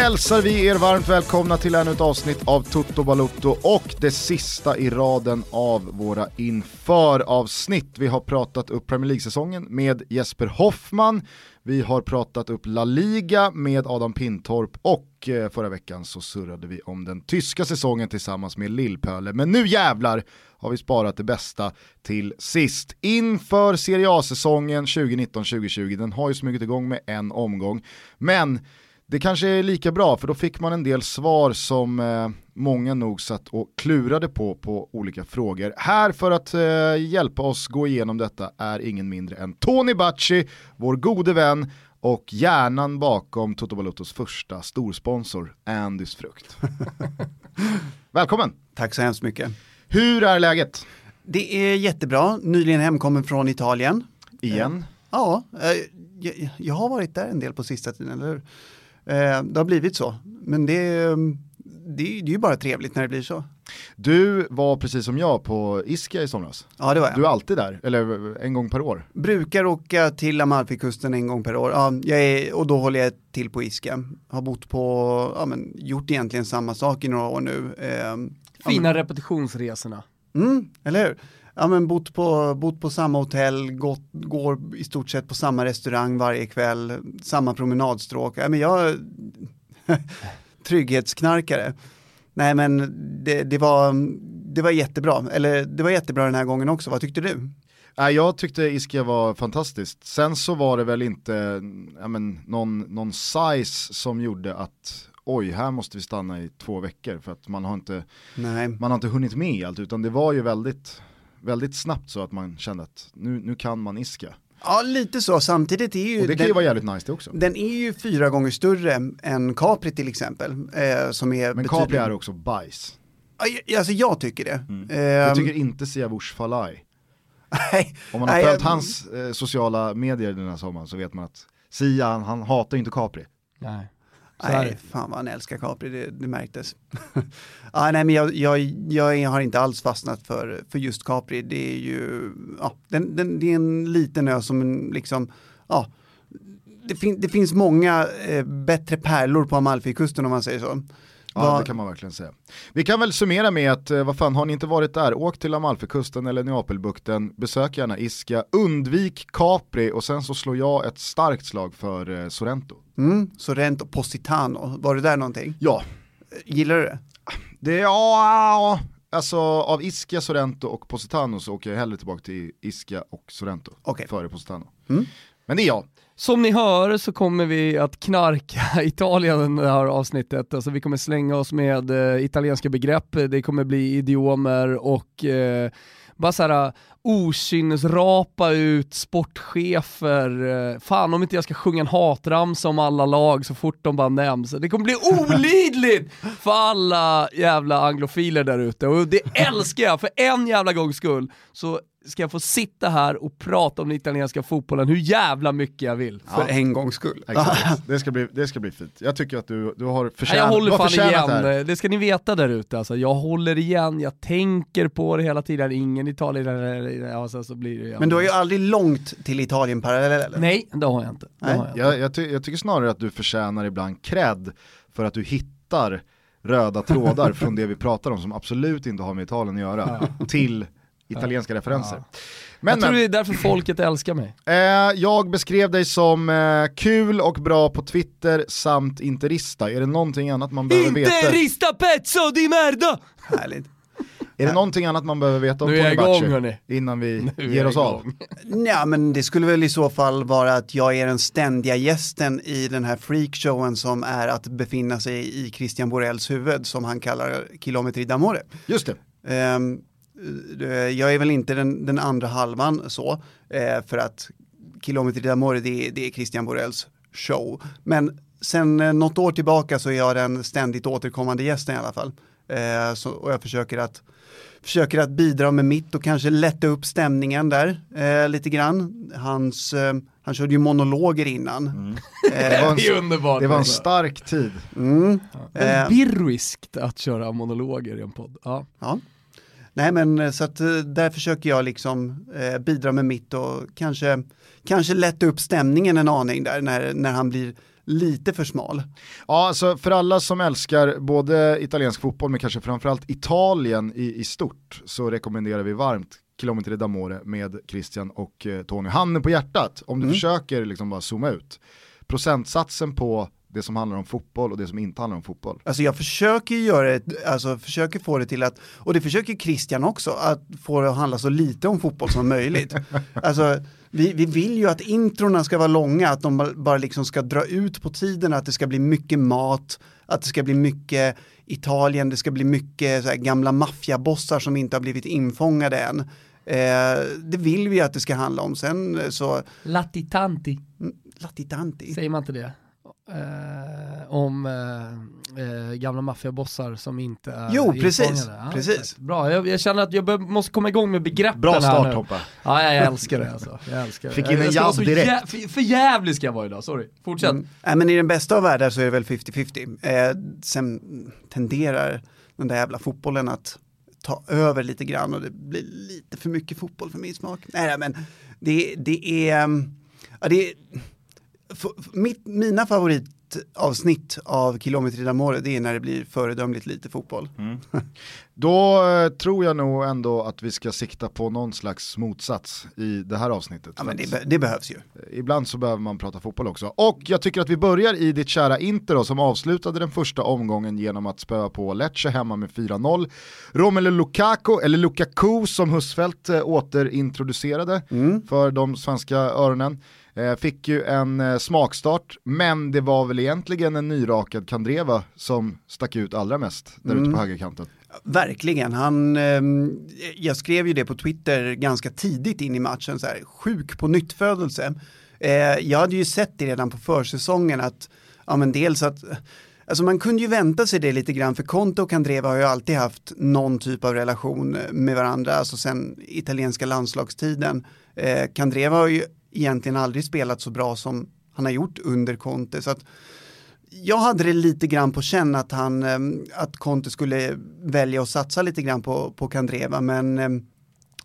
Hälsar vi er varmt välkomna till ännu ett avsnitt av Toto Balutto och det sista i raden av våra inför-avsnitt. Vi har pratat upp Premier League-säsongen med Jesper Hoffman, vi har pratat upp La Liga med Adam Pintorp och eh, förra veckan så surrade vi om den tyska säsongen tillsammans med Lillpöle. Men nu jävlar har vi sparat det bästa till sist. Inför Serie A-säsongen 2019-2020, den har ju smugit igång med en omgång. Men det kanske är lika bra för då fick man en del svar som eh, många nog satt och klurade på på olika frågor. Här för att eh, hjälpa oss gå igenom detta är ingen mindre än Tony Bacci, vår gode vän och hjärnan bakom Toto Balottos första storsponsor, Andys Frukt. Välkommen! Tack så hemskt mycket. Hur är läget? Det är jättebra, nyligen hemkommen från Italien. Igen? Ja, eh, jag, jag har varit där en del på sista tiden, eller hur? Eh, det har blivit så, men det, det, det är ju bara trevligt när det blir så. Du var precis som jag på Ischia i somras. Ja, det var jag. Du är alltid där, eller en gång per år? Brukar åka till Amalfikusten en gång per år, ja, jag är, och då håller jag till på Ischia. Har bott på, ja men gjort egentligen samma sak i några år nu. Eh, Fina ja, repetitionsresorna. Mm, eller hur? Ja men bott på, bott på samma hotell, gått, går i stort sett på samma restaurang varje kväll, samma promenadstråk. Ja, men jag trygghetsknarkare. Nej men det, det, var, det var jättebra, eller det var jättebra den här gången också. Vad tyckte du? jag tyckte Ischia var fantastiskt. Sen så var det väl inte men, någon, någon size som gjorde att oj, här måste vi stanna i två veckor för att man har inte, Nej. Man har inte hunnit med allt utan det var ju väldigt, väldigt snabbt så att man kände att nu, nu kan man Ischia. Ja, lite så. Samtidigt är ju... Och det kan den, ju vara jävligt nice det också. Den är ju fyra gånger större än Capri till exempel. Eh, som är Men Capri är också bajs. Alltså jag tycker det. Mm. Eh, jag tycker inte Siavush Falai. Om man har följt hans eh, sociala medier den här sommaren så vet man att Sia, han, han hatar inte Capri. Nej. Nej, fan vad han älskar Capri, det, det märktes. ah, nej, men jag, jag, jag har inte alls fastnat för, för just Capri. Det är ju, ja, den, den, det är en liten ö som en, liksom, ja, det, fin, det finns många eh, bättre pärlor på Amalfikusten om man säger så. Ja, det kan man verkligen säga. Vi kan väl summera med att, eh, vad fan, har ni inte varit där, åk till Amalfikusten eller Neapelbukten, besök gärna Ischia, undvik Capri och sen så slår jag ett starkt slag för eh, Sorrento. Mm, Sorrento, Positano, var du där någonting? Ja. Gillar du det? Det, ja, alltså av Ischia, Sorrento och Positano så åker jag hellre tillbaka till Ischia och Sorrento okay. före Positano. Mm. Men det är jag. Som ni hör så kommer vi att knarka Italien det här avsnittet. Alltså vi kommer slänga oss med eh, italienska begrepp, det kommer bli idiomer och eh, bara såhär okynnesrapa ut sportchefer, eh, fan om inte jag ska sjunga en hatramsa om alla lag så fort de bara nämns. Det kommer bli olidligt för alla jävla anglofiler där ute och det älskar jag, för en jävla gångs skull så ska jag få sitta här och prata om den italienska fotbollen hur jävla mycket jag vill. För en gångs skull. Exakt. det, ska bli, det ska bli fint. Jag tycker att du, du har förtjänat, jag håller fan igen, här. det ska ni veta där ute. Alltså, jag håller igen, jag tänker på det hela tiden, ingen Italien, ja, så, så blir det Men du har ju aldrig långt till Italien parallell eller? Nej, det har jag inte. Nej. Har jag, jag, jag, ty jag tycker snarare att du förtjänar ibland cred för att du hittar röda trådar från det vi pratar om som absolut inte har med Italien att göra till italienska referenser. Ja. Men, jag tror men, det är därför folket älskar mig. Eh, jag beskrev dig som eh, kul och bra på Twitter samt interista. Är det någonting annat man behöver interista veta? Interista pezzo di merda! Härligt. Är det någonting annat man behöver veta om Tony Bacci innan vi nu ger oss av? Ja men det skulle väl i så fall vara att jag är den ständiga gästen i den här freakshowen som är att befinna sig i Christian Borells huvud som han kallar Kilometri d'Amore. Just det. Um, jag är väl inte den, den andra halvan så, eh, för att Kilometer d'Amore det, det är Christian Borells show. Men sen eh, något år tillbaka så är jag den ständigt återkommande gästen i alla fall. Eh, så, och jag försöker att, försöker att bidra med mitt och kanske lätta upp stämningen där eh, lite grann. Hans, eh, han körde ju monologer innan. Mm. det, var en, det är underbart. Det var en stark tid. Mm. Ja, eh, birriskt att köra monologer i en podd. Ja. ja. Nej men eh, så att eh, där försöker jag liksom eh, bidra med mitt och kanske, kanske lätta upp stämningen en aning där när, när han blir lite för smal. Ja, alltså för alla som älskar både italiensk fotboll men kanske framförallt Italien i, i stort så rekommenderar vi varmt Kilometer d'Amore med Christian och eh, Tony. Handen på hjärtat, om du Mm. försöker liksom bara zooma ut. Procentsatsen på det som handlar om fotboll och det som inte handlar om fotboll. Alltså jag försöker göra det, alltså försöker få det till att, och det försöker Christian också, att få det att handla så lite om fotboll som möjligt. Alltså vi, vi vill ju att introna ska vara långa, att de bara- bara liksom ska dra ut på tiden, att det ska bli mycket mat, att det ska bli mycket Italien, det ska bli mycket så här gamla maffiabossar som inte har blivit infångade än. Eh, det vill vi att det ska handla om. Sen eh, så, Latitanti, mm, latitanti. säger man inte det? Eh, om eh, eh, gamla maffiabossar som inte är Jo, precis. Ja, precis. Bra, jag, jag känner att jag bör, måste komma igång med begreppen Bra här start nu. Toppa. Ja, jag älskar det alltså. Jag älskar det. Fick in en jabb direkt. jä- för, jävlig ska jag vara idag, sorry. Fortsätt. Mm. Nej, men i den bästa av världar så är det väl 50-50. Eh, sen tenderar den där jävla fotbollen att ta över lite grann och det blir lite för mycket fotboll för min smak. Nej, men det, det är... Ja, det är mitt, mina favoritavsnitt av Kilometer det är när det blir föredömligt lite fotboll. Då eh, tror jag nog ändå att vi ska sikta på någon slags motsats i det här avsnittet. Ja, men det, be- det behövs ju. Ibland så behöver man prata fotboll också. Och jag tycker att vi börjar i ditt kära Inter då, som avslutade den första omgången genom att spöa på Lecce hemma med 4-0. Romelu Lukaku, eller Lukaku som Husfeldt eh, återintroducerade Mm. för de svenska öronen. Eh, fick ju en eh, smakstart, men det var väl egentligen en nyrakad Kandreva som stack ut allra mest där ute Mm. på högerkanten. Verkligen, han, ehm, jag skrev ju det på Twitter ganska tidigt in i matchen, så här, sjuk på nyttfödelse. Eh, jag hade ju sett det redan på försäsongen att, ja men dels att, alltså man kunde ju vänta sig det lite grann, för Conte och Candreva har ju alltid haft någon typ av relation med varandra, alltså sen italienska landslagstiden. Eh, Candreva har ju egentligen aldrig spelat så bra som han har gjort under Conte, så att jag hade det lite grann på känn att han, ehm, att Conte skulle välja att satsa lite grann på, på Kandreva, men, ehm,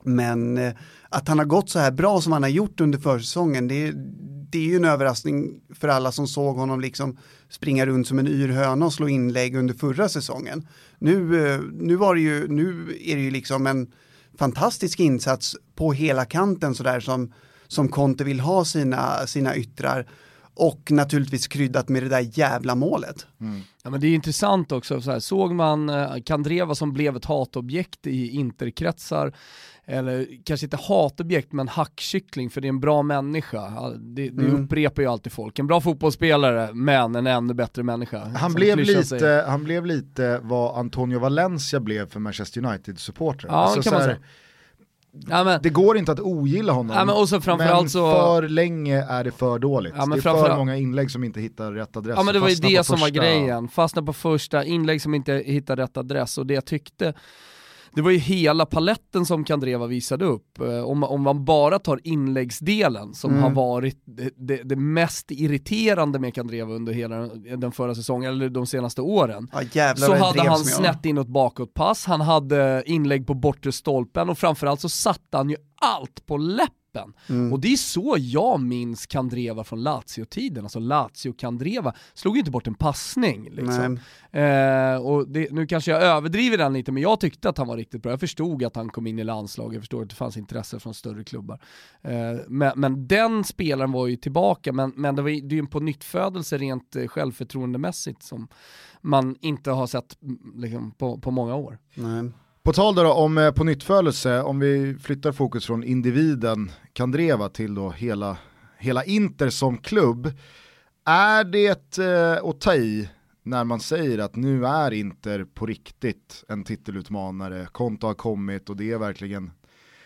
men eh, att han har gått så här bra som han har gjort under försäsongen, det, det är ju en överraskning för alla som såg honom liksom springa runt som en yr höna och slå inlägg under förra säsongen. Nu, eh, nu, var det ju, nu är det ju liksom en fantastisk insats på hela kanten sådär som, som Conte vill ha sina, sina yttrar och naturligtvis kryddat med det där jävla målet. Ja, men det är intressant också, så här, såg man eh, Kandreva som blev ett hatobjekt i interkretsar, eller kanske inte hatobjekt men hackkyckling för det är en bra människa. Det, det Mm. upprepar ju alltid folk. En bra fotbollsspelare men en ännu bättre människa. Han blev, lite, han blev lite vad Antonio Valencia blev för Manchester United-supportrar. Ja, Alltså kan man så här, säga. Ja, men, Det går inte att ogilla honom, Ja, men och så framförallt men så- för länge är det för dåligt. Ja, det är för många inlägg som inte hittar rätt adress. Ja men det var ju det som var första- grejen, fastna på första, inlägg som inte hittar rätt adress och det jag tyckte det var ju hela paletten som Kandreva visade upp. Eh, Om, om man bara tar inläggsdelen som Mm. har varit det, det, mest irriterande med Kandreva under hela den- förra säsongen, eller de senaste åren. Ja, Så hade han snett inåt bakåtpass, han hade inlägg på bortre stolpen och framförallt så satte han ju allt på läppen. Mm. Och det är så jag minns Kandreva från Lazio-tiden, alltså Lazio-Kandreva slog ju inte bort en passning. Liksom. Eh, och det, nu kanske jag överdriver den lite, men jag tyckte att han var riktigt bra. Jag förstod att han kom in i landslaget, jag förstod att det fanns intresse från större klubbar. Eh, men, men den spelaren var ju tillbaka, men, men det, var, det är ju en på nyttfödelse rent eh, självförtroendemässigt som man inte har sett mm, liksom, på, på många år. Nej. På tal då om eh, på nyttfödelse, om vi flyttar fokus från individen Kandreva till då hela, hela Inter som klubb. Är det eh, att ta i när man säger att nu är Inter på riktigt en titelutmanare, Konto har kommit och det är verkligen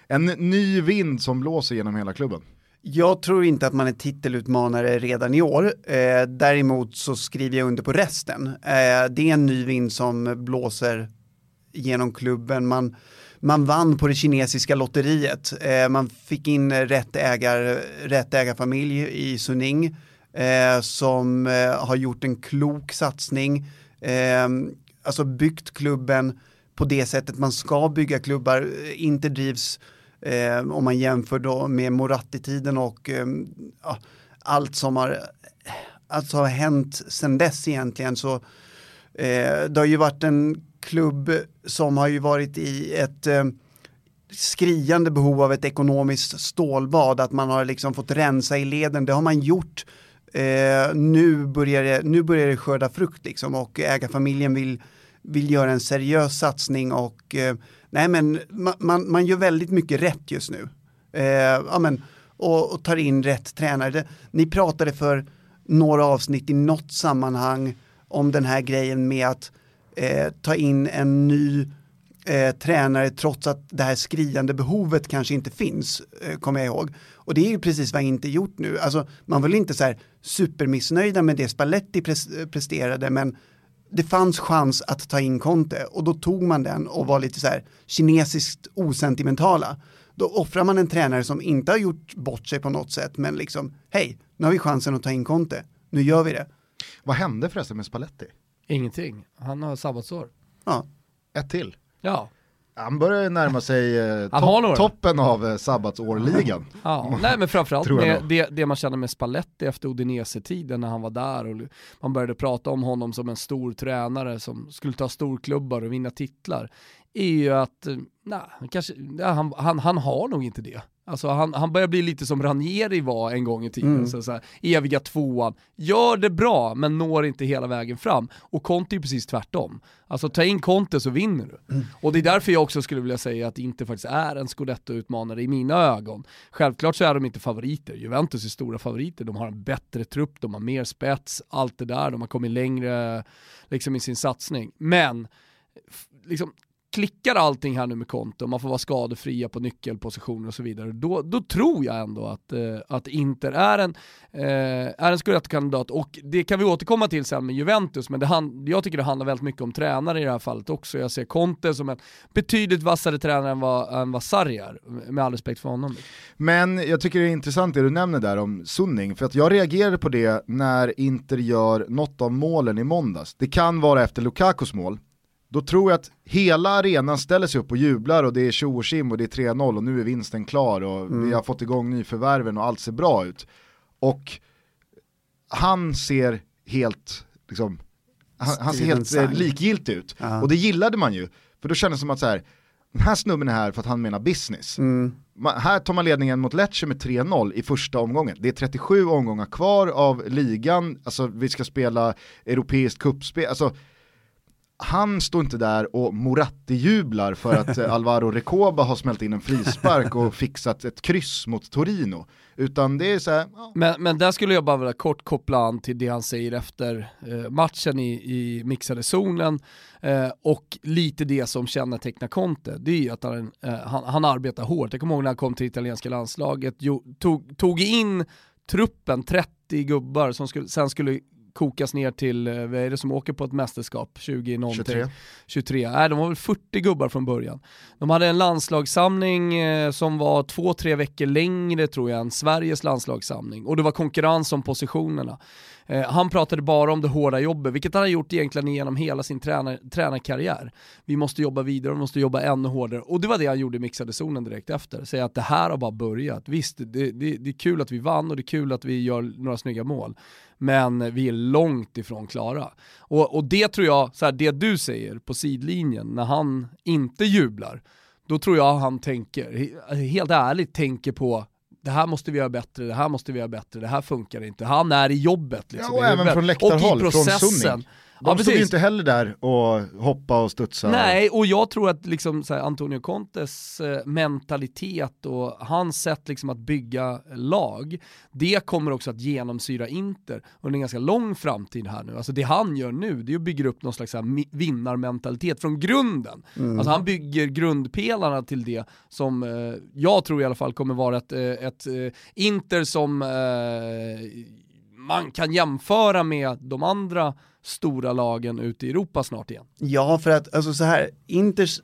en ny vind som blåser genom hela klubben. Jag tror inte att man är titelutmanare redan i år. Eh, däremot så skriver jag under på resten. Eh, det är en ny vind som blåser genom klubben. Man, man vann på det kinesiska lotteriet. Eh, man fick in rätt, ägar, rätt ägarfamilj i Suning eh, som eh, har gjort en klok satsning. Eh, alltså byggt klubben på det sättet man ska bygga klubbar. Eh, inte drivs eh, om man jämför då med Moratti-tiden och eh, allt som har alltså har hänt sen dess egentligen så eh, det har ju varit en klubb som har ju varit i ett eh, skriande behov av ett ekonomiskt stålbad, att man har liksom fått rensa i leden, det har man gjort. Eh, nu, börjar det, nu börjar det skörda frukt liksom och ägarfamiljen vill, vill göra en seriös satsning och eh, nej men man, man, man, gör väldigt mycket rätt just nu. Eh, ja, men, och, och, tar in rätt tränare. Det, ni pratade för några avsnitt i något sammanhang om den här grejen med att eh, ta in en ny eh, tränare trots att det här skriande behovet kanske inte finns, eh, kommer jag ihåg. Och det är ju precis vad jag inte gjort nu. Alltså, man vill inte så här supermissnöjda med det Spalletti eh, presterade, men det fanns chans att ta in Conte och då tog man den och var lite så här kinesiskt osentimentala. Då offrar man en tränare som inte har gjort bort sig på något sätt, men liksom, hej, nu har vi chansen att ta in Conte, nu gör vi det. Vad hände förresten med Spalletti? Ingenting, han har sabbatsår. Ja. Ett till. Ja. Han börjar närma sig eh, to toppen av eh, sabbatsårligan. Ja, nej men framförallt med det, det man känner med Spalletti efter Udinese-tiden när han var där och man började prata om honom som en stor tränare som skulle ta storklubbar och vinna titlar är ju att, eh, nej, kanske, han, han, han har nog inte det. Alltså han, han börjar bli lite som Ranieri var en gång i tiden, mm. så, så här, eviga tvåan. Gör det bra men når inte hela vägen fram. Och Conte är precis tvärtom. Alltså ta in Conte så vinner du. Mm. Och det är därför jag också skulle vilja säga att inte faktiskt är en scudetto-utmanare i mina ögon. Självklart så är de inte favoriter, Juventus är stora favoriter, de har en bättre trupp, de har mer spets, allt det där, de har kommit längre liksom, i sin satsning. Men liksom, klickar allting här nu med konto, man får vara skadefria på nyckelpositioner och så vidare, då, då tror jag ändå att, eh, att Inter är en, eh, är en scudetto-kandidat och det kan vi återkomma till sen med Juventus, men det hand, jag tycker det handlar väldigt mycket om tränare i det här fallet också. Jag ser Conte som en betydligt vassare tränare än vad, än vad Sarri är, med all respekt för honom. Men jag tycker det är intressant det du nämner där om Sunning, för att jag reagerade på det när Inter gör något av målen i måndags. Det kan vara efter Lukakos mål, då tror jag att hela arenan ställer sig upp och jublar och det är tjo och och det är 3-0 och nu är vinsten klar och mm. vi har fått igång nyförvärven och allt ser bra ut. Och han ser helt, liksom, han, han ser helt eh, likgiltig ut. Uh-huh. Och det gillade man ju, för då kändes det som att så här, den här snubben är här för att han menar business. Mm. Man, här tar man ledningen mot Lecce med 3-0 i första omgången. Det är 37 omgångar kvar av ligan, alltså vi ska spela europeiskt kuppspel, alltså han står inte där och Moratti-jublar för att eh, Alvaro Recoba har smält in en frispark och fixat ett kryss mot Torino. Utan det är så här, ja. men, men där skulle jag bara vilja kort koppla an till det han säger efter eh, matchen i, i mixade zonen eh, och lite det som kännetecknar Conte. Det är ju att han, eh, han, han, arbetar hårt. Jag kommer ihåg när han kom till italienska landslaget, jo, tog, tog in truppen, 30 gubbar som skulle, sen skulle kokas ner till, eh, vad är det som åker på ett mästerskap, 20 någonting? 23. 23, nej de var väl 40 gubbar från början. De hade en landslagssamling eh, som var två, tre veckor längre tror jag än Sveriges landslagssamling och det var konkurrens om positionerna. Eh, han pratade bara om det hårda jobbet, vilket han har gjort egentligen genom hela sin tränar, tränarkarriär. Vi måste jobba vidare, vi måste jobba ännu hårdare. Och det var det han gjorde i mixade zonen direkt efter. Säga att det här har bara börjat. Visst, det, det, det är kul att vi vann och det är kul att vi gör några snygga mål men vi är långt ifrån klara. Och, och det tror jag, så här, det du säger på sidlinjen när han inte jublar, då tror jag han tänker, helt ärligt tänker på det här måste vi göra bättre, det här måste vi göra bättre, det här funkar inte. Han är i jobbet. Liksom, ja, och även från läktarhåll, från Sunning. De ja, stod ju inte heller där och hoppa och studsa. Nej, och jag tror att liksom, här, Antonio Contes eh, mentalitet och hans sätt liksom, att bygga lag, det kommer också att genomsyra Inter under en ganska lång framtid här nu. Alltså det han gör nu, det är att bygga upp någon slags här, vinnarmentalitet från grunden. Mm. Alltså han bygger grundpelarna till det som eh, jag tror i alla fall kommer vara ett, eh, ett, ett eh, Inter som eh, man kan jämföra med de andra stora lagen ute i Europa snart igen. Ja, för att alltså så här, Inters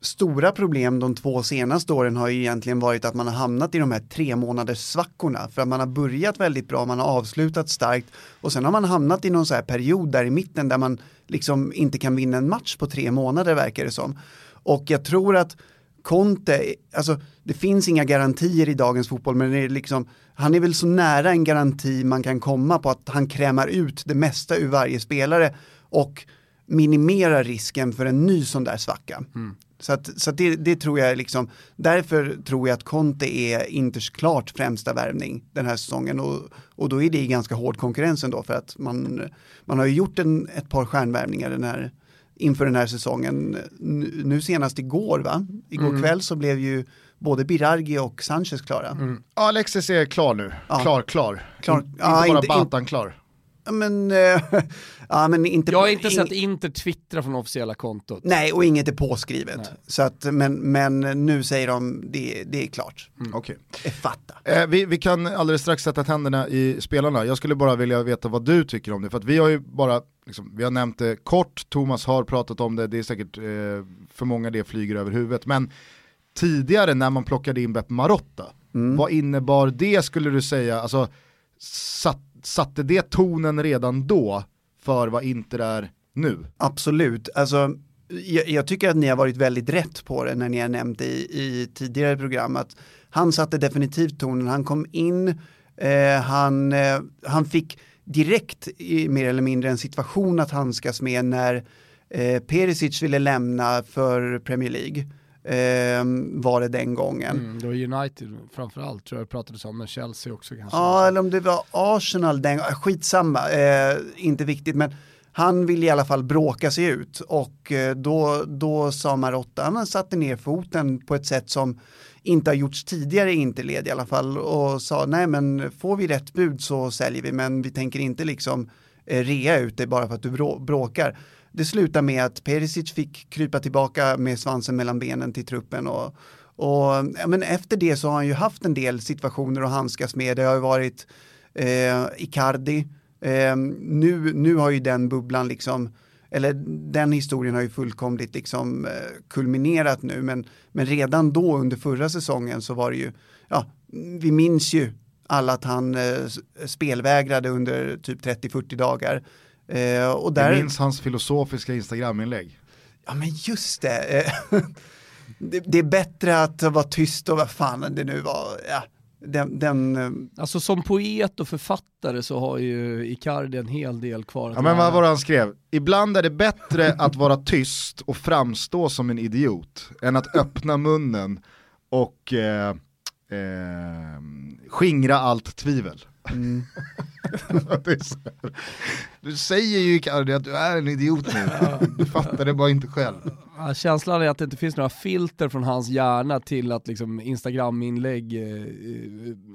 stora problem de två senaste åren har ju egentligen varit att man har hamnat i de här tre månaders svackorna för att man har börjat väldigt bra, man har avslutat starkt och sen har man hamnat i någon så här period där i mitten där man liksom inte kan vinna en match på tre månader verkar det som. Och jag tror att Conte, alltså det finns inga garantier i dagens fotboll, men det är liksom, han är väl så nära en garanti man kan komma på att han krämar ut det mesta ur varje spelare och minimerar risken för en ny sån där svacka. Mm. Så, att, så att det, det, tror jag liksom, därför tror jag att Conte är Inters klart främsta värvning den här säsongen och, och då är det ganska hård konkurrens ändå för att man, man har ju gjort en, ett par stjärnvärvningar den här, inför den här säsongen. Nu senast igår va? Igår mm. kväll så blev ju både Birargi och Sanchez klara. Mm. Alexis är klar nu, ja. klar, klar. klar. Inte ja, bara inte, Batan klar men, äh, ja, men inte... Jag har inte sett Inter twittra från officiella kontot. Nej, och inget är påskrivet. Så att, men, men nu säger de, det, det är klart. Mm. Okej. Okay. Fatta. Eh, vi, vi kan alldeles strax sätta tänderna i spelarna. Jag skulle bara vilja veta vad du tycker om det, för att vi har ju bara Liksom, vi har nämnt det kort, Thomas har pratat om det, det är säkert eh, för många det flyger över huvudet. Men tidigare när man plockade in Beppe Marotta, mm. vad innebar det skulle du säga? Alltså, satt satte det tonen redan då för vad Inter är nu? Absolut, alltså jag, jag, tycker att ni har varit väldigt rätt på det när ni har nämnt i, i tidigare program att han satte definitivt tonen, han kom in, eh, han, eh, han fick direkt i, mer eller mindre en situation att handskas med när eh, Perisic ville lämna för Premier League eh, var det den gången. Mm, det var United framförallt tror jag det pratades om, men Chelsea också kanske. Ja, eller om det var Arsenal den gången, skitsamma, eh, inte viktigt, men han ville i alla fall bråka sig ut och eh, då, då sa Marotta, han satte ner foten på ett sätt som inte har gjorts tidigare i Interled i alla fall och sa nej men får vi rätt bud så säljer vi men vi tänker inte liksom eh, rea ut det bara för att du bråkar det slutade med att Perisic fick krypa tillbaka med svansen mellan benen till truppen och, och ja, men efter det så har han ju haft en del situationer att handskas med. Det har ju varit eh, Icardi. Eh, nu, nu har ju den bubblan liksom, eller den historien har ju fullkomligt liksom eh, kulminerat nu, men, men redan då under förra säsongen så var det ju, ja, vi minns ju alla att han eh, spelvägrade under typ 30-40 dagar. Eh, och där... Jag minns hans filosofiska Instagram-inlägg. Ja men just det. Eh, det. det. är bättre att vara tyst och vad fan det nu var. Ja, den, den... Eh, alltså som poet och författare så har ju Icardi en hel del kvar. Ja men vad var det han skrev? Ibland är det bättre att vara tyst och framstå som en idiot än att öppna munnen och eh, eh, skingra allt tvivel. Mm. du säger ju Icardi att du är en idiot nu, du fattar det bara inte själv. Ja, känslan är att det inte finns några filter från hans hjärna till att liksom Instagram-inlägg eh, eh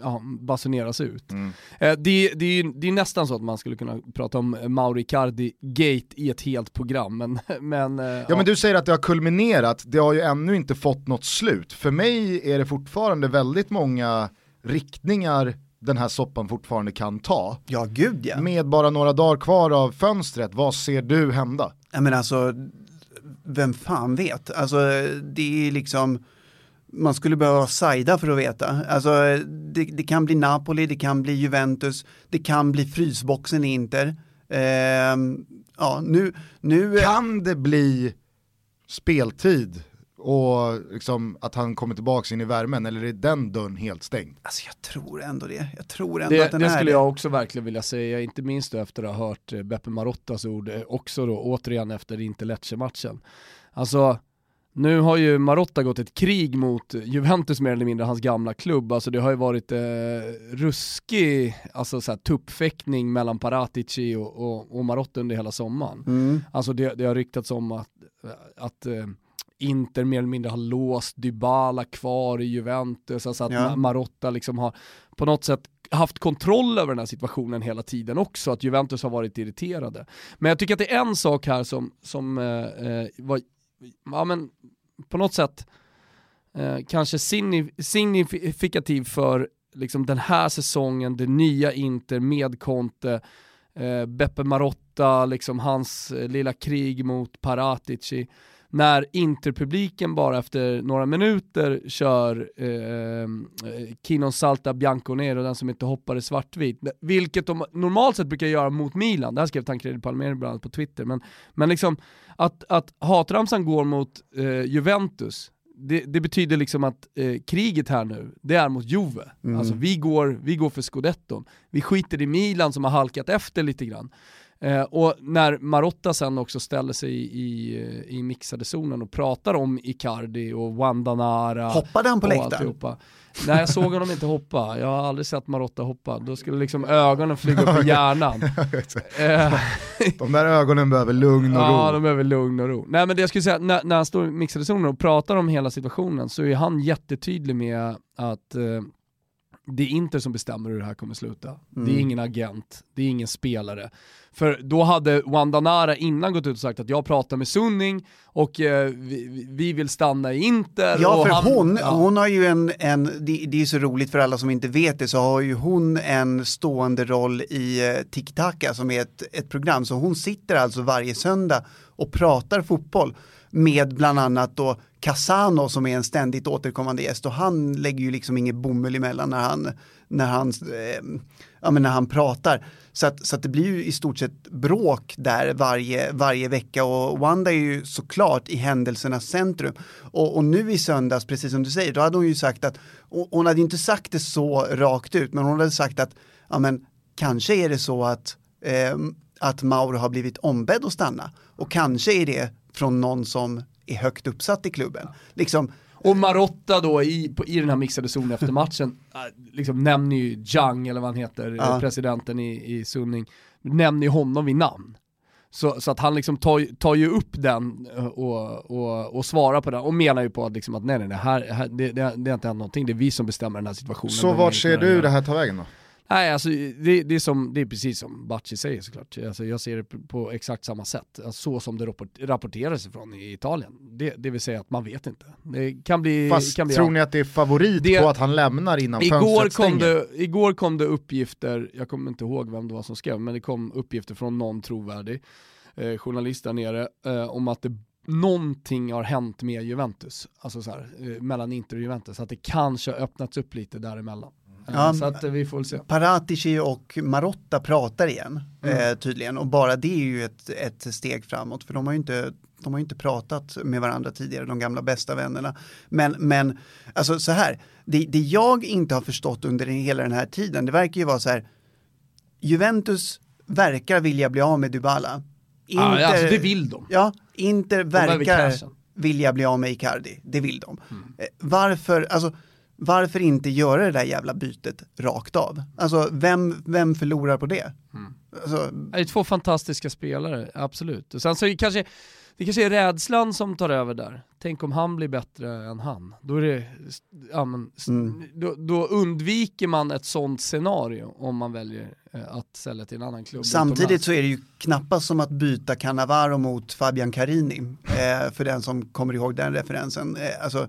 ja, basuneras ut. Mm. Eh, det, det, är, det är nästan så att man skulle kunna prata om Mauri Cardi-gate i ett helt program. Men, men, eh, ja, ja men du säger att det har kulminerat, det har ju ännu inte fått något slut. För mig är det fortfarande väldigt många riktningar den här soppan fortfarande kan ta. Ja, gud ja. Med bara några dagar kvar av fönstret, vad ser du hända? Ja men alltså, vem fan vet? Alltså det är liksom, man skulle behöva Saida för att veta. Alltså det, det, kan bli Napoli, det kan bli Juventus, det kan bli frysboxen i Inter. Eh, ja, nu, nu... Kan det bli speltid och liksom att han kommer tillbaka in i värmen eller är den dörren helt stängd? Alltså jag tror ändå det. Jag tror ändå det, att den det är skulle det. jag också verkligen vilja säga, inte minst efter att ha hört eh, Beppe Marottas ord, eh, också då återigen efter inte matchen Alltså, nu har ju Marotta gått ett krig mot Juventus mer eller mindre, hans gamla klubb. Alltså det har ju varit eh, ruskig alltså, så här, tuppfäktning mellan Paratici och, och, och Marotta under hela sommaren. Mm. Alltså det, det har ryktats om att, att eh, Inter mer eller mindre har låst Dybala kvar i Juventus, alltså att ja. Marotta liksom har på något sätt haft kontroll över den här situationen hela tiden också, att Juventus har varit irriterade. Men jag tycker att det är en sak här som, som eh, eh var, ja men på något sätt eh, kanske signifikativ för liksom den här säsongen, det nya Inter med Conte, eh, Beppe Marotta, liksom hans eh, lilla krig mot Paratici när Interpubliken bara efter några minuter kör eh, Kinon Salta Bianconero, den som inte hoppar i svartvit, vilket de normalt sett brukar göra mot Milan, det här skrev Tancredi Palmeri bland annat på Twitter, men, men liksom att, att hatramsan går mot eh, Juventus, det, det, betyder liksom att eh, kriget här nu, det är mot Juve. Mm. Alltså vi går, vi går för scudetton. Vi skiter i Milan som har halkat efter lite grann. Eh, och när Marotta sen också ställer sig i, i, i mixade zonen och pratar om Icardi och Wandanara. Hoppade han på läktaren? Nej jag såg honom inte hoppa, jag har aldrig sett Marotta hoppa. Då skulle liksom ögonen flyga upp i hjärnan. Eh, de där ögonen behöver lugn och ro. Ja, de behöver lugn och ro. Nej men det jag skulle säga, när, när han står i mixade zonen och pratar om hela situationen så är han jättetydlig med att eh, det är Inter som bestämmer hur det här kommer sluta. Mm. Det är mm. ingen agent, det är ingen spelare. För då hade Wandanara innan gått ut och sagt att jag pratar med Sunning och eh, vi, vi, vill stanna i Inter. Ja, för han, hon, ja. hon har ju en, en det, det, är så roligt för alla som inte vet det, så har ju hon en stående roll i eh, TikTaka som är ett, ett program. Så hon sitter alltså varje söndag och pratar fotboll med bland annat då Casano som är en ständigt återkommande gäst och han lägger ju liksom inget bomull emellan när han, när han, eh, ja, men när han pratar. Så att, så att det blir ju i stort sett bråk där varje, varje vecka och Wanda är ju såklart i händelsernas centrum. Och, och nu i söndags, precis som du säger, då hade hon ju sagt att, hon hade inte sagt det så rakt ut, men hon hade sagt att ja, men, kanske är det så att, eh, att Mauro har blivit ombedd att stanna. Och kanske är det från någon som är högt uppsatt i klubben. Liksom, och Marotta då i, på, i den här mixade zonen efter matchen, äh, liksom nämner ju Jang, eller vad han heter, ja. presidenten i, i Sunning, nämner ju honom vid namn. Så, så att han liksom tar, tar ju upp den äh, och, och, och svarar på den och menar ju på att, liksom att nej nej, nej här, här, det, det, det har inte hänt någonting, det är vi som bestämmer den här situationen. Så vart ser du det här ta vägen då? Nej, alltså det, det, är som, det är precis som Bacci säger såklart. Alltså, jag ser det på exakt samma sätt. Alltså, så som det rapporteras ifrån i Italien. Det, det vill säga att man vet inte. Det kan bli... Fast kan bli tror ni att det är favorit det, på att han lämnar innan igår fönstret kom det, Igår kom det uppgifter, jag kommer inte ihåg vem det var som skrev, men det kom uppgifter från någon trovärdig eh, journalist där nere eh, om att det någonting har hänt med Juventus, alltså så här, eh, mellan Inter och Juventus, att det kanske har öppnats upp lite däremellan. Ja, så att vi får se. Paratici och Marotta pratar igen mm. eh, tydligen och bara det är ju ett, ett steg framåt för de har ju inte de har inte pratat med varandra tidigare, de gamla bästa vännerna. Men, men alltså så här, det, det jag inte har förstått under hela den här tiden, det verkar ju vara så här, Juventus verkar vilja bli av med Dybala. Inter, ja, alltså det vill de. Ja, Inter verkar vilja bli av med Icardi, det vill de. Mm. Eh, varför, alltså varför inte göra det där jävla bytet rakt av? Alltså vem, vem förlorar på det? Mm. Alltså, det är två fantastiska spelare, absolut. Och sen så kanske, det kanske är rädslan som tar över där. Tänk om han blir bättre än han. Då, är det, ja, men, mm. då, då, undviker man ett sånt scenario om man väljer eh, att sälja till en annan klubb. Samtidigt så är det ju knappast som att byta Cannavaro mot Fabian Carini, eh, för den som kommer ihåg den referensen. Eh, alltså,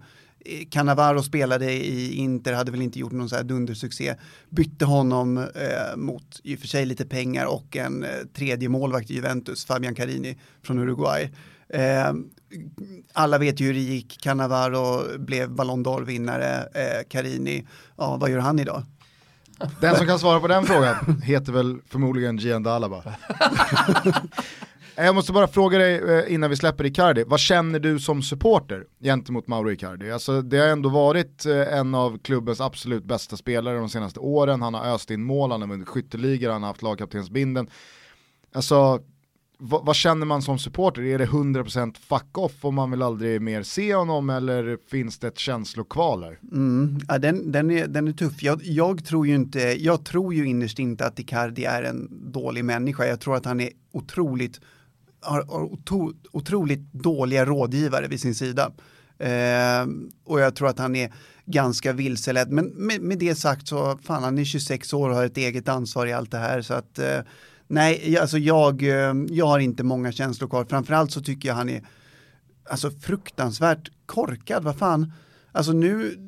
Cannavaro spelade i Inter, hade väl inte gjort någon så här dundersuccé. Bytte honom eh, mot i och för sig lite pengar och en eh, tredje målvakt i Juventus, Fabian Carini från Uruguay. Eh, alla vet ju hur det gick, Cannavaro blev Ballon d'Or-vinnare, eh, Carini, ja vad gör han idag? Den som kan svara på den frågan heter väl förmodligen Gian Dalaba. Eh, jag måste bara fråga dig eh, innan vi släpper Icardi, vad känner du som supporter gentemot Mauro Icardi? Alltså, det har ändå varit eh, en av klubbens absolut bästa spelare de senaste åren, han har öst in mål, han har vunnit skytteligor, han har haft lagkaptensbindeln. Alltså, vad, vad, känner man som supporter? Är det 100% fuck off och man vill aldrig mer se honom eller finns det ett känslokval här? Mm, ja, den, den, är, den är tuff. Jag, jag, tror ju inte, jag tror ju innerst inte att Icardi är en dålig människa. Jag tror att han är otroligt har, har otroligt dåliga rådgivare vid sin sida. Eh, och jag tror att han är ganska vilseledd. Men med, med, det sagt så, fan han är 26 år och har ett eget ansvar i allt det här. Så att, eh, nej, alltså jag, eh, jag har inte många känslor kvar. Framförallt så tycker jag han är alltså fruktansvärt korkad. Vad fan, alltså nu,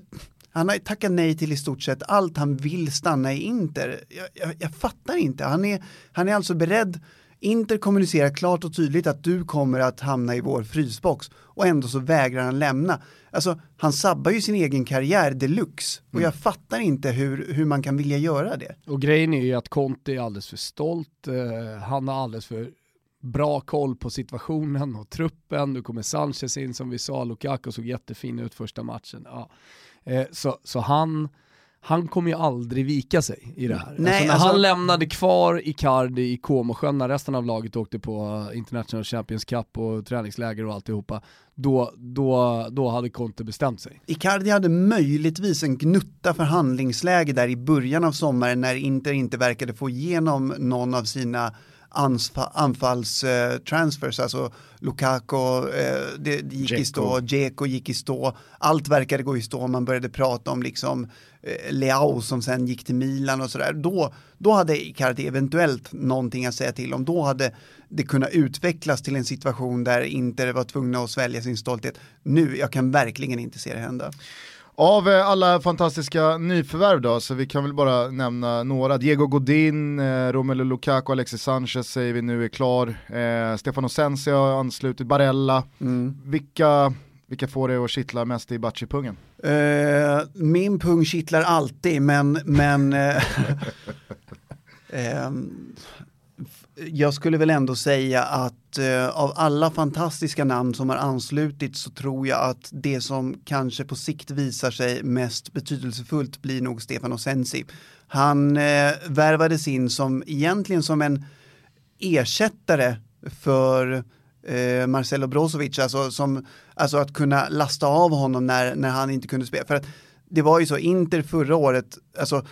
han har tackat nej till i stort sett allt han vill stanna i Inter. Jag, jag, jag fattar inte. Han är, han är alltså beredd Inter kommunicerar klart och tydligt att du kommer att hamna i vår frysbox och ändå så vägrar han lämna. Alltså, han sabbar ju sin egen karriär deluxe och mm. jag fattar inte hur, hur man kan vilja göra det. Och grejen är ju att Conte är alldeles för stolt, uh, han har alldeles för bra koll på situationen och truppen, nu kommer Sanchez in som vi sa, Lukaku såg jättefin ut första matchen. Ja. Eh, så, så han, han kommer ju aldrig vika sig i det här. Nej, alltså när alltså- han lämnade kvar Icardi i Comosjön när resten av laget åkte på International Champions Cup och träningsläger och alltihopa, då, då, då hade Conte bestämt sig. Icardi hade möjligtvis en gnutta förhandlingsläge där i början av sommaren när Inter inte verkade få igenom någon av sina anfallstransfers, alltså Lukaku, eh, det, det gick i stå, Dzeko gick i stå, allt verkade gå i stå, man började prata om liksom eh, Leao som sen gick till Milan och sådär. Då, då hade Icardi eventuellt någonting att säga till om, då hade det kunnat utvecklas till en situation där Inter var tvungna att svälja sin stolthet. Nu, jag kan verkligen inte se det hända. Av eh, alla fantastiska nyförvärv då, så vi kan väl bara nämna några. Diego Godin, eh, Romelu Lukaku, Alexis Sanchez säger vi nu är klar. Eh, Stefano Sensi har anslutit, Barella. Mm. Vilka, vilka får det att kittla mest i Bachi-pungen? Eh, min pung kittlar alltid, men, men eh, ehm, jag skulle väl ändå säga att av alla fantastiska namn som har anslutits så tror jag att det som kanske på sikt visar sig mest betydelsefullt blir nog Stefano Sensi. Han eh, värvades in som egentligen som en ersättare för eh, Marcelo Brozovic, alltså, som, alltså att kunna lasta av honom när, när han inte kunde spela. För att det var ju så, Inter förra året, alltså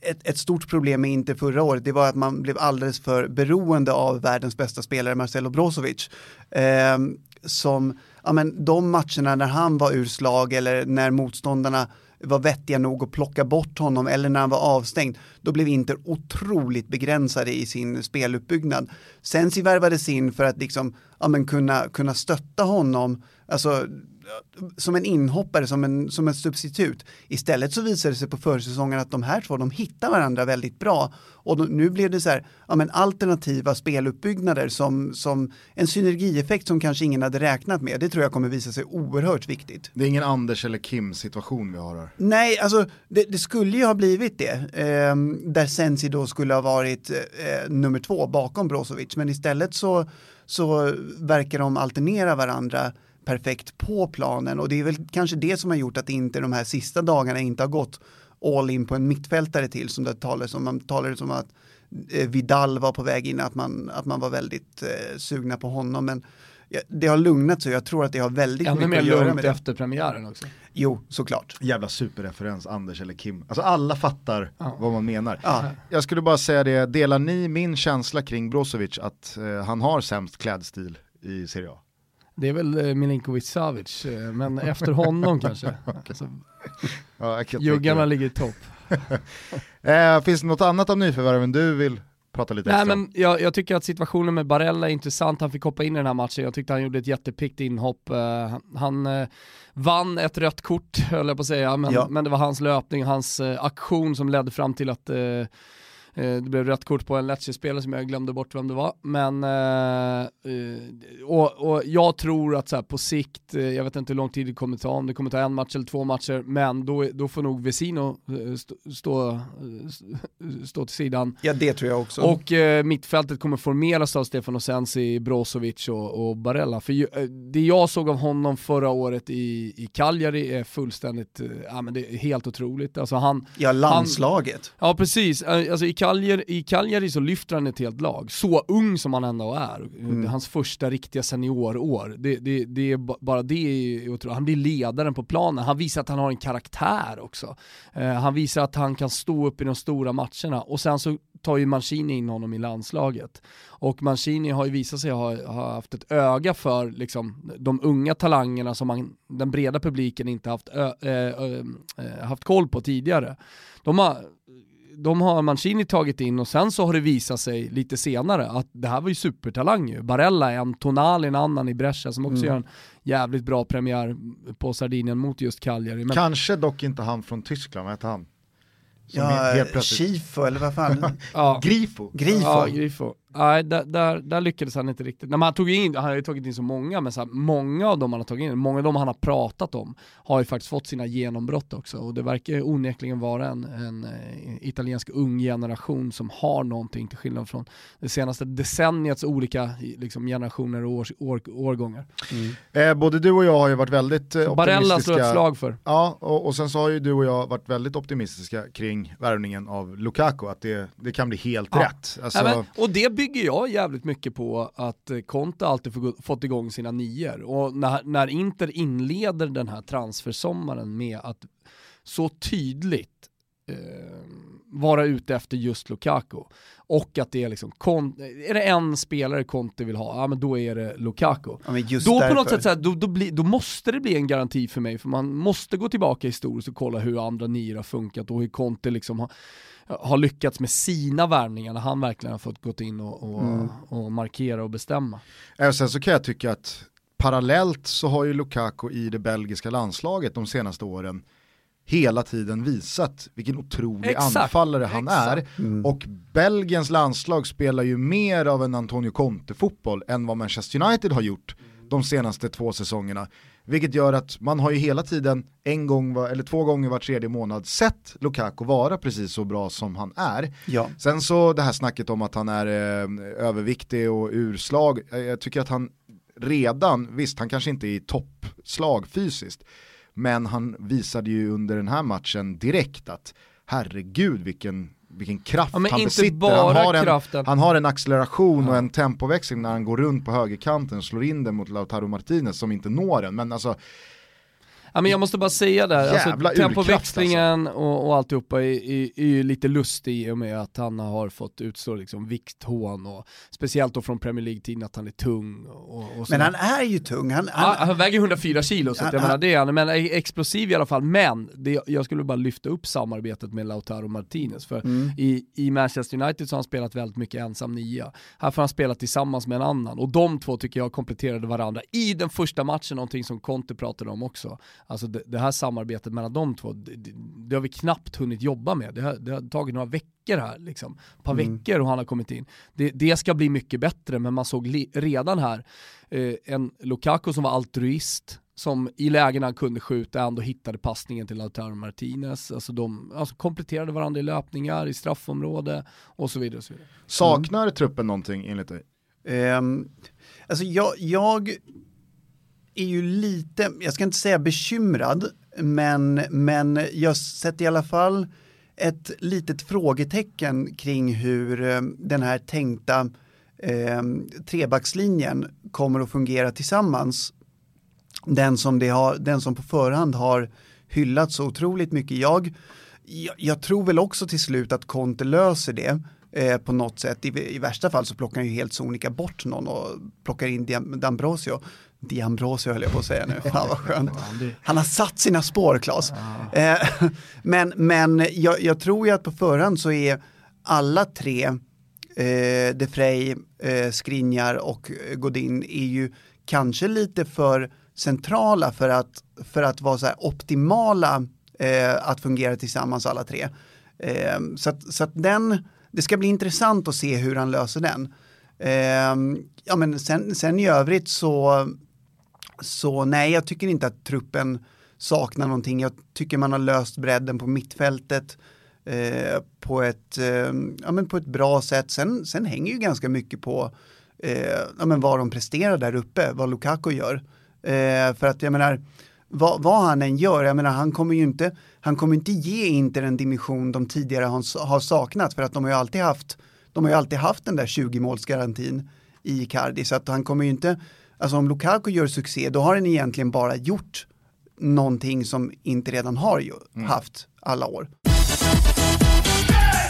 ett, ett, stort problem med Inter förra året, det var att man blev alldeles för beroende av världens bästa spelare Marcelo Brozovic. Eh, som, ja men de matcherna när han var ur slag eller när motståndarna var vettiga nog att plocka bort honom eller när han var avstängd, då blev Inter otroligt begränsade i sin speluppbyggnad. Sensi värvades in för att liksom, ja, men kunna, kunna stötta honom, alltså som en inhoppare, som en, som en substitut. Istället så visade det sig på försäsongen att de här två, de hittar varandra väldigt bra. Och då, nu blev det så här, ja men alternativa speluppbyggnader som, som en synergieffekt som kanske ingen hade räknat med. Det tror jag kommer visa sig oerhört viktigt. Det är ingen Anders eller Kim situation vi har här. Nej, alltså det, det skulle ju ha blivit det. Eh, där Sensi då skulle ha varit eh, nummer två bakom Brozovic. Men istället så, så verkar de alternera varandra perfekt på planen och det är väl kanske det som har gjort att inte de här sista dagarna inte har gått all in på en mittfältare till som det talades om. Man talade som att eh, Vidal var på väg in, att man, att man var väldigt eh, sugna på honom. Men det har lugnat sig, jag tror att det har väldigt Ännu mycket mer att göra lugnt med det. efter premiären också. Jo, såklart. Jävla superreferens, Anders eller Kim. Alltså alla fattar Ja. vad man menar. Ja. Jag skulle bara säga det, delar ni min känsla kring Brozovic att eh, han har sämst klädstil i Serie A? Det är väl eh, Milinkovic Savic, eh, men efter honom kanske. Alltså, Ja, juggarna ligger i topp. eh, finns det något annat av nyförvärven du vill prata lite Nej extra men jag, jag tycker att situationen med Barella är intressant, han fick hoppa in i den här matchen, jag tyckte han gjorde ett jättepickt inhopp. Eh, han eh, vann ett rött kort, höll jag på att säga, men, Ja. men det var hans löpning, hans eh, aktion som ledde fram till att Det blev rött kort på en Lecce-spelare som jag glömde bort vem det var. Men, eh, eh, och, och jag tror att så här, på sikt, eh, jag vet inte hur lång tid det kommer ta, om det kommer ta en match eller två matcher, men då, då får nog Vesino eh, stå, stå, eh, stå till sidan. Ja, det tror jag också. Och eh, mittfältet kommer formeras av Stefano Sensi, Brozovic och, och Barella. För ju, eh, det jag såg av honom förra året i, i Cagliari är fullständigt, eh, ja men det är helt otroligt. Alltså han, ja, landslaget. Ja precis, Eh, alltså, i, Cagliari, i Cagliari så lyfter han ett helt lag, så ung som han ändå är. Mm. Hans första riktiga seniorår, det, det, det är ba- bara det är otroligt. Han blir ledaren på planen, han visar att han har en karaktär också. Eh, han visar att han kan stå upp i de stora matcherna och sen så tar ju Mancini in honom i landslaget. Och Mancini har ju visat sig ha, ha haft ett öga för liksom, de unga talangerna som man, den breda publiken inte haft, ö, ö, ö, ö, haft koll på tidigare. De har, de har Mancini tagit in och sen så har det visat sig lite senare att det här var ju supertalang ju. Barella är en, Tonali en annan i Brescia som också Mm. gör en jävligt bra premiär på Sardinien mot just Cagliari. Men, Kanske dock inte han från Tyskland, vad heter han? Som Ja. Schifo eller vad fan. ja, Grifo. Grifo. Ja, Grifo. Nej, där, där, där, lyckades han inte riktigt. Nej, han, tog in, han har ju tagit in så många, men så här, många av dem han har tagit in, många av dem han har pratat om, har ju faktiskt fått sina genombrott också. Och det verkar onekligen vara en, en, eh, italiensk ung generation som har någonting, till skillnad från det senaste decenniets olika liksom, generationer och år, år, årgångar. Mm. Eh, både du och jag har ju varit väldigt eh, optimistiska. Barella slår ett slag för. Ja, och, och sen så har ju du och jag varit väldigt optimistiska kring värvningen av Lukaku, att det, det kan bli helt ja. rätt. Alltså... Ja, men, och det bygger jag jävligt mycket på att eh, Conte alltid fått igång sina nior. Och när, när Inter inleder den här transfersommaren med att så tydligt vara ute efter just Lukaku. Och att det är liksom, är det en spelare Conte vill ha, ja men då är det Lukaku. Ja, då därför. på något sätt så här, då, då, bli, då, måste det bli en garanti för mig, för man måste gå tillbaka historiskt och kolla hur andra nior har funkat och hur Conte liksom har, har lyckats med sina värvningar när han verkligen har fått gått in och, och, mm. och markera och bestämma. Och sen så kan jag tycka att parallellt så har ju Lukaku i det belgiska landslaget de senaste åren hela tiden visat vilken otrolig exakt, anfallare han exakt. är. Mm. Och Belgiens landslag spelar ju mer av en Antonio Conte-fotboll än vad Manchester United har gjort de senaste två säsongerna. Vilket gör att man har ju hela tiden en gång eller två gånger var tredje månad sett Lukaku vara precis så bra som han är. Ja. Sen så det här snacket om att han är eh, överviktig och urslag, eh, jag tycker att han redan, visst han kanske inte är i toppslag fysiskt, men han visade ju under den här matchen direkt att herregud vilken vilken kraft ja, han besitter. Han har, en, han har en acceleration ja. och en tempoväxling när han går runt på högerkanten och slår in den mot Lautaro Martinez som inte når den. Men alltså, Ja, men jag måste bara säga där, alltså, tempoväxlingen alltså. och, och alltihopa är, är, är ju lite lustig i och med att han har fått utstå liksom vikthån och speciellt då från Premier League-tiden att han är tung. Och, och men han är ju tung. Han, han, ja, han väger 104 kilo så han, jag menar det är han, men explosiv i alla fall. Men det, jag skulle bara lyfta upp samarbetet med Lautaro Martinez för mm. i, i Manchester United så har han spelat väldigt mycket ensam nia. Här får han spela tillsammans med en annan och de två tycker jag kompletterade varandra i den första matchen, någonting som Conte pratade om också. Alltså det, det här samarbetet mellan de två, det, det, har vi knappt hunnit jobba med. Det har, det har tagit några veckor här, liksom. ett par mm. veckor och han har kommit in. Det, det ska bli mycket bättre, men man såg li, redan här eh, en Lukaku som var altruist, som i lägen han kunde skjuta ändå hittade passningen till Lautaro Martinez. Alltså de alltså kompletterade varandra i löpningar, i straffområde och så vidare. Och så vidare. Saknar mm. truppen någonting enligt dig? Um, alltså jag, jag är ju lite, jag ska inte säga bekymrad, men, men jag sätter i alla fall ett litet frågetecken kring hur eh, den här tänkta eh, trebackslinjen kommer att fungera tillsammans. Den som, det har, den som på förhand har hyllats så otroligt mycket. Jag, jag, jag, tror väl också till slut att Conte löser det eh, på något sätt. I, I, värsta fall så plockar han ju helt sonika bort någon och plockar in D'Ambrosio. D'Ambrosio höll jag på att säga nu, fan vad skönt. Han har satt sina spår, Claes. Eh, men men jag, jag, tror ju att på förhand så är alla tre, eh, De Frey, eh, Skriniar och Godin, är ju kanske lite för centrala för att, för att vara så här optimala eh, att fungera tillsammans alla tre. Eh, så att, så att den, det ska bli intressant att se hur han löser den. Eh, ja, men sen, sen i övrigt så så nej, jag tycker inte att truppen saknar någonting. Jag tycker man har löst bredden på mittfältet eh, på, ett, eh, ja, men på ett bra sätt. Sen, sen hänger ju ganska mycket på eh, ja, men vad de presterar där uppe, vad Lukaku gör. Eh, för att jag menar, vad, vad, han än gör, jag menar han kommer ju inte, han kommer inte ge Inter en dimension de tidigare har, har saknat för att de har ju alltid haft, de har ju alltid haft den där 20 målsgarantin i Cardi så att han kommer ju inte Alltså om Lukaku gör succé, då har den egentligen bara gjort någonting som inte redan har mm. haft alla år.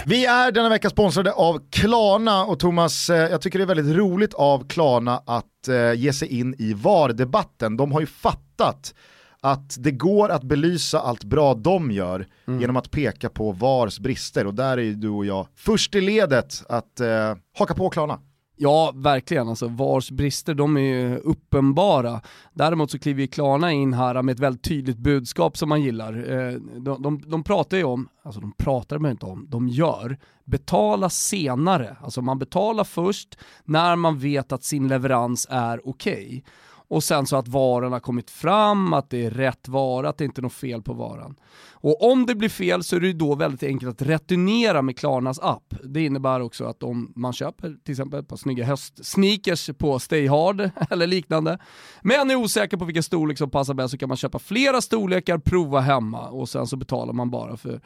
Vi är denna vecka sponsrade av Klarna och Thomas, eh, jag tycker det är väldigt roligt av Klarna att eh, ge sig in i VAR-debatten. De har ju fattat att det går att belysa allt bra de gör mm. genom att peka på VARs brister och där är ju du och jag först i ledet att eh, haka på Klarna. Ja, verkligen. Alltså, VARs brister de är ju uppenbara. Däremot så kliver ju Klarna in här med ett väldigt tydligt budskap som man gillar. Eh, de, de, de pratar ju om, alltså de pratar man inte om, de gör, betala senare. Alltså man betalar först när man vet att sin leverans är okej. Okay och sen så att varan har kommit fram, att det är rätt vara, att det inte är något fel på varan. Och om det blir fel så är det då väldigt enkelt att returnera med Klarnas app. Det innebär också att om man köper till exempel ett par snygga höstsneakers på Stay Hard eller liknande, men är osäker på vilken storlek som passar bäst så kan man köpa flera storlekar, prova hemma och sen så betalar man bara för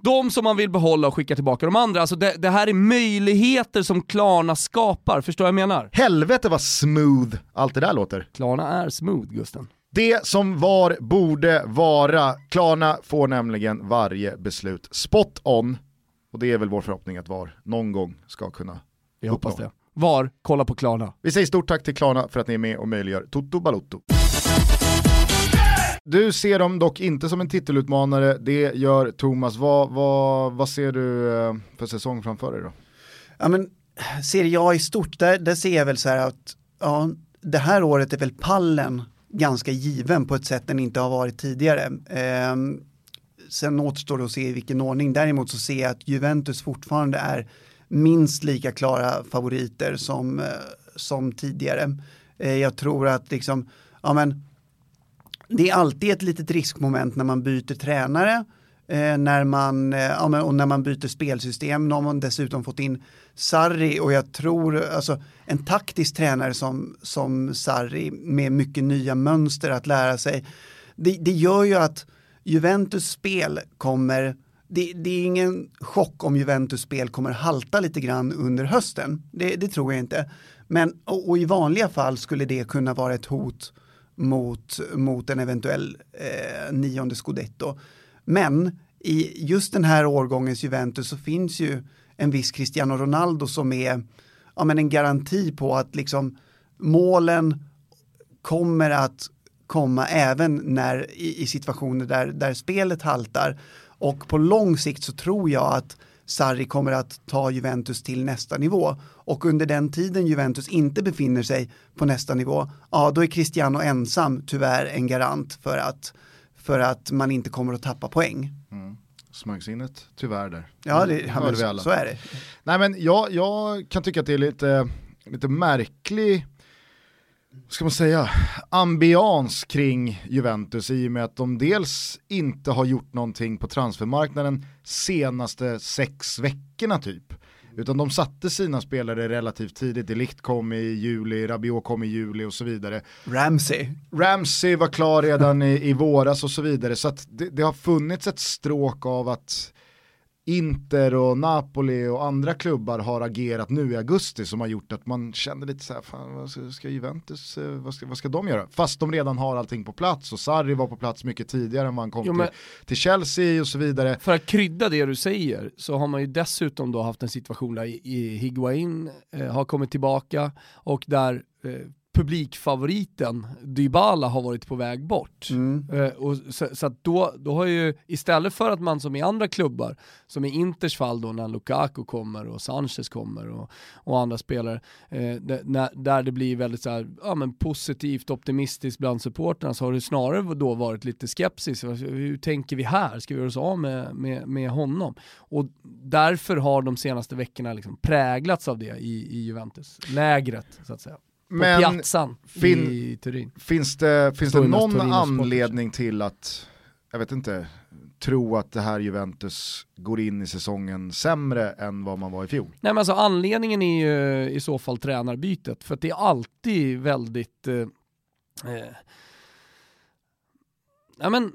de som man vill behålla och skicka tillbaka de andra. Alltså det, det här är möjligheter som Klarna skapar, förstår vad jag menar? Helvete vad smooth allt det där låter. Klarna är smooth Gusten. Det som var borde vara. Klarna får nämligen varje beslut spot on. Och det är väl vår förhoppning att VAR någon gång ska kunna Vi hoppas det. VAR, kolla på Klarna. Vi säger stort tack till Klarna för att ni är med och möjliggör Toto Balotto. Du ser dem dock inte som en titelutmanare, det gör Thomas. Vad, vad, vad ser du eh, för säsong framför dig då? Ja men, Serie A i stort, där, där ser jag väl så här att ja, det här året är väl pallen ganska given på ett sätt den inte har varit tidigare. Eh, sen återstår det att se i vilken ordning. Däremot så ser jag att Juventus fortfarande är minst lika klara favoriter som, eh, som tidigare. Eh, jag tror att liksom, ja men, det är alltid ett litet riskmoment när man byter tränare. Eh, när man, eh, ja, men, och när man byter spelsystem. Nu har man dessutom fått in Sarri och jag tror, alltså en taktisk tränare som, som Sarri med mycket nya mönster att lära sig. Det, det gör ju att Juventus spel kommer, det, det, är ingen chock om Juventus spel kommer halta lite grann under hösten. Det, det tror jag inte. Men och, och, i vanliga fall skulle det kunna vara ett hot mot, mot en eventuell eh, nionde scudetto. Men i just den här årgångens Juventus så finns ju en viss Cristiano Ronaldo som är ja, men en garanti på att liksom målen kommer att komma även när, i, i situationer där, där spelet haltar. Och på lång sikt så tror jag att Sarri kommer att ta Juventus till nästa nivå. Och under den tiden Juventus inte befinner sig på nästa nivå, ja då är Cristiano ensam tyvärr en garant för att, för att man inte kommer att tappa poäng. Smögsinnet, tyvärr där. Ja, det, ja vi alla. så är det. Nej men jag, jag kan tycka att det är lite, lite märklig ska man säga, ambians kring Juventus i och med att de dels inte har gjort någonting på transfermarknaden senaste sex veckorna typ. Utan de satte sina spelare relativt tidigt. Delikt kom i juli, Rabiot kom i juli och så vidare. Ramsey. Ramsey var klar redan i, i våras och så vidare. Så det, det, har funnits ett stråk av att Inter och Napoli och andra klubbar har agerat nu i augusti som har gjort att man känner lite så här, fan vad ska, Juventus, eh, vad ska, vad ska de göra? Fast de redan har allting på plats och Sarri var på plats mycket tidigare än vad han kom jo, till, till, Chelsea och så vidare. För att krydda det du säger så har man ju dessutom då haft en situation där Higuain eh, har kommit tillbaka och där eh, publikfavoriten Dybala har varit på väg bort. Mm. Eh, och så, så att då, då har ju, istället för att man som i andra klubbar, som i Inters fall då när Lukaku kommer och Sanchez kommer och, och andra spelare, eh, där, där det blir väldigt så här, ja, men positivt, optimistiskt bland supporterna så har det snarare då varit lite skepsis. Hur tänker vi här? Ska vi göra oss av med, med, med honom? Och därför har de senaste veckorna liksom präglats av det i, i Juventus, lägret så att säga men på Piazzan fin, i Turin. Finns det, finns det någon anledning till att, jag vet inte, tro att det här Juventus går in i säsongen sämre än vad man var i fjol? Nej men alltså anledningen är ju i så fall tränarbytet, för att det är alltid väldigt eh, eh, ja, men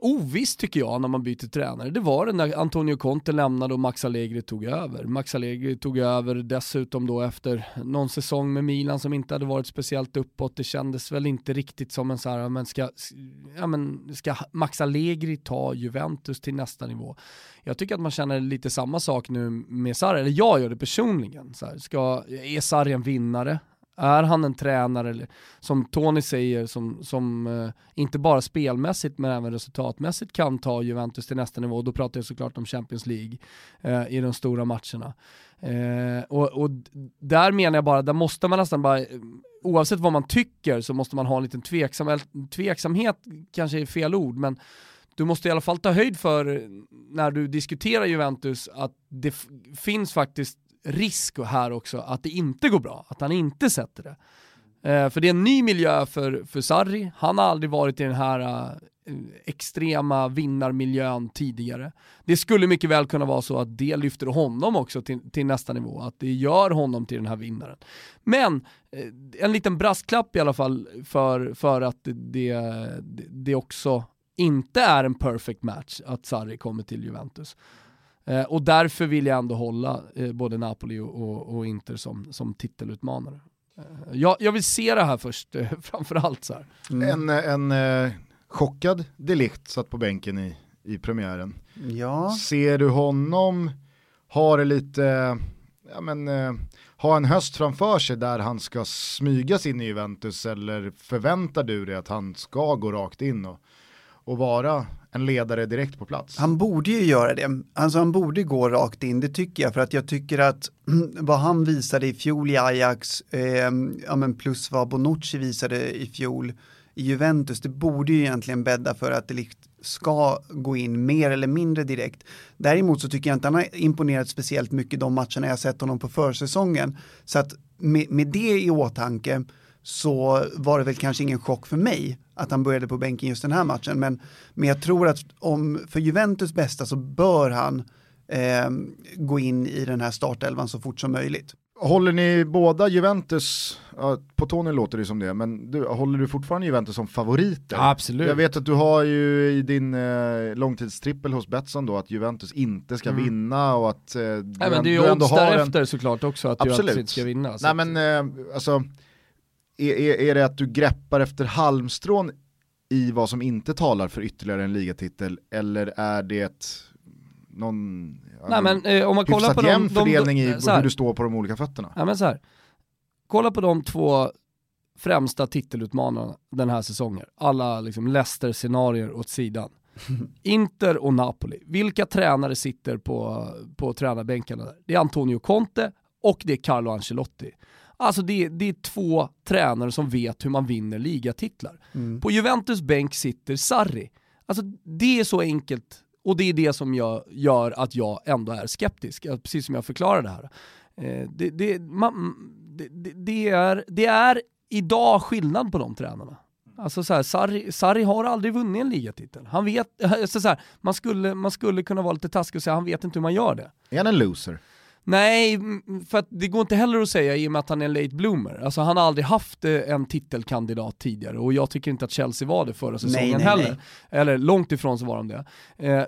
ovisst tycker jag när man byter tränare. Det var det när Antonio Conte lämnade och Max Allegri tog över. Max Allegri tog över dessutom då efter någon säsong med Milan som inte hade varit speciellt uppåt. Det kändes väl inte riktigt som en så här, men ska, ja, men ska Max Allegri ta Juventus till nästa nivå? Jag tycker att man känner lite samma sak nu med Sarri, eller jag gör det personligen. Så här, ska, är Sarri en vinnare? Är han en tränare, som Tony säger, som, som eh, inte bara spelmässigt men även resultatmässigt kan ta Juventus till nästa nivå, då pratar jag såklart om Champions League eh, i de stora matcherna. Eh, och, och, där menar jag bara, där måste man nästan bara, eh, oavsett vad man tycker så måste man ha en liten tveksam, tveksamhet, kanske är fel ord, men du måste i alla fall ta höjd för eh, när du diskuterar Juventus att det finns faktiskt risk här också att det inte går bra, att han inte sätter det. Eh, för det är en ny miljö för, för Sarri, han har aldrig varit i den här uh, extrema vinnarmiljön tidigare. Det skulle mycket väl kunna vara så att det lyfter honom också till, till nästa nivå, att det gör honom till den här vinnaren. Men eh, en liten brasklapp i alla fall för, för att det, det, det också inte är en perfect match att Sarri kommer till Juventus. Eh, och därför vill jag ändå hålla eh, både Napoli och, och, och, Inter som, som titelutmanare. Eh, jag, jag, vill se det här först, eh, framförallt. Så mm. En, en eh, chockad Delict satt på bänken i, i premiären. Ja. Ser du honom ha det lite, ja men, eh, ha en höst framför sig där han ska smygas in i Juventus eller förväntar du dig att han ska gå rakt in och och vara en ledare direkt på plats. Han borde ju göra det. Alltså han borde gå rakt in, det tycker jag. För att jag tycker att vad han visade i fjol i Ajax, eh, ja, men plus vad Bonucci visade i fjol i Juventus, det borde ju egentligen bädda för att det ska gå in mer eller mindre direkt. Däremot så tycker jag inte han har imponerat speciellt mycket de matcherna jag sett honom på försäsongen. Så att med, med det i åtanke så var det väl kanske ingen chock för mig att han började på bänken just den här matchen. Men, men jag tror att om, för Juventus bästa så bör han eh, gå in i den här startelvan så fort som möjligt. Håller ni båda Juventus, på Tony låter det som det, men du, håller du fortfarande Juventus som favoriter? Ja, absolut. Jag vet att du har ju i din eh, långtidstrippel hos Betsson då att Juventus inte ska mm. vinna och att eh, Nej, men det är ju odds därefter en... såklart också att absolut. Juventus inte ska vinna. Nej men eh, alltså är, är, är det att du greppar efter halmstrån i vad som inte talar för ytterligare en ligatitel eller är det någon Nej, men, eh, om man kollar på jämn de, fördelning de, i hur du står på de olika fötterna? Ja, men så här. Kolla på de två främsta titelutmanarna den här säsongen. Alla liksom Leicester-scenarier åt sidan. Inter och Napoli. Vilka tränare sitter på, på tränarbänkarna där? Det är Antonio Conte och det är Carlo Ancelotti. Alltså det, det är två tränare som vet hur man vinner ligatitlar. Mm. På Juventus bänk sitter Sarri. Alltså det är så enkelt och det är det som jag, gör att jag ändå är skeptisk, precis som jag förklarade här. Eh, det, det, man, det, det, är, det är idag skillnad på de tränarna. Alltså så här, Sarri, Sarri har aldrig vunnit en ligatitel. Han vet, alltså så här, man, skulle, man skulle kunna vara lite taskig och säga att han vet inte hur man gör det. Är han en loser? Nej, för att det går inte heller att säga i och med att han är en late bloomer. Alltså han har aldrig haft eh, en titelkandidat tidigare och jag tycker inte att Chelsea var det förra säsongen nej, nej, heller. Nej. Eller långt ifrån så var de det. Eh,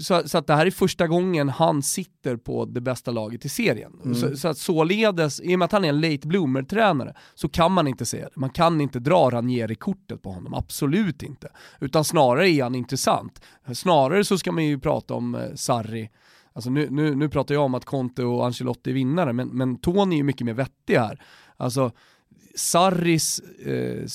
så, så, att det här är första gången han sitter på det bästa laget i serien. Mm. Så, så att således, i och med att han är en late bloomer-tränare, så kan man inte säga det. Man kan inte dra Ranieri-kortet på honom, absolut inte. Utan snarare är han intressant. Snarare så ska man ju prata om eh, Sarri, Alltså nu, nu, nu pratar jag om att Conte och Ancelotti är vinnare, men, men Tony är mycket mer vettig här. Alltså, Sarris eh,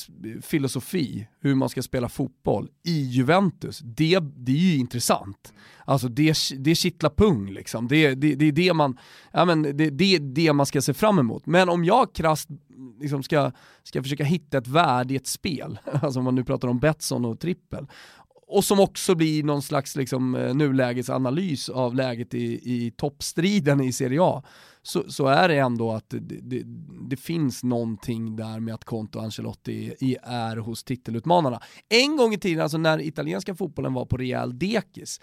filosofi, hur man ska spela fotboll i Juventus, det, det är ju intressant. Alltså det, det kittlar pung liksom. Det, det, det är det man, ja, men det, det, det man ska se fram emot. Men om jag krasst liksom ska, ska försöka hitta ett värde i ett spel, alltså om man nu pratar om Betsson och trippel, och som också blir någon slags liksom, eh, nulägesanalys av läget i, i toppstriden i Serie A, så, så är det ändå att det, det, det, finns någonting där med att Conte och Ancelotti är hos titelutmanarna. En gång i tiden, alltså när italienska fotbollen var på rejäl dekis,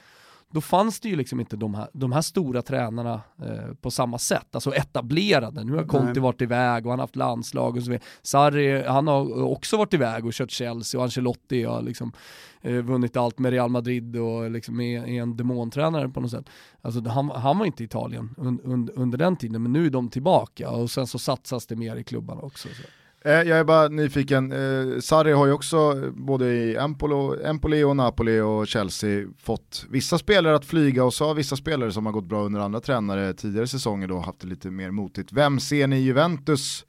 då fanns det ju liksom inte de här, de här stora tränarna eh, på samma sätt, alltså etablerade. Nu har Conte varit iväg och han har haft landslag och så vidare. Sarri, han har också varit iväg och kört Chelsea och Ancelotti har liksom eh, vunnit allt med Real Madrid och liksom är, är en demontränare på något sätt. Alltså han, han var inte i Italien un, un, under den tiden, men nu är de tillbaka och sen så satsas det mer i klubbarna också. Så. Eh, jag är bara nyfiken, eh, Sarri har ju också både i Empolo, Empoli och Napoli och Chelsea fått vissa spelare att flyga och så har vissa spelare som har gått bra under andra tränare tidigare säsonger då haft det lite mer motigt. Vem ser ni i Juventus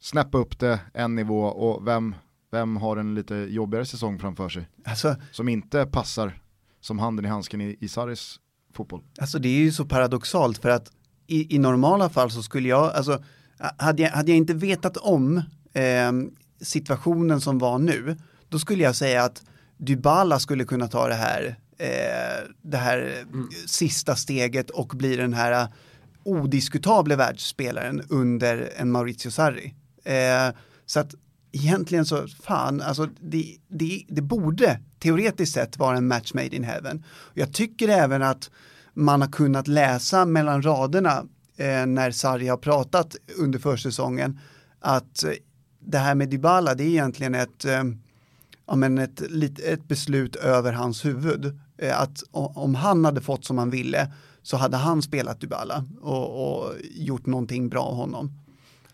snäppa upp det en nivå och vem, vem har en lite jobbigare säsong framför sig? Alltså, Som inte passar som handen i handsken i, i Sarris fotboll. Alltså det är ju så paradoxalt för att i, i normala fall så skulle jag, alltså hade jag, hade jag inte vetat om eh, situationen som var nu, då skulle jag säga att Dybala skulle kunna ta det här, eh, det här mm. sista steget och bli den här odiskutabla världsspelaren under en Maurizio Sarri. Eh, så att egentligen så, fan, alltså det, det, det borde teoretiskt sett vara en match made in heaven. Jag tycker även att man har kunnat läsa mellan raderna eh, när Sarri har pratat under försäsongen att eh, det här med Dybala det är egentligen ett, eh, ja, men ett, ett beslut över hans huvud. Eh, att om han hade fått som han ville så hade han spelat Dybala och, och gjort någonting bra av honom.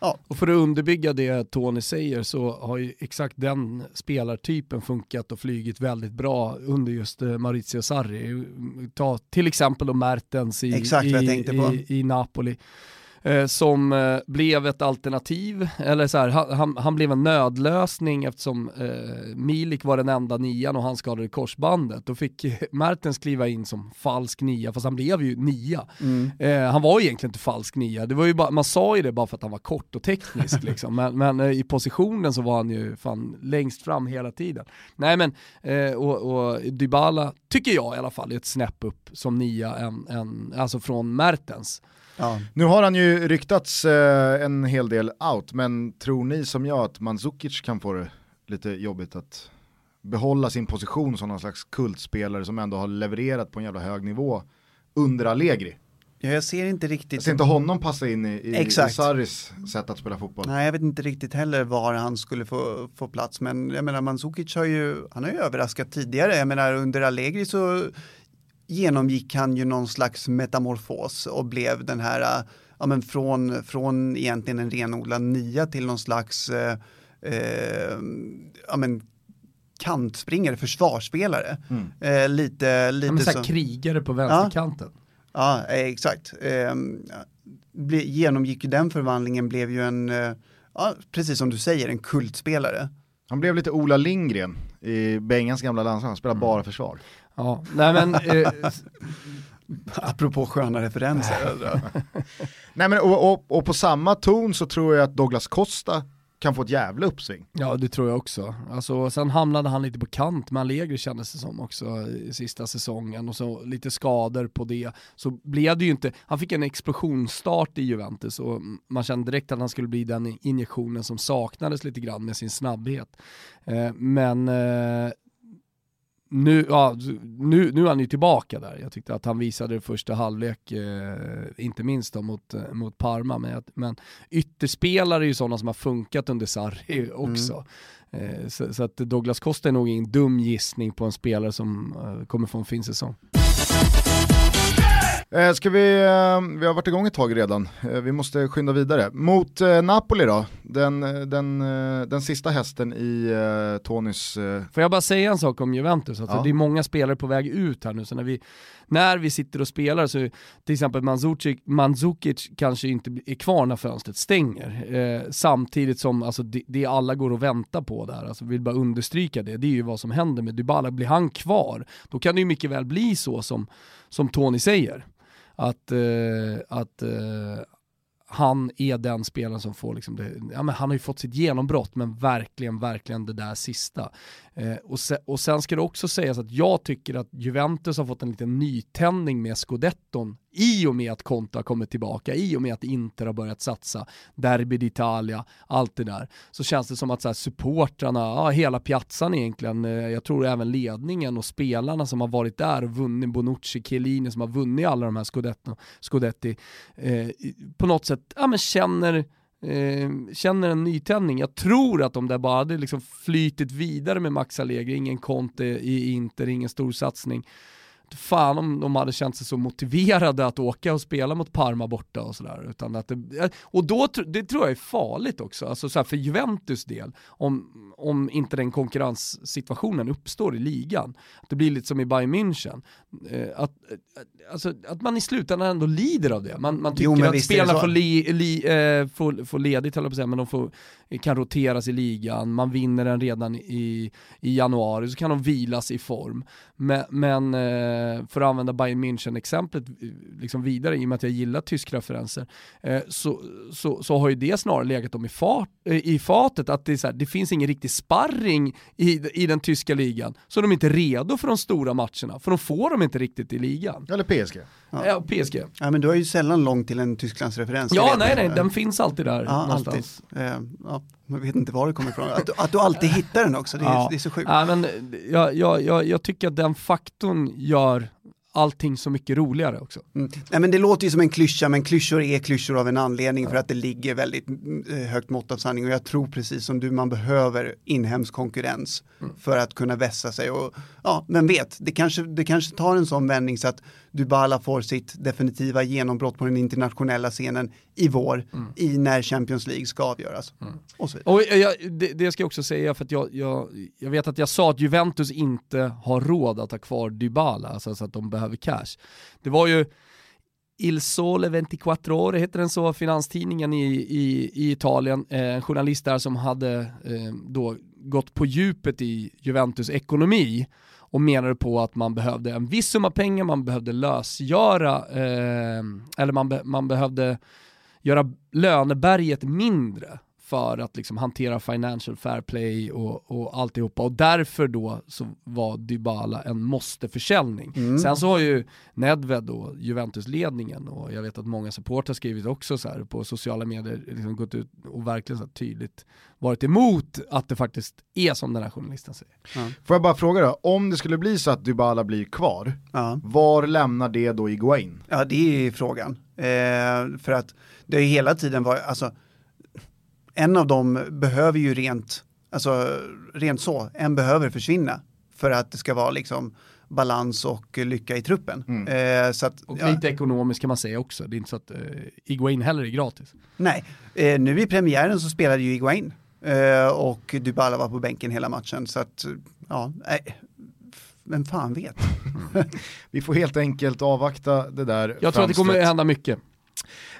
Ja. Och för att underbygga det Tony säger så har ju exakt den spelartypen funkat och flygit väldigt bra under just eh, Maurizio Sarri. Ta till exempel då Mertens i, i, i, i Napoli eh, som eh, blev ett alternativ, eller så här, han, han, blev en nödlösning eftersom eh, Milik var den enda nian och han skadade korsbandet. Då fick Mertens kliva in som falsk nia, fast han blev ju nia. Mm. Eh, han var egentligen inte falsk nia, det var ju bara, man sa ju det bara för att han var kort och teknisk liksom. men, men eh, i positionen så var han ju fan längst fram hela tiden. Nej men, eh, och, och Dybala tycker jag i alla fall är ett snäpp upp som nia, en, en, alltså från Mertens. Ja. Nu har han ju ryktats eh, en hel del out, men tror ni som jag att Mandzukic kan få det lite jobbigt att behålla sin position som någon slags kultspelare som ändå har levererat på en jävla hög nivå under Allegri? Ja, jag ser inte riktigt. Jag ser inte honom passa in i, i, i Sarris sätt att spela fotboll. Nej, jag vet inte riktigt heller var han skulle få, få plats. Men jag menar, Mandzukic har ju, han har ju överraskat tidigare. Jag menar, under Allegri så genomgick han ju någon slags metamorfos och blev den här, ja men från, från egentligen en renodlad nia till någon slags, eh, eh, ja men kantspringare, försvarsspelare. Mm. Eh, lite, lite ja, som... krigare på vänsterkanten. Ja, ja exakt. Eh, ble, genomgick ju den förvandlingen, blev ju en, ja, precis som du säger, en kultspelare. Han blev lite Ola Lindgren i Bengans gamla landslag, han spelade mm. bara försvar. Ja, nej men... Eh, apropå sköna referenser. nej men och, och, och, på samma ton så tror jag att Douglas Costa kan få ett jävla uppsving. Ja det tror jag också. Alltså, sen hamnade han lite på kant med Allegri kändes det som också i sista säsongen och så lite skador på det. Så blev det ju inte, han fick en explosionsstart i Juventus och man kände direkt att han skulle bli den injektionen som saknades lite grann med sin snabbhet. Eh, men eh, nu, ja, nu, nu är han ju tillbaka där. Jag tyckte att han visade det första halvlek, eh, inte minst då mot, eh, mot Parma, men, men ytterspelare är ju sådana som har funkat under Sarri också. Mm. Eh, så, så, att Douglas Costa är nog ingen dum gissning på en spelare som eh, kommer få en fin säsong. Eh, ska vi, eh, vi har varit igång ett tag redan, eh, vi måste skynda vidare. Mot Napoli då, den, den, den sista hästen i Tonys... Får jag bara säga en sak om Juventus? Alltså, ja. Det är många spelare på väg ut här nu, så när vi, när vi sitter och spelar så till exempel Mandzukic, Mandzukic kanske inte är kvar när fönstret stänger. Eh, samtidigt som alltså, det, det alla går och väntar på där, alltså, vill bara understryka det, det är ju vad som händer med Dybala. Blir han kvar, då kan det ju mycket väl bli så som, som Tony säger att, eh, att eh, han är den spelaren som får liksom det, ja men han har ju fått sitt genombrott men verkligen, verkligen det där sista. Eh, och, se, och sen ska det också sägas att jag tycker att Juventus har fått en liten nytändning med scudetton i och med att Conte har kommit tillbaka, i och med att Inter har börjat satsa, Derby d'Italia, allt det där. Så känns det som att så här, supportrarna, ja, hela piazzan egentligen, eh, jag tror även ledningen och spelarna som har varit där och vunnit, Bonucci, Chiellini som har vunnit alla de här scudetto, scudetti, eh, på något sätt ja, men känner Eh, känner en nytändning. Jag tror att de där bara hade liksom flytit vidare med Max Allegri, ingen Conte i Inter, ingen storsatsning fan om de hade känt sig så motiverade att åka och spela mot Parma borta och sådär. Och då, det tror jag är farligt också, alltså så för Juventus del, om, om inte den konkurrenssituationen uppstår i ligan. Det blir lite som i Bayern München. Eh, att, alltså, att man i slutändan ändå lider av det. Man, man tycker jo, att spelarna får, li, li, eh, får, får ledigt, på säga, men de får, kan roteras i ligan, man vinner den redan i, i januari, så kan de vilas i form. Men, men eh, för att använda Bayern München-exemplet liksom vidare, i och med att jag gillar tyska referenser, eh, så, så, så har ju det snarare legat dem i, fart, eh, i fatet, att det, är så här, det finns ingen riktig sparring i, i den tyska ligan, så de är inte redo för de stora matcherna, för de får dem inte riktigt i ligan. Eller PSG. Ja, ja PSG. Ja men du har ju sällan långt till en Tysklandsreferens. Ja, nej, nej, den finns alltid där ja, någonstans. Alltid. Eh, ja, man vet inte var det kommer ifrån. Att, du, att du alltid hittar den också, det är, ja. det är så sjukt. Ja, men jag, jag, jag, jag tycker att den faktorn gör allting så mycket roligare också. Mm. Nej, men det låter ju som en klyscha, men klyschor är klyschor av en anledning ja. för att det ligger väldigt eh, högt mått av sanning och jag tror precis som du, man behöver inhemsk konkurrens mm. för att kunna vässa sig och ja, vem vet, det kanske, det kanske tar en sån vändning så att Dybala får sitt definitiva genombrott på den internationella scenen i vår, mm. i när Champions League ska avgöras. Mm. Och, och jag, det, det, ska jag också säga, för att jag, jag, jag vet att jag sa att Juventus inte har råd att ha kvar Dybala, alltså så att de behöver cash. Det var ju Il Sole 24 Ore, heter den så, finanstidningen i, i, i Italien, eh, en journalist där som hade eh, då gått på djupet i Juventus ekonomi och menade på att man behövde en viss summa pengar, man behövde lösgöra, eh, eller man, be, man behövde göra löneberget mindre? För att liksom hantera financial fair play och, och alltihopa och därför då så var Dybala en måste-försäljning. Mm. Sen så har ju Nedved och Juventus-ledningen och jag vet att många supportrar skrivit också så här på sociala medier, liksom gått ut och verkligen så tydligt varit emot att det faktiskt är som den här journalisten säger. Ja. Får jag bara fråga då, om det skulle bli så att Dybala blir kvar, ja. var lämnar det då Iguain? Ja det är frågan. Eh, för att det har ju hela tiden varit, alltså en av dem behöver ju rent, alltså rent så, en behöver försvinna för att det ska vara liksom balans och lycka i truppen. Mm. Eh, så att, och lite ekonomiskt kan man säga också, det är inte så att eh, Iguain heller är gratis. Nej, eh, nu i premiären så spelade ju Iguain eh, och Dybala var på bänken hela matchen så att, ja, nej, vem fan vet. Vi får helt enkelt avvakta det där. Jag tror att det kommer hända mycket.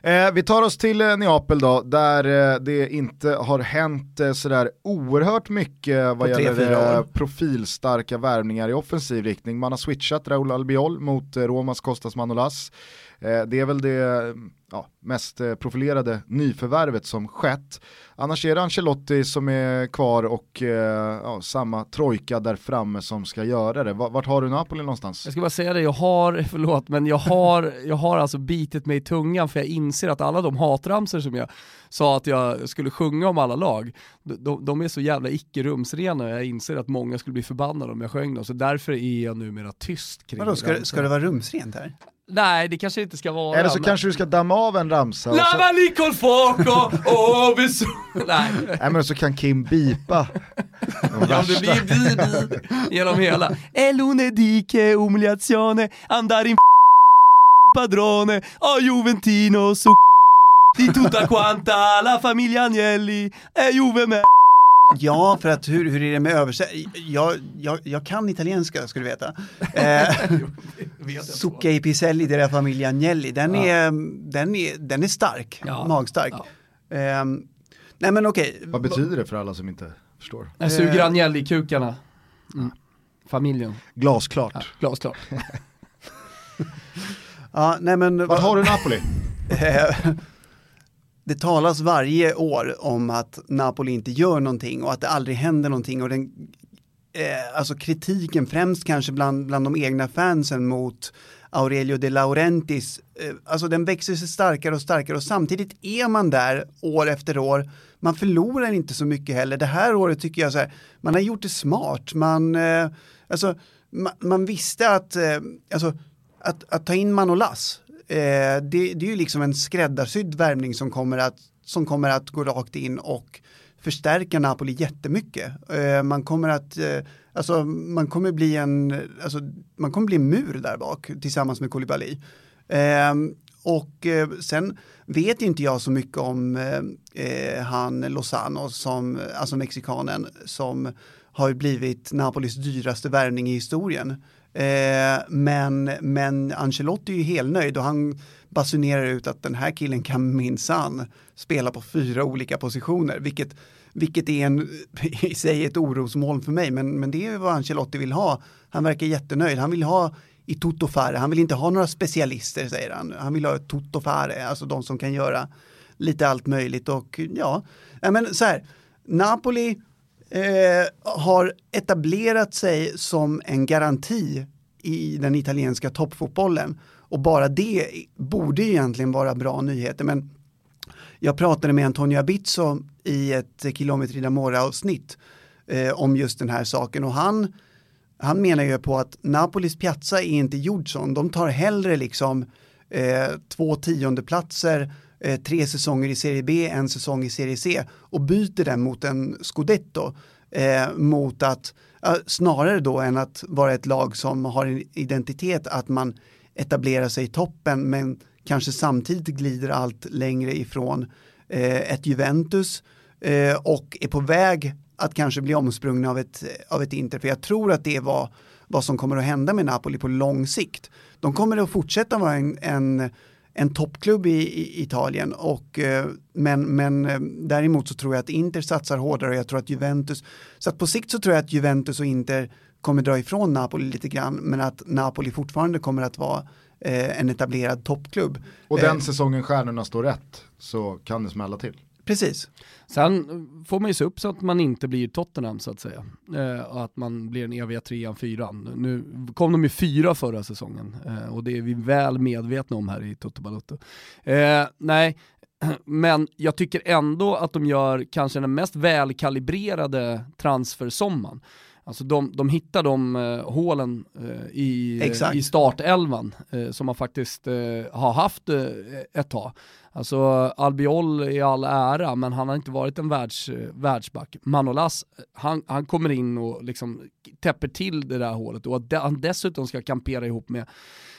Eh, vi tar oss till eh, Neapel då, där eh, det inte har hänt eh, sådär oerhört mycket vad gäller eh, profilstarka värvningar i offensiv riktning. Man har switchat Raúl Albiol mot eh, Romas Kostas Manolas. Eh, det är väl det ja, mest eh, profilerade nyförvärvet som skett. Annars är det Ancelotti som är kvar och eh, ja, samma trojka där framme som ska göra det. Vart har du Napoli någonstans? Jag ska bara säga det, jag har, förlåt, men jag har, jag har alltså bitit mig i tungan för jag inser att alla de hatramser som jag sa att jag skulle sjunga om alla lag, de, de är så jävla icke rumsrena och jag inser att många skulle bli förbannade om jag sjöng dem, så därför är jag numera tyst kring Vadå, ska, ska det vara rumsrent här? Nej, det kanske inte ska vara. Eller så men... kanske du ska damma av en ramsa. Lava så... licol fuoco, oh, Nej. Nej men så kan Kim bipa. ja, det blir bi, bi genom hela. E lunedì che umiliazione, andare in padrone, oh Juventino su di tutta quanta la famiglia Agnelli, e Juve med Ja, för att hur, hur är det med översättning? Jag, jag, jag kan italienska, ska du veta. Eh, Zucca i piselli della famiglia Agnelli, den, ja. är, den, är, den är stark, ja. magstark. Ja. Eh, nej men okej. Okay. Vad betyder det för alla som inte förstår? Jag suger Agnelli-kukarna. Mm. Familjen. Glasklart. Ja, glasklart. ja, nej men... Vad har du Napoli? det talas varje år om att Napoli inte gör någonting och att det aldrig händer någonting och den, eh, alltså kritiken främst kanske bland, bland de egna fansen mot Aurelio de Laurentis, eh, alltså den växer sig starkare och starkare och samtidigt är man där år efter år. Man förlorar inte så mycket heller. Det här året tycker jag så här, man har gjort det smart. Man, eh, alltså, man, man visste att, eh, alltså, att, att ta in Manolas, Eh, det, det, är ju liksom en skräddarsydd värvning som kommer, att, som kommer att gå rakt in och förstärka Napoli jättemycket. Eh, man kommer att, eh, alltså man kommer bli en, alltså man kommer bli en mur där bak tillsammans med Koulibaly. Eh, och eh, sen vet inte jag så mycket om eh, eh, han Lozano, som, alltså mexikanen, som har blivit Napolis dyraste värvning i historien. Eh, men, men Ancelotti är ju helnöjd och han basunerar ut att den här killen kan minsann spela på fyra olika positioner, vilket, vilket är en, i sig ett orosmoln för mig, men, men det är vad Ancelotti vill ha. Han verkar jättenöjd, han vill ha i tuttofare, han vill inte ha några specialister säger han, han vill ha ett tuttofare, alltså de som kan göra lite allt möjligt och ja, men så här, Napoli eh, har etablerat sig som en garanti i den italienska toppfotbollen. Och bara det borde egentligen vara bra nyheter. Men jag pratade med Antonio Abizzo i ett Kilometri d'Amore avsnitt eh, om just den här saken och han, han menar ju på att Napolis Piazza är inte gjord sån. De tar hellre liksom eh, två tiondeplatser eh, tre säsonger i Serie B, en säsong i Serie C och byter den mot en scudetto. Eh, mot att, eh, snarare då än att vara ett lag som har en identitet att man etablerar sig i toppen men kanske samtidigt glider allt längre ifrån eh, ett Juventus eh, och är på väg att kanske bli omsprungna av ett, av ett Inter. För jag tror att det var vad som kommer att hända med Napoli på lång sikt. De kommer att fortsätta vara en, en en toppklubb i, i, Italien. Och, eh, men, men eh, däremot så tror jag att Inter satsar hårdare och jag tror att Juventus, så att på sikt så tror jag att Juventus och Inter kommer dra ifrån Napoli lite grann men att Napoli fortfarande kommer att vara eh, en etablerad toppklubb. Och den säsongen stjärnorna står rätt så kan det smälla till. Precis. Sen får man ju se upp så att man inte blir Tottenham så att säga. Eh, och att man blir den eviga trean, fyran. Nu kom de ju fyra förra säsongen eh, och det är vi väl medvetna om här i Toto Balotto. Eh, nej, men jag tycker ändå att de gör kanske den mest välkalibrerade transfersommaren. Alltså de, de hittar de uh, hålen uh, i, uh, i startelvan som man faktiskt har haft ett tag. Alltså Albiol i all ära, men han har inte varit en världs, världsback. Manolas, han, han kommer in och liksom täpper till det där hålet och att han dessutom ska kampera ihop med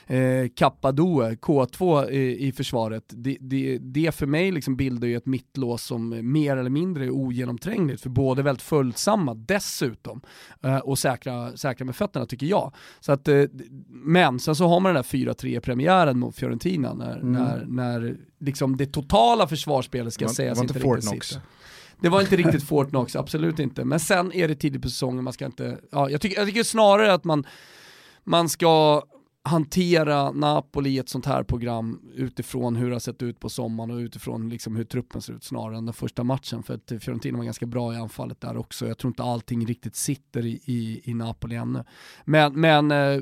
eh, Kappadoe, K2 i, i försvaret, det, det, det, för mig liksom bildar ju ett mittlås som mer eller mindre är ogenomträngligt för båda är väldigt följsamma dessutom eh, och säkra, säkra med fötterna tycker jag. Så att, eh, men sen så har man den där 4-3 premiären mot Fiorentina när, mm. när, när liksom det totala försvarsspelet ska sägas inte riktigt. Det var inte riktigt Fortnox, absolut inte. Men sen är det tidigt på säsongen, man ska inte, ja, jag, tycker, jag tycker snarare att man, man ska hantera Napoli i ett sånt här program utifrån hur det har sett ut på sommaren och utifrån liksom hur truppen ser ut snarare än den första matchen. För att Fiorentina var ganska bra i anfallet där också. Jag tror inte allting riktigt sitter i, i, i Napoli ännu. Men, men eh,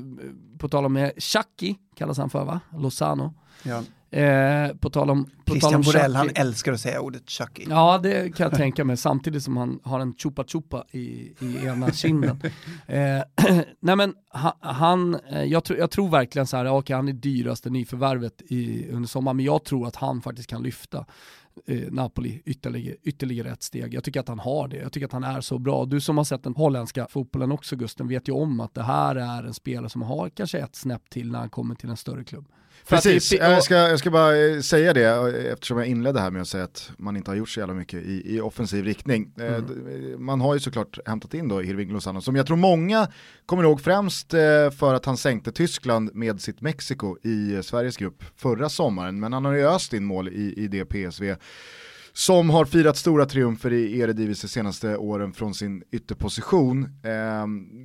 på tal om Chucky kallas han för va? Lozano. Ja. Eh, på tal om Christian Borell, han älskar att säga ordet Chucky. Ja, det kan jag tänka mig, samtidigt som han har en chupa chupa i, i ena kinden. eh, nej men han, eh, jag, tro, jag tror verkligen så här, okay, han är dyraste nyförvärvet i, under sommaren, men jag tror att han faktiskt kan lyfta eh, Napoli ytterligare, ytterligare ett steg. Jag tycker att han har det, jag tycker att han är så bra. Du som har sett den holländska fotbollen också Gusten vet ju om att det här är en spelare som har kanske ett snäpp till när han kommer till en större klubb. Precis, jag ska, jag ska bara eh, säga det eftersom jag inledde här med att säga att man inte har gjort så jävla mycket i, i offensiv riktning. Eh, mm. Man har ju såklart hämtat in då Hirving Lozano som jag tror många kommer ihåg främst eh, för att han sänkte Tyskland med sitt Mexiko i Sveriges grupp förra sommaren. Men han har ju öst in mål i, i det PSV som har firat stora triumfer i Eredivisie de senaste åren från sin ytterposition.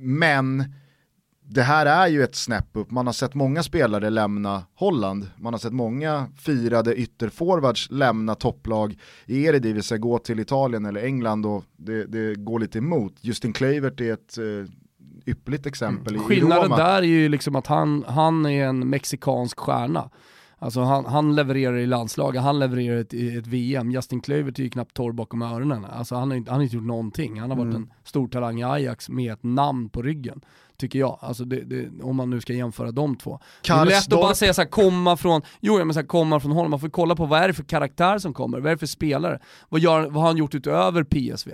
Men det här är ju ett snäpp upp, man har sett många spelare lämna Holland, man har sett många firade ytterforwards lämna topplag i Eredivisie, gå till Italien eller England och det, det går lite emot. Justin Kluivert är ett uh, ypperligt exempel mm. Skillnaden i Roma. där är ju liksom att han, han är en mexikansk stjärna. Alltså han, han levererar i landslaget, han levererar ett, ett VM. Justin Kluivert är ju knappt torr bakom öronen. Alltså han har, inte, han har inte gjort någonting. Han har varit mm. en stor talang i Ajax med ett namn på ryggen. Tycker jag, alltså det, det, om man nu ska jämföra de två. Karsdorp. Det är lätt att bara säga såhär, komma från, jo men så här, komma från honom, man får kolla på vad är det för karaktär som kommer, vad är det för spelare? Vad, gör, vad har han gjort utöver PSV?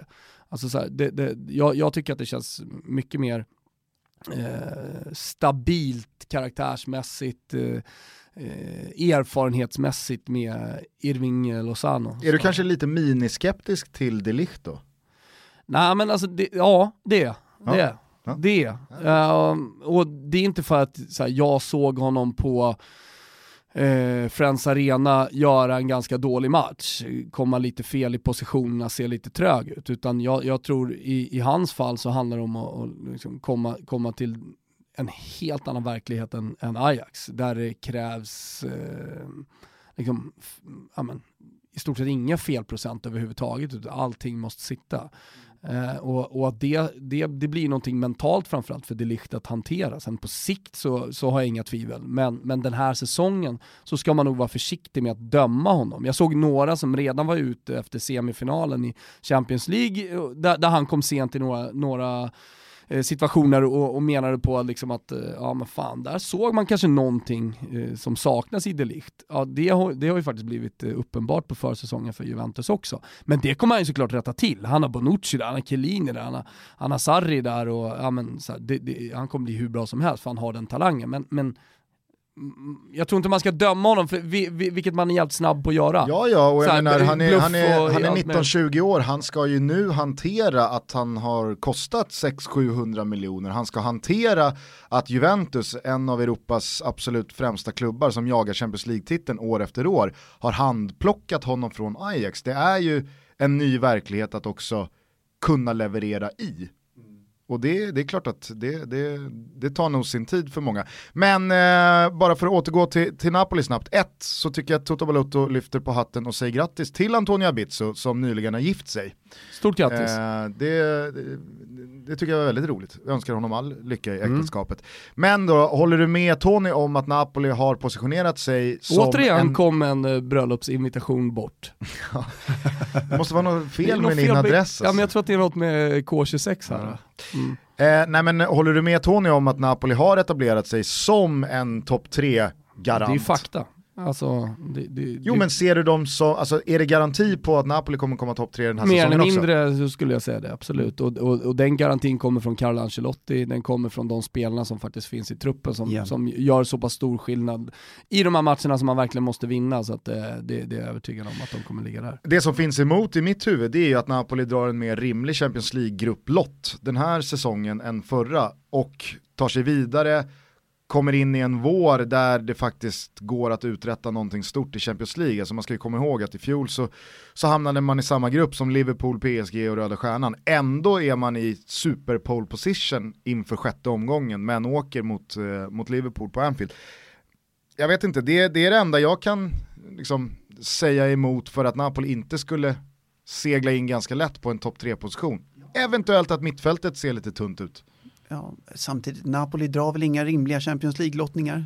Alltså så här, det, det, jag, jag tycker att det känns mycket mer eh, stabilt karaktärsmässigt, eh, eh, erfarenhetsmässigt med Irving Lozano. Är du kanske lite miniskeptisk till Delicht då? Nej men alltså, det, ja det är ja. det. Ja. Det. Uh, och det är inte för att så här, jag såg honom på eh, Friends Arena göra en ganska dålig match, komma lite fel i positionerna, se lite trög ut. Utan jag, jag tror i, i, hans fall så handlar det om att, att liksom komma, komma till en helt annan verklighet än, än Ajax, där det krävs eh, liksom, amen, i stort sett inga felprocent överhuvudtaget, utan allting måste sitta. Eh, och, och att det, det, det blir någonting mentalt framförallt för Delicht att hantera. Sen på sikt så, så har jag inga tvivel, men, men den här säsongen så ska man nog vara försiktig med att döma honom. Jag såg några som redan var ute efter semifinalen i Champions League, eh, där, där han kom sent i några, några Eh, situationer och, och menade på liksom att, eh, ja men fan, där såg man kanske någonting eh, som saknas i Delicht. Ja, det har, det har ju faktiskt blivit eh, uppenbart på försäsongen för Juventus också. Men det kommer han ju såklart rätta till. Han har Bonucci där, han har Chiellini där, han har, han har Sarri där och ja, men, så här, det, det, han kommer bli hur bra som helst för han har den talangen. Men, men jag tror inte man ska döma honom, för vi, vi, vilket man är jävligt snabb på att göra. Ja, ja, och jag menar, han är, han är, han är 19-20 år, han ska ju nu hantera att han har kostat 600-700 miljoner, han ska hantera att Juventus, en av Europas absolut främsta klubbar som jagar Champions League-titeln år efter år, har handplockat honom från Ajax. Det är ju en ny verklighet att också kunna leverera i. Och det, det är klart att det, det, det tar nog sin tid för många. Men eh, bara för att återgå till, till Napoli snabbt. Ett, så tycker jag att Toto Balotto lyfter på hatten och säger grattis till Antonio Abizzo som nyligen har gift sig. Stort grattis. Eh, det, det, tycker jag var väldigt roligt. Jag önskar honom all lycka i mm. äktenskapet. Mm. Men då, håller du med Tony om att Napoli har positionerat sig som Återigen en... kom en uh, bröllopsinvitation bort. det måste vara något fel med din adress. Alltså. Ja men jag tror att det är något med K26 här. Mm. Eh, nej men håller du med Tony om att Napoli har etablerat sig som en topp 3-garant? Det är fakta. Alltså, det, det, jo men ser du dem så, alltså, är det garanti på att Napoli kommer komma topp tre den här mer säsongen också? Mer eller mindre så skulle jag säga det, absolut. Och, och, och, den garantin kommer från Carlo Ancelotti, den kommer från de spelarna som faktiskt finns i truppen som, yeah. som gör så pass stor skillnad i de här matcherna som man verkligen måste vinna. Så att det, eh, det, det är jag övertygad om att de kommer ligga där. Det som finns emot i mitt huvud det är ju att Napoli drar en mer rimlig Champions League-grupplott den här säsongen än förra och tar sig vidare kommer in i en vår där det faktiskt går att uträtta någonting stort i Champions League. Alltså man ska ju komma ihåg att i fjol så, så hamnade man i samma grupp som Liverpool, PSG och Röda Stjärnan. Ändå är man i super pole position inför sjätte omgången men åker mot, eh, mot Liverpool på Anfield. Jag vet inte, det, det är det enda jag kan liksom, säga emot för att Napoli inte skulle segla in ganska lätt på en topp 3-position. Eventuellt att mittfältet ser lite tunt ut ja, samtidigt, Napoli drar väl inga rimliga Champions League-lottningar?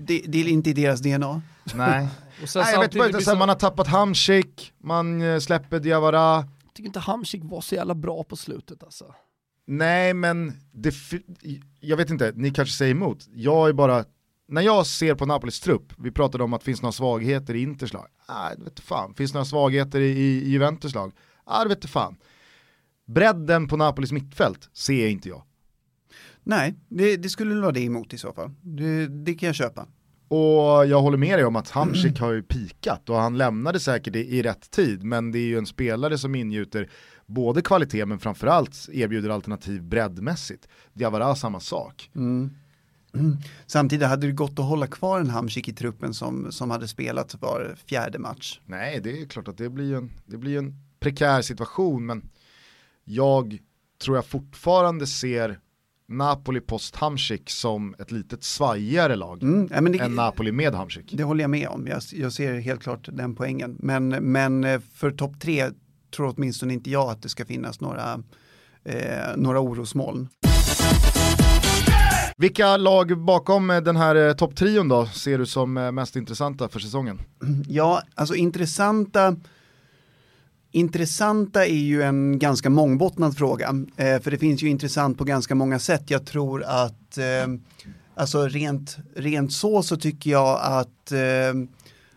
Det, det, är inte i deras DNA. Nej, Nej jag vet bara inte, så... man har tappat Hamsik, man eh, släpper Diawara. Jag tycker inte Hamsik var så jävla bra på slutet alltså. Nej men, det, jag vet inte, ni kanske säger emot. Jag är bara, när jag ser på Napolis trupp, vi pratade om att det finns några svagheter i Inters lag. Nej, det vet fan. Finns det några svagheter i, i Juventus lag? Nej, det vet fan. Bredden på Napolis mittfält ser inte jag. Nej, det, det skulle vara det emot i så fall. Det, det kan jag köpa. Och jag håller med dig om att Hamsik har ju pikat och han lämnade säkert i, i rätt tid men det är ju en spelare som ingjuter både kvalitet men framförallt erbjuder alternativ breddmässigt. Diawara samma sak. Mm. Samtidigt hade det gått att hålla kvar en Hamsik i truppen som, som hade spelat var fjärde match. Nej, det är klart att det blir en, det blir en prekär situation men jag tror jag fortfarande ser Napoli post Hamsik som ett litet svajigare lag mm, ja, det, än Napoli med Hamsik. Det håller jag med om, jag, jag ser helt klart den poängen. Men, men eh, för topp tre tror åtminstone inte jag att det ska finnas några, eh, några orosmoln. Vilka lag bakom den här eh, topptrion då ser du som eh, mest intressanta för säsongen? Ja, alltså intressanta Intressanta är ju en ganska mångbottnad fråga, eh, för det finns ju intressant på ganska många sätt. Jag tror att, eh, alltså rent, rent så så tycker jag att, eh,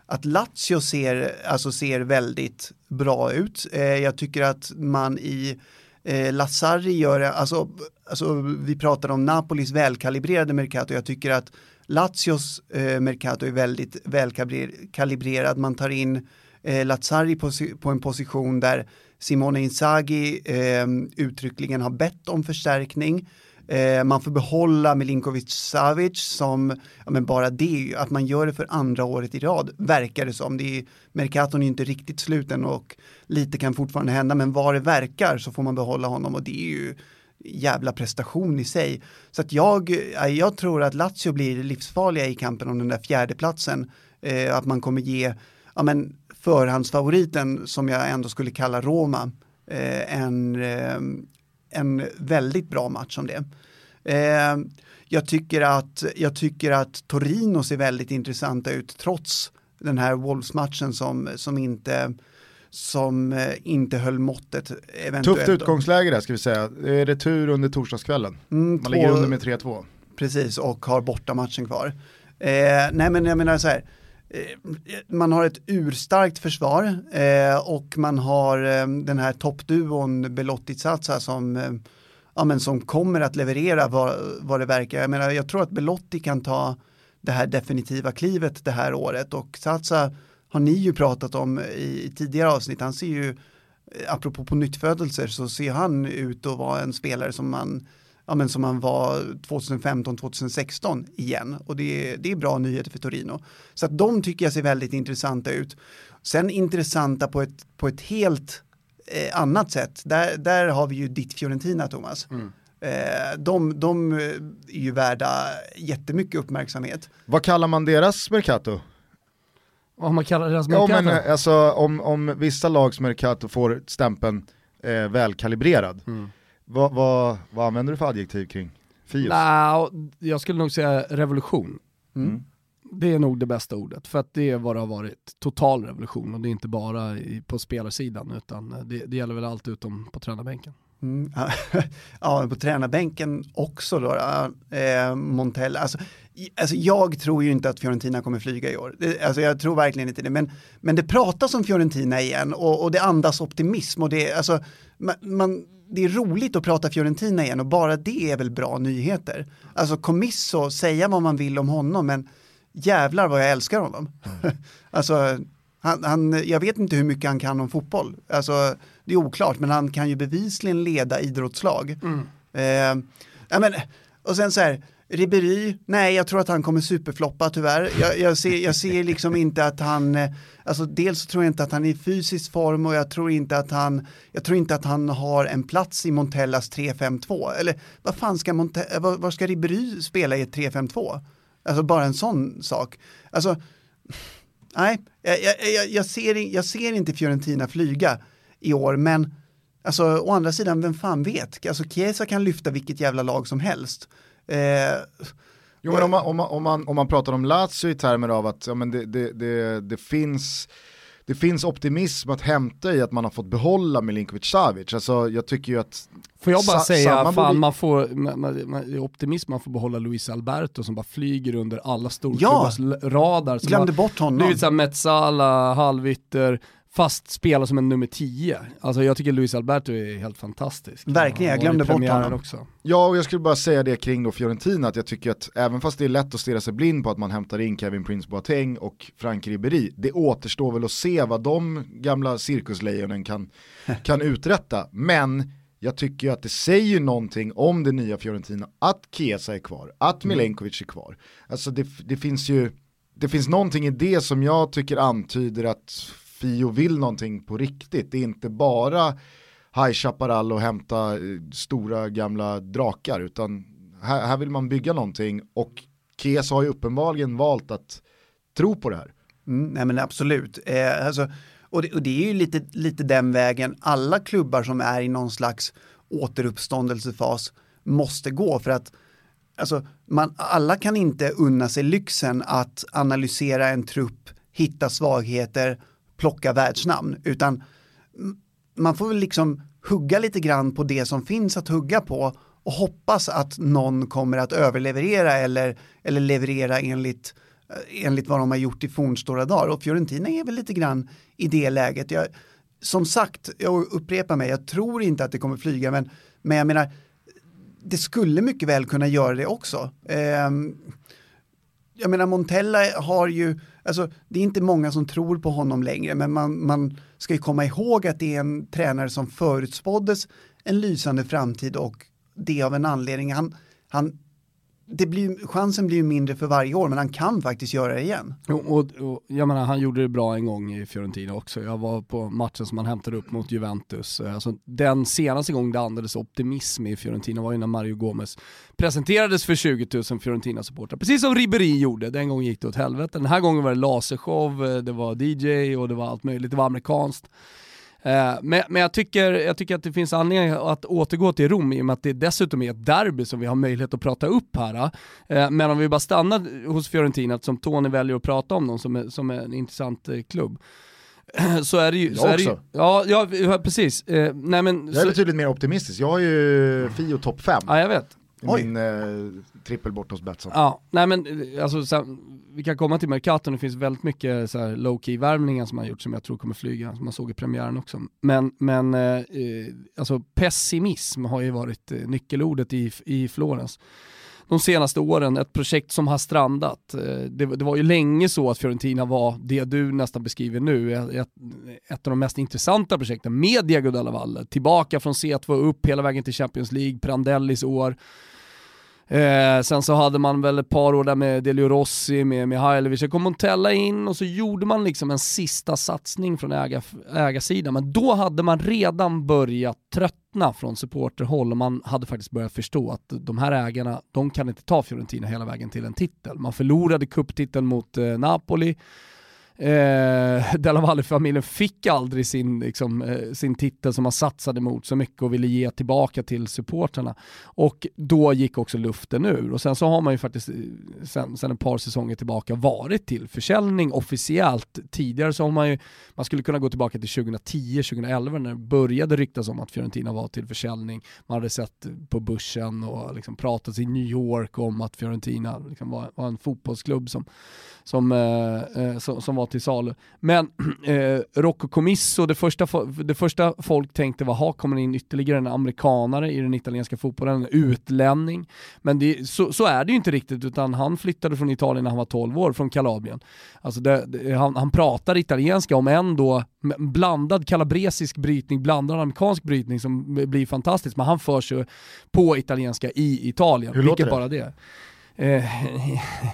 att Lazio ser, alltså ser väldigt bra ut. Eh, jag tycker att man i eh, Lazzari gör det, alltså, alltså vi pratar om Napolis välkalibrerade Mercato, jag tycker att Lazios eh, Mercato är väldigt välkalibrerad, man tar in eh, Lazzari på, på, en position där Simone Inzaghi eh, uttryckligen har bett om förstärkning. Eh, man får behålla Milinkovic Savic som, ja men bara det, att man gör det för andra året i rad, verkar det som. Det är, Mercaton är inte riktigt sluten och lite kan fortfarande hända, men vad det verkar så får man behålla honom och det är ju jävla prestation i sig. Så att jag, eh, jag tror att Lazio blir livsfarliga i kampen om den där fjärdeplatsen. Eh, att man kommer ge, ja men förhandsfavoriten som jag ändå skulle kalla Roma eh, en, eh, en väldigt bra match om det. Eh, jag, tycker att, jag tycker att Torino ser väldigt intressanta ut trots den här Wolves-matchen som, som inte som inte höll måttet. Tufft utgångsläge där ska vi säga. Det är retur under torsdagskvällen. Mm, Man ligger under med 3-2. Precis, och har bortamatchen kvar. Eh, nej men jag menar så här, Eh, Eh, man har ett urstarkt försvar eh, och man har eh, den här toppduon Belotti-Zaza som, eh, ja, men som kommer att leverera vad, vad det verkar. Jag, menar, jag tror att Belotti kan ta det här definitiva klivet det här året och Zaza har ni ju pratat om i, i tidigare avsnitt. Han ser ju, eh, apropå på nyttfödelser, så ser han ut att vara en spelare som man ja, men som han var 2015-2016 igen. Och det är, det är bra nyheter för Torino. Så att de tycker jag ser väldigt intressanta ut. Sen intressanta på ett, på ett helt eh, annat sätt. Där, där har vi ju ditt Fiorentina, Thomas. Mm. Eh, de, de är ju värda jättemycket uppmärksamhet. Vad kallar man deras Mercato? Vad man kallar deras Mercato? Ja, men, alltså, om, om vissa lags Mercato får stämpeln eh, välkalibrerad. Mm vad, vad, vad använder du för adjektiv kring Fios? Nah, jag skulle nog säga revolution. Mm. mm. Det är nog det bästa ordet, för att det är vad det har varit, total revolution och det är inte bara i, på spelarsidan utan det, det, gäller väl allt utom på tränarbänken. Mm, ja, på tränarbänken också då, eh, Montella. Alltså, alltså, jag tror ju inte att Fiorentina kommer flyga i år. Det, alltså, jag tror verkligen inte det. Men, men det pratas om Fiorentina igen och, och det andas optimism. Och det, alltså, man, man, det är roligt att prata Fiorentina igen och bara det är väl bra nyheter. Alltså Comisso, säga vad man vill om honom, men jävlar vad jag älskar honom. Mm. alltså, han, han, jag vet inte hur mycket han kan om fotboll. Alltså, det är oklart, men han kan ju bevisligen leda idrottslag. Mm. Eh, ja, men, och sen så här, Ribéry, nej jag tror att han kommer superfloppa tyvärr. Jag, jag, ser, jag ser liksom inte att han, eh, alltså dels tror jag inte att han är i fysisk form och jag tror inte att han, jag tror inte att han har en plats i Montellas 3-5-2. Eller vad fan ska Monte, eh, vad, vad ska Ribéry spela i ett 3-5-2? Alltså bara en sån sak. Alltså, nej, jag, jag, jag, ser, jag ser inte Fiorentina flyga i år, men alltså å andra sidan, vem fan vet? Alltså Chiesa kan lyfta vilket jävla lag som helst. Eh, jo men om man, om, man, om, man, om man pratar om Lazio i termer av att ja, men det, det, det, det finns det finns optimism att hämta i att man har fått behålla Milinkovic Savic. Alltså jag tycker ju att... Får jag bara säga, fan borde... man får, man, man, optimism man får behålla Luis Alberto som bara flyger under alla storklubbars ja, radar. Glömde bort honom. Blivit såhär Metsala, halvytter, fast spelar som en nummer 10. Alltså jag tycker Luis Alberto är helt fantastisk. Verkligen, jag glömde bort honom. Också. Ja, och jag skulle bara säga det kring då Fiorentina, att jag tycker att även fast det är lätt att stirra sig blind på att man hämtar in Kevin Prince Boateng och Frank Ribéry, det återstår väl att se vad de gamla cirkuslejonen kan, kan uträtta. Men jag tycker att det säger någonting om det nya Fiorentina att Chiesa är kvar, att mm. Milenkovic är kvar. Alltså det, det finns ju, det finns någonting i det som jag tycker antyder att Fio vill någonting på riktigt. Det är inte bara High Chaparral och hämta eh, stora gamla drakar utan här, här vill man bygga någonting och Kes har ju uppenbarligen valt att tro på det här. Mm, nej men absolut. Eh, alltså, och, det, och, det, är ju lite, lite den vägen alla klubbar som är i någon slags återuppståndelsefas måste gå för att alltså, man, alla kan inte unna sig lyxen att analysera en trupp, hitta svagheter, plocka världsnamn, utan man får väl liksom hugga lite grann på det som finns att hugga på och hoppas att någon kommer att överleverera eller, eller leverera enligt, eh, enligt vad de har gjort i fornstora dagar. Och Fiorentina är väl lite grann i det läget. Jag, som sagt, jag upprepar mig, jag tror inte att det kommer flyga, men, men jag menar, det skulle mycket väl kunna göra det också. Eh, jag menar, Montella har ju, alltså det är inte många som tror på honom längre, men man, man ska ju komma ihåg att det är en tränare som förutspåddes en lysande framtid och det av en anledning. Han, han det blir, chansen blir ju mindre för varje år, men han kan faktiskt göra det igen. Och, och, och, jag menar, han gjorde det bra en gång i Fiorentina också. Jag var på matchen som han hämtade upp mot Juventus. Eh, alltså, den senaste gången det andades optimism i Fiorentina var ju när Mario Gomez presenterades för 20 000 Fiorentina-supportrar. Precis som Ribéry gjorde, den gången gick det åt helvete. Den här gången var det lasershow, eh, det var DJ och det var allt möjligt, det var amerikanskt. Eh, men, men jag, tycker, jag tycker att det finns anledning att återgå till Rom i och med att det dessutom är ett derby som vi har möjlighet att prata upp här. Eh, men om vi bara stannar hos Fiorentina, som Tony väljer att prata om dem som som en intressant eh, klubb så är det ju... Jag också. Ju, ja, ja, precis. nej, men, jag är så, betydligt mer optimistisk, jag har ju Fio topp 5 ja, jag vet. I min eh, trippel bort hos Betsson. Ja, nej men alltså, så, vi kan komma till Mercaton, det finns väldigt mycket så här, low key värvningar som har gjort som jag tror kommer flyga, som man såg i premiären också. Men, men eh, alltså pessimism har ju varit eh, nyckelordet i, i Florens de senaste åren, ett projekt som har strandat. Eh, det, det, var ju länge så att Fiorentina var det du nästan beskriver nu, ett, ett av de mest intressanta projekten med Diego Dalla Valle. Tillbaka från C2 upp hela vägen till Champions League, Prandellis år. Eh, sen så hade man väl ett par år där med Delio Rossi, med Mihailovic, så kom Montella in och så gjorde man liksom en sista satsning från äga, ägarsidan. Men då hade man redan börjat tröttna från supporterhåll och man hade faktiskt börjat förstå att de här ägarna, de kan inte ta Fiorentina hela vägen till en titel. Man förlorade kupptiteln mot eh, Napoli, Eh, Della Valle-familjen fick aldrig sin, liksom, eh, sin titel som man satsade mot så mycket och ville ge tillbaka till supporterna. Och då gick också luften ur. Och sen så har man ju faktiskt eh, sen, sen ett par säsonger tillbaka varit till försäljning officiellt. Tidigare så har man ju, man skulle kunna gå tillbaka till 2010-2011 när det började ryktas om att Fiorentina var till försäljning. Man hade sett på börsen och liksom pratat i New York om att Fiorentina liksom var, var en fotbollsklubb som, som, eh, eh som, som var var till salu. Men eh, Rocco Comisso, det första, det första folk tänkte var, ha kommer in ytterligare en amerikanare i den italienska fotbollen, en utlänning. Men det, så, så, är det ju inte riktigt, utan han flyttade från Italien när han var 12 år, från Kalabrien. Alltså det, det, han, han pratar italienska, om en då blandad kalabresisk brytning, blandad amerikansk brytning som blir fantastiskt, men han för sig på italienska i Italien. Hur låter det? bara det. Eh,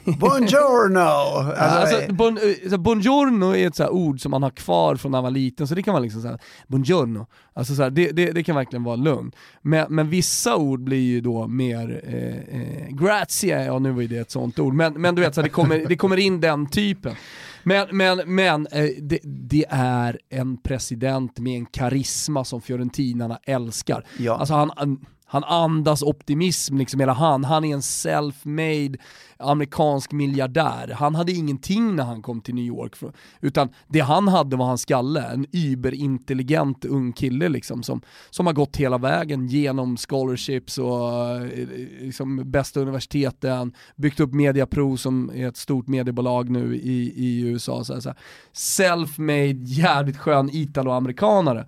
Buongiorno! Alltså, alltså, bon, eh, buongiorno är ett så ord som man har kvar från när man var liten, så det kan man liksom säga, buongiorno, alltså så här, det, det, det, kan verkligen vara lugnt. Men, men vissa ord blir ju då mer, eh, eh, grazie, ja nu var ju det ett sånt ord, men, men du vet, så här, det, kommer, det kommer in den typen. Men, men, men eh, det, det, är en president med en karisma som fiorentinarna älskar. Ja. Alltså han, han han andas optimism, liksom hela han. Han är en self-made amerikansk miljardär. Han hade ingenting när han kom till New York, utan det han hade var hans skalle. En überintelligent ung kille liksom, som, som har gått hela vägen genom scholarships och eh, liksom, bästa universiteten, byggt upp Mediapro som är ett stort mediebolag nu i, i USA. Så så Self-made, jävligt skön italo-amerikanare.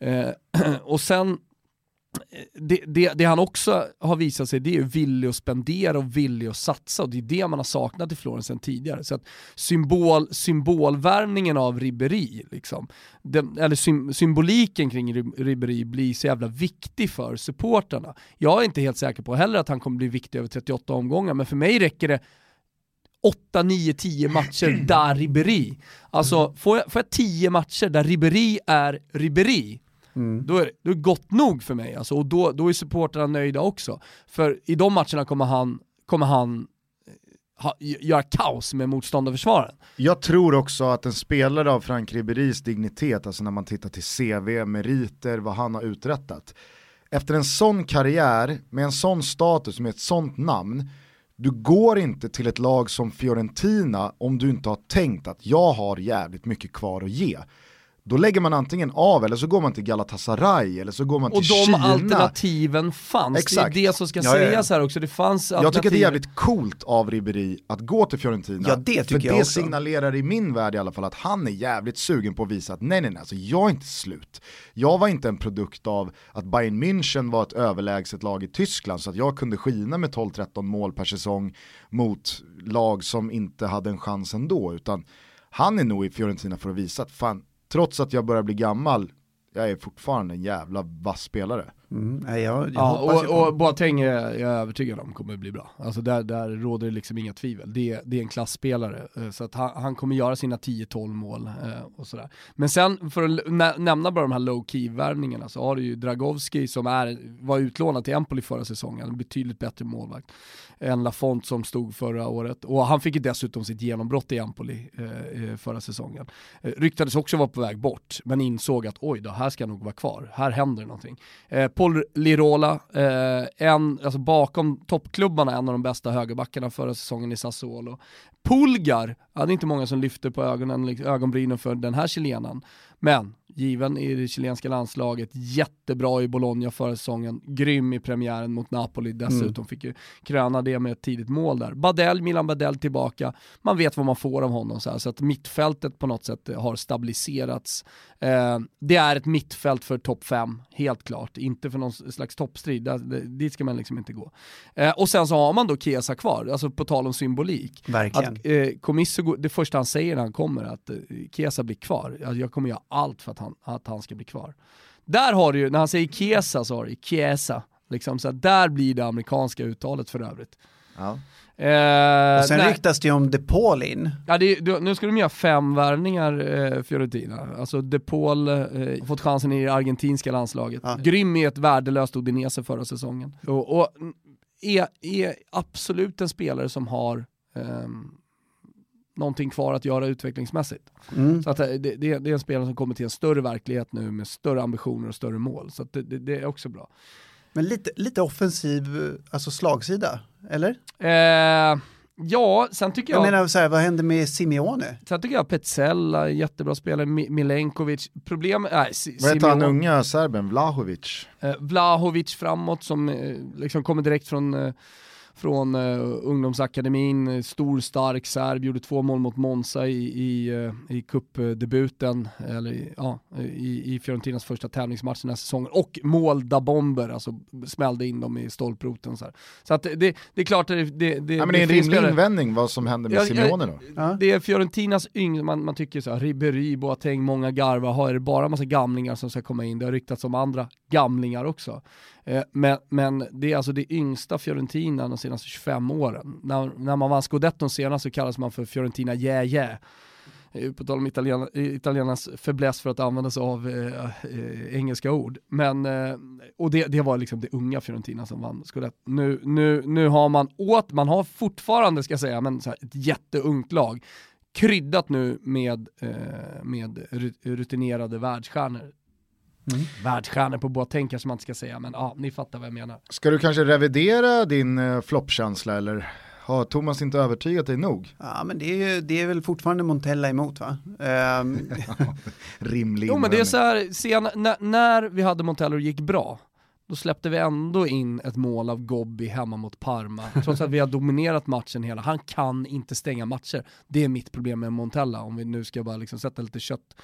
Eh, och sen det, det, det, han också har visat sig det är villig att spendera och villig att satsa och det är det man har saknat i Florens sen tidigare. Så att symbol, symbolvärvningen av Ribéry, liksom, den, eller sym, symboliken kring Ribéry blir så jävla viktig för supporterna. Jag är inte helt säker på heller att han kommer bli viktig över 38 omgångar, men för mig räcker det 8, 9, 10 matcher där Ribéry. Alltså får jag, får jag 10 matcher där Ribéry är Ribéry, Mm. Då, är det, då är det gott nog för mig alltså, och då, då är supportrarna nöjda också. För i de matcherna kommer han, kommer han eh, ha, göra kaos med motståndarförsvaren. Jag tror också att en spelare av Frank Ribéris dignitet, alltså när man tittar till CV, meriter, vad han har uträttat, efter en sån karriär, med en sån status, med ett sånt namn, du går inte till ett lag som Fiorentina om du inte har tänkt att jag har jävligt mycket kvar att ge. Då lägger man antingen av eller så går man till Galatasaray eller så går man till Och de Kina. alternativen fanns, Exakt. det är det som ska Ja, ja, ja. sägas här också. Det fanns Jag tycker det är jävligt coolt av Ribéry att gå till Fiorentina. Ja, det för tycker det jag också. signalerar i min värld i alla fall att han är jävligt sugen på att visa att nej nej nej, alltså jag är inte slut. Jag var inte en produkt av att Bayern München var ett överlägset lag i Tyskland så att jag kunde skina med 12-13 mål per säsong mot lag som inte hade en chans ändå. Utan han är nog i Fiorentina för att visa att fan, trots att jag börjar bli gammal, jag är fortfarande en jävla vass spelare. Mm. Nej, jag, jag Ja, och, och Boateng är jag är övertygad om kommer bli bra. Alltså där, där råder det liksom inga tvivel. Det, är- det är en klassspelare, eh, så att han, han kommer göra sina 10-12 mål eh, och sådär. Men sen, för att nä- nämna bara de här low key-värvningarna, så har du ju Dragowski som är, var utlånad till Empoli förra säsongen, en betydligt bättre målvakt än Lafont som stod förra året. Och han fick ju dessutom sitt genombrott i Empoli eh, eh, förra säsongen. Eh, ryktades också vara på väg bort, men insåg att oj då, här ska jag nog vara kvar, här händer någonting. Eh, Paul Lirola, eh, en, alltså bakom toppklubbarna, en av de bästa högerbackarna förra säsongen i Sassuolo. Pulgar, ja, det är inte många som lyfter på ögonen, liksom, ögonbrynen för den här chilenaren. Men given i det chilenska landslaget, jättebra i Bologna förra säsongen, grym i premiären mot Napoli dessutom, fick ju kröna det med ett tidigt mål där. Badell, Milan Badell tillbaka, man vet vad man får av honom så, här, så att mittfältet på något sätt har stabiliserats. Eh, det är ett mittfält för topp 5, helt klart, inte för någon slags toppstrid, där, dit ska man liksom inte gå. Eh, och sen så har man då Chiesa kvar, alltså på tal om symbolik. Verkligen. Att eh, går- det första han säger när han kommer att eh, Chiesa blir kvar. Alltså, jag kommer göra allt för att han, att han ska bli kvar. Där har du ju, när han säger Chiesa så har du Chiesa. Liksom, så där blir det amerikanska uttalet för övrigt. Ja. Eh, och sen nej. ryktas det ju om DePaul in. Ja, det, är- du, nu ska de göra fem värvningar, eh, Fiorentina. Alltså De Paul, eh, fått chansen i det argentinska landslaget. Ja. Grym i ett värdelöst Udinese förra säsongen. Och, och är, är absolut en spelare som har ehm, någonting kvar att göra utvecklingsmässigt. Mm. Så att eh, det, det, det är en spelare som kommer till en större verklighet nu med större ambitioner och större mål. Så att det, det, det är också bra. Men lite, lite offensiv, alltså slagsida, eller? Eh, ja, sen tycker Jag jag... menar så här, vad händer med Simeone? Sen tycker jag Petzella, är jättebra spelare, Mi- Milenkovic, problem, nej, Si- Vad heter han unga serben, Vlahovic? Eh, Vlahovic framåt som eh, liksom kommer direkt från, eh, från eh, ungdomsakademin, eh, stor, stark serb, gjorde två mål mot Monza i, i, eh, i cupdebuten, eller i- ja, i, i Fiorentinas första tävlingsmatch den här säsongen, och mål da bomber, alltså smällde in dem i stolproten. Så, här. så att det, det är klart att det, det, det, Ja, men det är en rimlig invändning vad som händer med ja, Simeone då. Ja. det är Fiorentinas yngre, man, man tycker så här, Ribéry, Boateng, många garva, har är det bara massa gamlingar som ska komma in? Det har ryktats om andra gamlingar också. Eh, men, men det är alltså det yngsta Fiorentina de senaste 25 åren. När, när man vann scudetton senast så kallas man för Fiorentina yeah yeah. Eh, på tal om italien, eh, italienarnas fäbless för att använda sig av eh, eh, engelska ord. Men, eh, och det, det var liksom det unga Fiorentina som vann skulle, Nu, nu, nu har man åt, man har fortfarande ska jag säga, men så här, ett jätteungt lag. Kryddat nu med, eh, med rutinerade världsstjärnor. Mm. Världsstjärnor på Boateng kanske man inte ska säga, men ja, ni fattar vad jag menar. Ska du kanske revidera din uh, floppkänsla eller har Thomas inte övertygat dig nog? Ja, men det är, ju, det är väl fortfarande Montella emot va? Ehm, Rimlig Jo men det är så här, sen, när, när vi hade Montella och gick bra, då släppte vi ändå in ett mål av Gobbi hemma mot Parma. Trots att vi har dominerat matchen hela. Han kan inte stänga matcher. Det är mitt problem med Montella, om vi nu ska bara liksom sätta lite kött,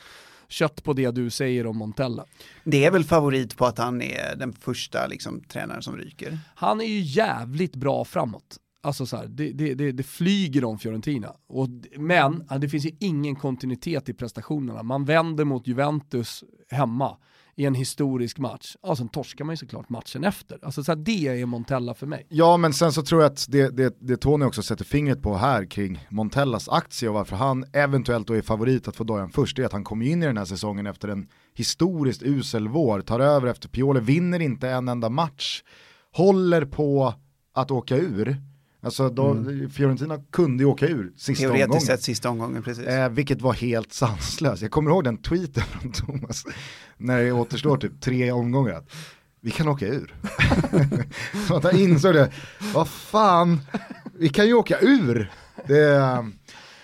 kött på det du säger om Montella. det är väl favorit på att han är den första liksom, tränaren som ryker. Han är ju jävligt bra framåt. Alltså så här, det, det, det, det flyger om Fiorentina. Och, men det finns ju ingen kontinuitet i prestationerna. Man vänder mot Juventus hemma i en historisk match. Ja, sen torskar man ju såklart matchen efter. Alltså så här, det är Montella för mig. Ja men sen så tror jag att det, det, det Tony också sätter fingret på här kring Montellas aktie och varför han eventuellt då är favorit att få Dojan först, det är att han kommer in i den här säsongen efter en historiskt usel vår, tar över efter Piole, vinner inte en enda match, håller på att åka ur. Alltså då, Fiorentina kunde ju åka ur sista omgången. Teoretiskt sett sista omgången, precis. Eh, vilket var helt sanslöst. Jag kommer ihåg den tweeten från Thomas när det återstår typ tre omgångar. vi kan åka ur. så att han insåg det, vad fan, vi kan ju åka ur. Det,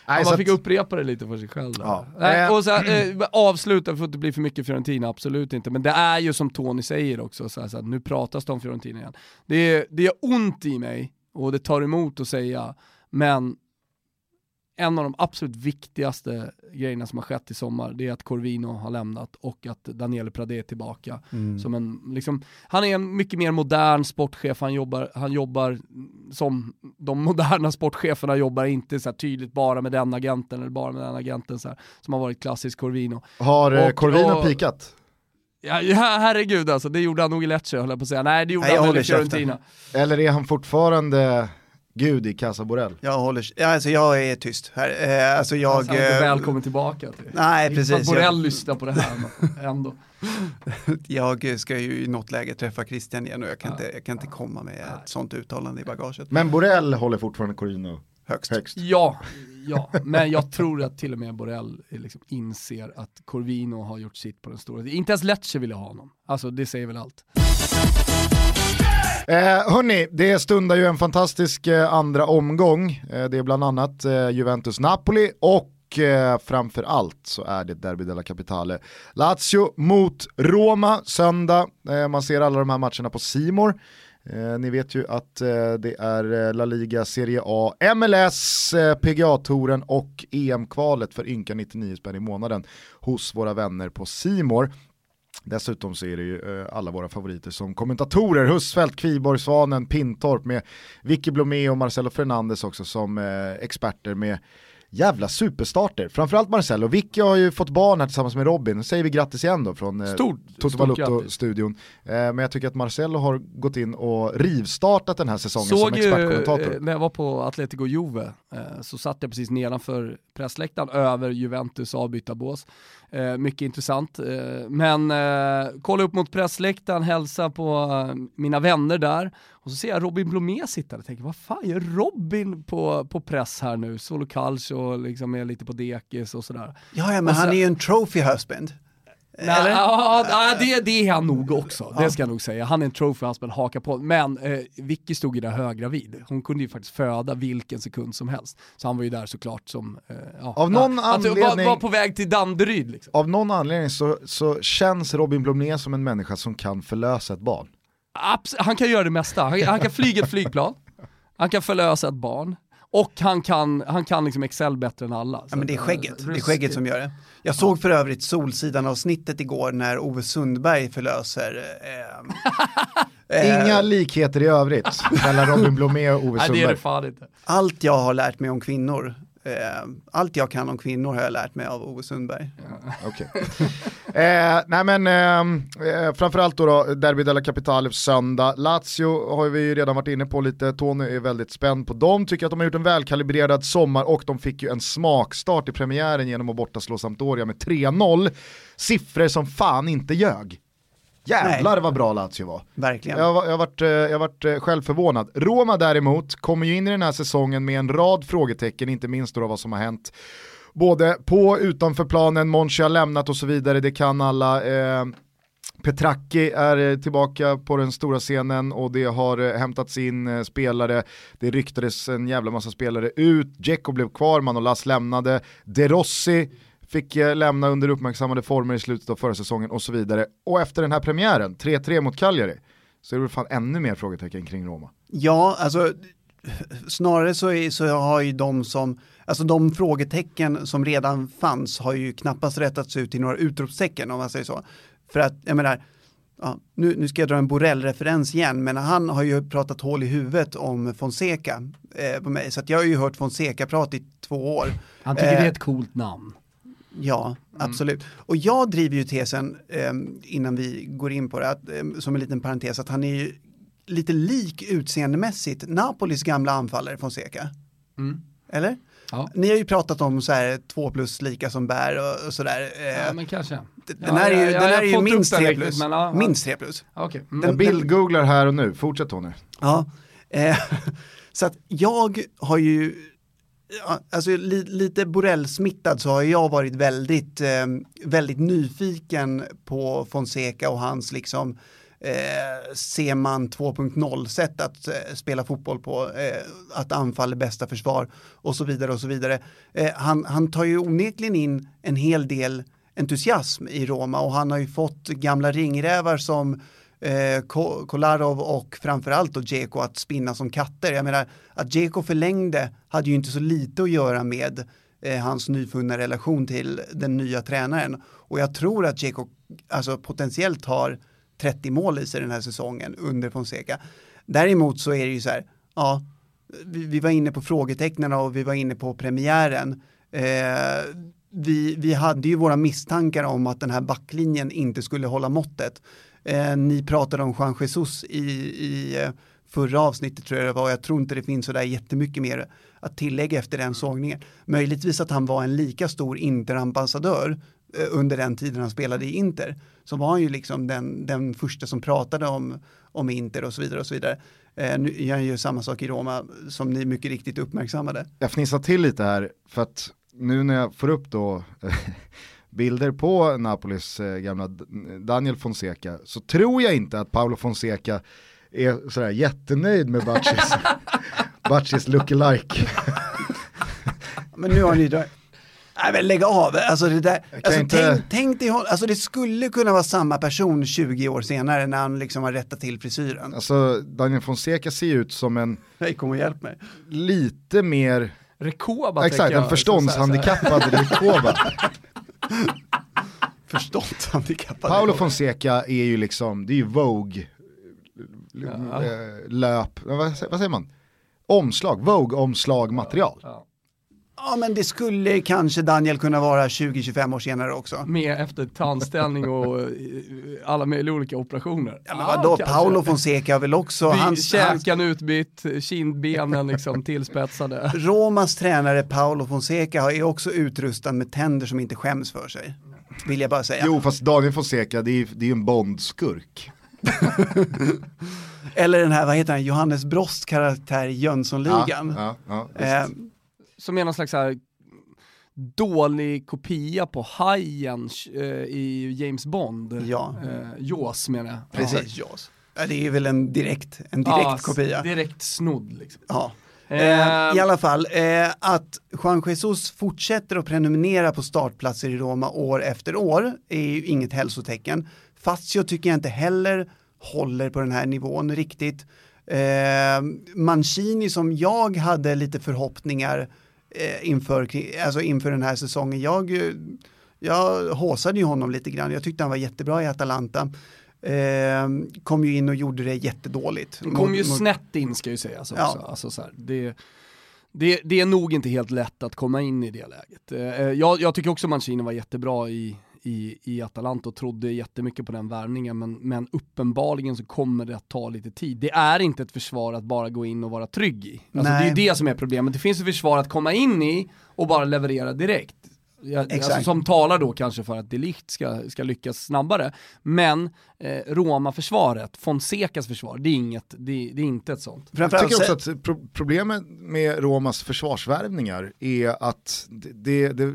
Nej, man fick att... upprepa det lite för sig själv. Ja. Nej, och så, eh, avsluta, för att det blir för mycket Fiorentina, absolut inte. Men det är ju som Tony säger också, så här, så här, nu pratas det om Fiorentina igen. Det, det är ont i mig, och det tar emot att säga, men en av de absolut viktigaste grejerna som har skett i sommar, det är att Corvino har lämnat och att Daniele Pradé är tillbaka. Mm. Som en, liksom, han är en mycket mer modern sportchef, han jobbar, han jobbar som de moderna sportcheferna jobbar, inte så tydligt bara med den agenten eller bara med den agenten så här, som har varit klassisk Corvino. Har eh, och, Corvino och, pikat? Ja, herregud alltså, det gjorde han nog i Lecce höll jag på att säga. Nej det gjorde Nej, han väl i Fiorentina. Eller är han fortfarande Gud i Casa Borrell. Jag håller, alltså jag är tyst här. Eh, alltså jag... Alltså, eh, välkommen tillbaka. Till. Nej, precis. Borrell jag... lyssnar på det här ändå. jag ska ju i något läge träffa Christian igen och jag kan, ja. inte, jag kan inte komma med ett sånt uttalande i bagaget. Men Borrell håller fortfarande Corino högst. högst. Ja, ja, men jag tror att till och med Borrell liksom inser att Corvino har gjort sitt på den stora. Inte ens Lecce ville ha honom. Alltså det säger väl allt. Eh, hörni, det stundar ju en fantastisk eh, andra omgång. Eh, det är bland annat eh, Juventus-Napoli och eh, framför allt så är det Derby della Capitale. Lazio mot Roma söndag. Eh, man ser alla de här matcherna på Simor. Eh, ni vet ju att eh, det är eh, La Liga, Serie A, MLS, eh, PGA-touren och EM-kvalet för ynka 99 spänn i månaden hos våra vänner på Simor. Dessutom så är det ju eh, alla våra favoriter som kommentatorer, Husfeldt, Kviborg, Svanen, Pintorp med Vicky Blomé och Marcelo Fernandes också som eh, experter med jävla superstarter. Framförallt Marcelo. Vicky har ju fått barn här tillsammans med Robin. Nu säger vi grattis igen då från eh, Toto Balutto-studion. Eh, men jag tycker att Marcelo har gått in och rivstartat den här säsongen Såg som expertkommentator. Ju, när jag var på Atletico Juve eh, så satt jag precis nedanför pressläktaren över Juventus avbytarbås. Eh, mycket intressant. Eh, men eh, kolla upp mot pressläktaren, hälsa på eh, mina vänner där. Och så ser jag Robin Blomé sitta och tänker, vad fan gör Robin på, på press här nu? Solo Calcio och liksom är lite på dekis och sådär. Ja, ja men så, han är ju en trophy husband. Nej, ja, ja, det, det är han nog också, det ska jag nog säga. Han är en trophy husband, haka på. Men eh, Vicky stod ju där höggravid. Hon kunde ju faktiskt föda vilken sekund som helst. Så han var ju där såklart som... Eh, ja, av någon ja, anledning, var, var, på väg till Danderyd. Liksom. Av någon anledning så, så känns Robin Blomé som en människa som kan förlösa ett barn. Abs han kan göra det mesta. Han, han kan flyga ett flygplan, han kan förlösa ett barn, och han kan, han kan liksom Excel bättre än alla. Ja men det är skägget, det är skägget som gör det. Jag såg för övrigt Solsidan av snittet igår när Ove Sundberg förlöser eh, Inga likheter i övrigt mellan Robin Blomé och Ove Sundberg. Nej, det är det fan inte. Allt jag har lärt mig om kvinnor Eh, allt jag kan om kvinnor har jag lärt mig av Ove Sundberg. Ja. Okay. eh, nej men eh, eh, framförallt då, då Derby della Capitale söndag. Lazio har vi ju redan varit inne på lite, Tony är väldigt spänd på dem, tycker att de har gjort en välkalibrerad sommar och de fick ju en smakstart i premiären genom att borta slå Sampdoria med 3-0. Siffror som fan inte ljög. Jävlar Nej. vad bra Lazio var. Verkligen. Jag har, jag, varit, eh, jag varit eh, själv förvånad. Roma däremot kommer ju in i den här säsongen med en rad frågetecken, inte minst då vad som har hänt både på utanför planen, Monchi har lämnat och så vidare, det kan alla. Eh, Petracchi är eh, tillbaka på den stora scenen och det har hämtats in spelare, det ryktades en jävla massa spelare ut, Dzeko blev kvar, Manolas lämnade, De Rossi fick eh, lämna under uppmärksammade former i slutet av förra säsongen och så vidare. Och efter den här premiären, 3-3 mot Cagliari, så är det fan ännu mer frågetecken kring Roma. Ja, alltså snarare så, är, så har ju de som, alltså de frågetecken som redan fanns har ju knappast rättats ut till några utropstecken om man säger så. För att, jag menar, ja, nu, nu ska jag dra en Borrell-referens igen, men han har ju pratat hål i huvudet om Fonseca eh, på mig, så att jag har ju hört Fonseca-prat i två år. Han tycker eh, det är ett coolt namn. Ja, mm. absolut. Mm. Och jag driver ju tesen, eh, innan vi går in på det, att, eh, som en liten parentes, att han är ju lite lik utseendemässigt Napolis gamla anfallare Fonseca. Mm. Eller? Ja. Ni har ju pratat om så här två plus lika som bär och, och sådär. Eh, ja men kanske. Den här är ju, den här är ju minst tre plus. Men, ja, minst tre plus. Okay. Mm. Den bildgooglar här och nu, fortsätt Tony. Ja, eh, så att jag har ju alltså li, lite Borrell-smittad så har jag varit väldigt, eh, väldigt nyfiken på Fonseca och hans liksom eh, ser man 2.0 sätt att eh, spela fotboll på, eh, att anfall är bästa försvar och så vidare och så vidare. Eh, han, han tar ju onekligen in en hel del entusiasm i Roma och han har ju fått gamla ringrävar som eh, Kolarov och framförallt då Dzeko att spinna som katter. Jag menar att Dzeko förlängde hade ju inte så lite att göra med eh, hans nyfunna relation till den nya tränaren. Och jag tror att Dzeko alltså potentiellt har 30 mål i sig den här säsongen under Fonseca. Däremot så är det ju så här, ja, vi, vi var inne på frågetecknen och vi var inne på premiären. Eh, vi, vi hade ju våra misstankar om att den här backlinjen inte skulle hålla måttet. Eh, ni pratade om Juan Jesus i, i eh, förra avsnittet tror jag det var. Jag tror inte det finns sådär jättemycket mer att tillägga efter den sågningen. Möjligtvis att han var en lika stor interambassadör eh, under den tiden han spelade i Inter. Så var han ju liksom den, den första som pratade om, om Inter och så vidare och så vidare. Eh, nu gör han ju samma sak i Roma som ni mycket riktigt uppmärksammade. Jag fnissar till lite här för att nu när jag får upp då bilder på Napolis eh, gamla Daniel Fonseca så tror jag inte att Paolo Fonseca är sådär jättenöjd med Bacchis lookalike. Men nu har ni då Nej men lägg av, alltså det där, alltså, inte... tänk, tänk dig, alltså det skulle kunna vara samma person 20 år senare när han liksom har rättat till frisyren. Alltså Daniel Fonseca ser ut som en... Nej, kom och hjälp mig. Lite mer... Rekoba Exakt, en förståndshandikappad Rekoba. Förståndshandikappad. Paolo Fonseca är ju liksom, det är ju Vogue ja. Eh, löp, vad, vad säger man? Omslag, Vogue-omslag material. Ja. Ja men det skulle kanske Daniel kunna vara 20-25 år senare också. Med efter tandställning och eh, alla möjliga olika operationer. Ja men vadå, ja, Paolo Fonseca har väl också... hans, käkan hans... utbytt, kindbenen liksom tillspetsade. Romas tränare Paolo Fonseca är också utrustad med tänder som inte skäms för sig. Vill jag bara säga. Jo fast Daniel Fonseca det är ju en Bond-skurk. Eller den här, vad heter han, Johannes Brost karaktär i Jönssonligan. Ja, ja, ja, som är någon slags här dålig kopia på Hajen eh, i James Bond. Ja. Eh, Jaws menar jag. Precis, ja. Jaws. Ja, det är väl en direkt, en direkt ja, kopia. Direkt snodd liksom. Ja. Eh, I alla fall, eh, att Juan Jesus fortsätter att prenumerera på startplatser i Roma år efter år är ju inget hälsotecken. Fazio tycker jag inte heller håller på den här nivån riktigt. Eh, Mancini som jag hade lite förhoppningar eh, inför, alltså inför den här säsongen. Jag, jag håsade ju honom lite grann. Jag tyckte han var jättebra i Atalanta. Eh, kom ju in och gjorde det jättedåligt. Det kom ju snett in ska ju sägas också. Ja. Alltså, så här, det, det, det, är nog inte helt lätt att komma in i det läget. Eh, jag, jag tycker också Mancini var jättebra i, i, i Atalanta och trodde jättemycket på den värvningen men, men uppenbarligen så kommer det att ta lite tid. Det är inte ett försvar att bara gå in och vara trygg i. Alltså, det är ju det som är problemet. Det finns ett försvar att komma in i och bara leverera direkt. Alltså, som talar då kanske för att Delicht ska, ska lyckas snabbare. Men eh, Roma-försvaret, Fonsecas försvar, det är, inget, det, det är inte ett sånt. Jag tycker också att pro problemet med Romas försvarsvärvningar är att det, det,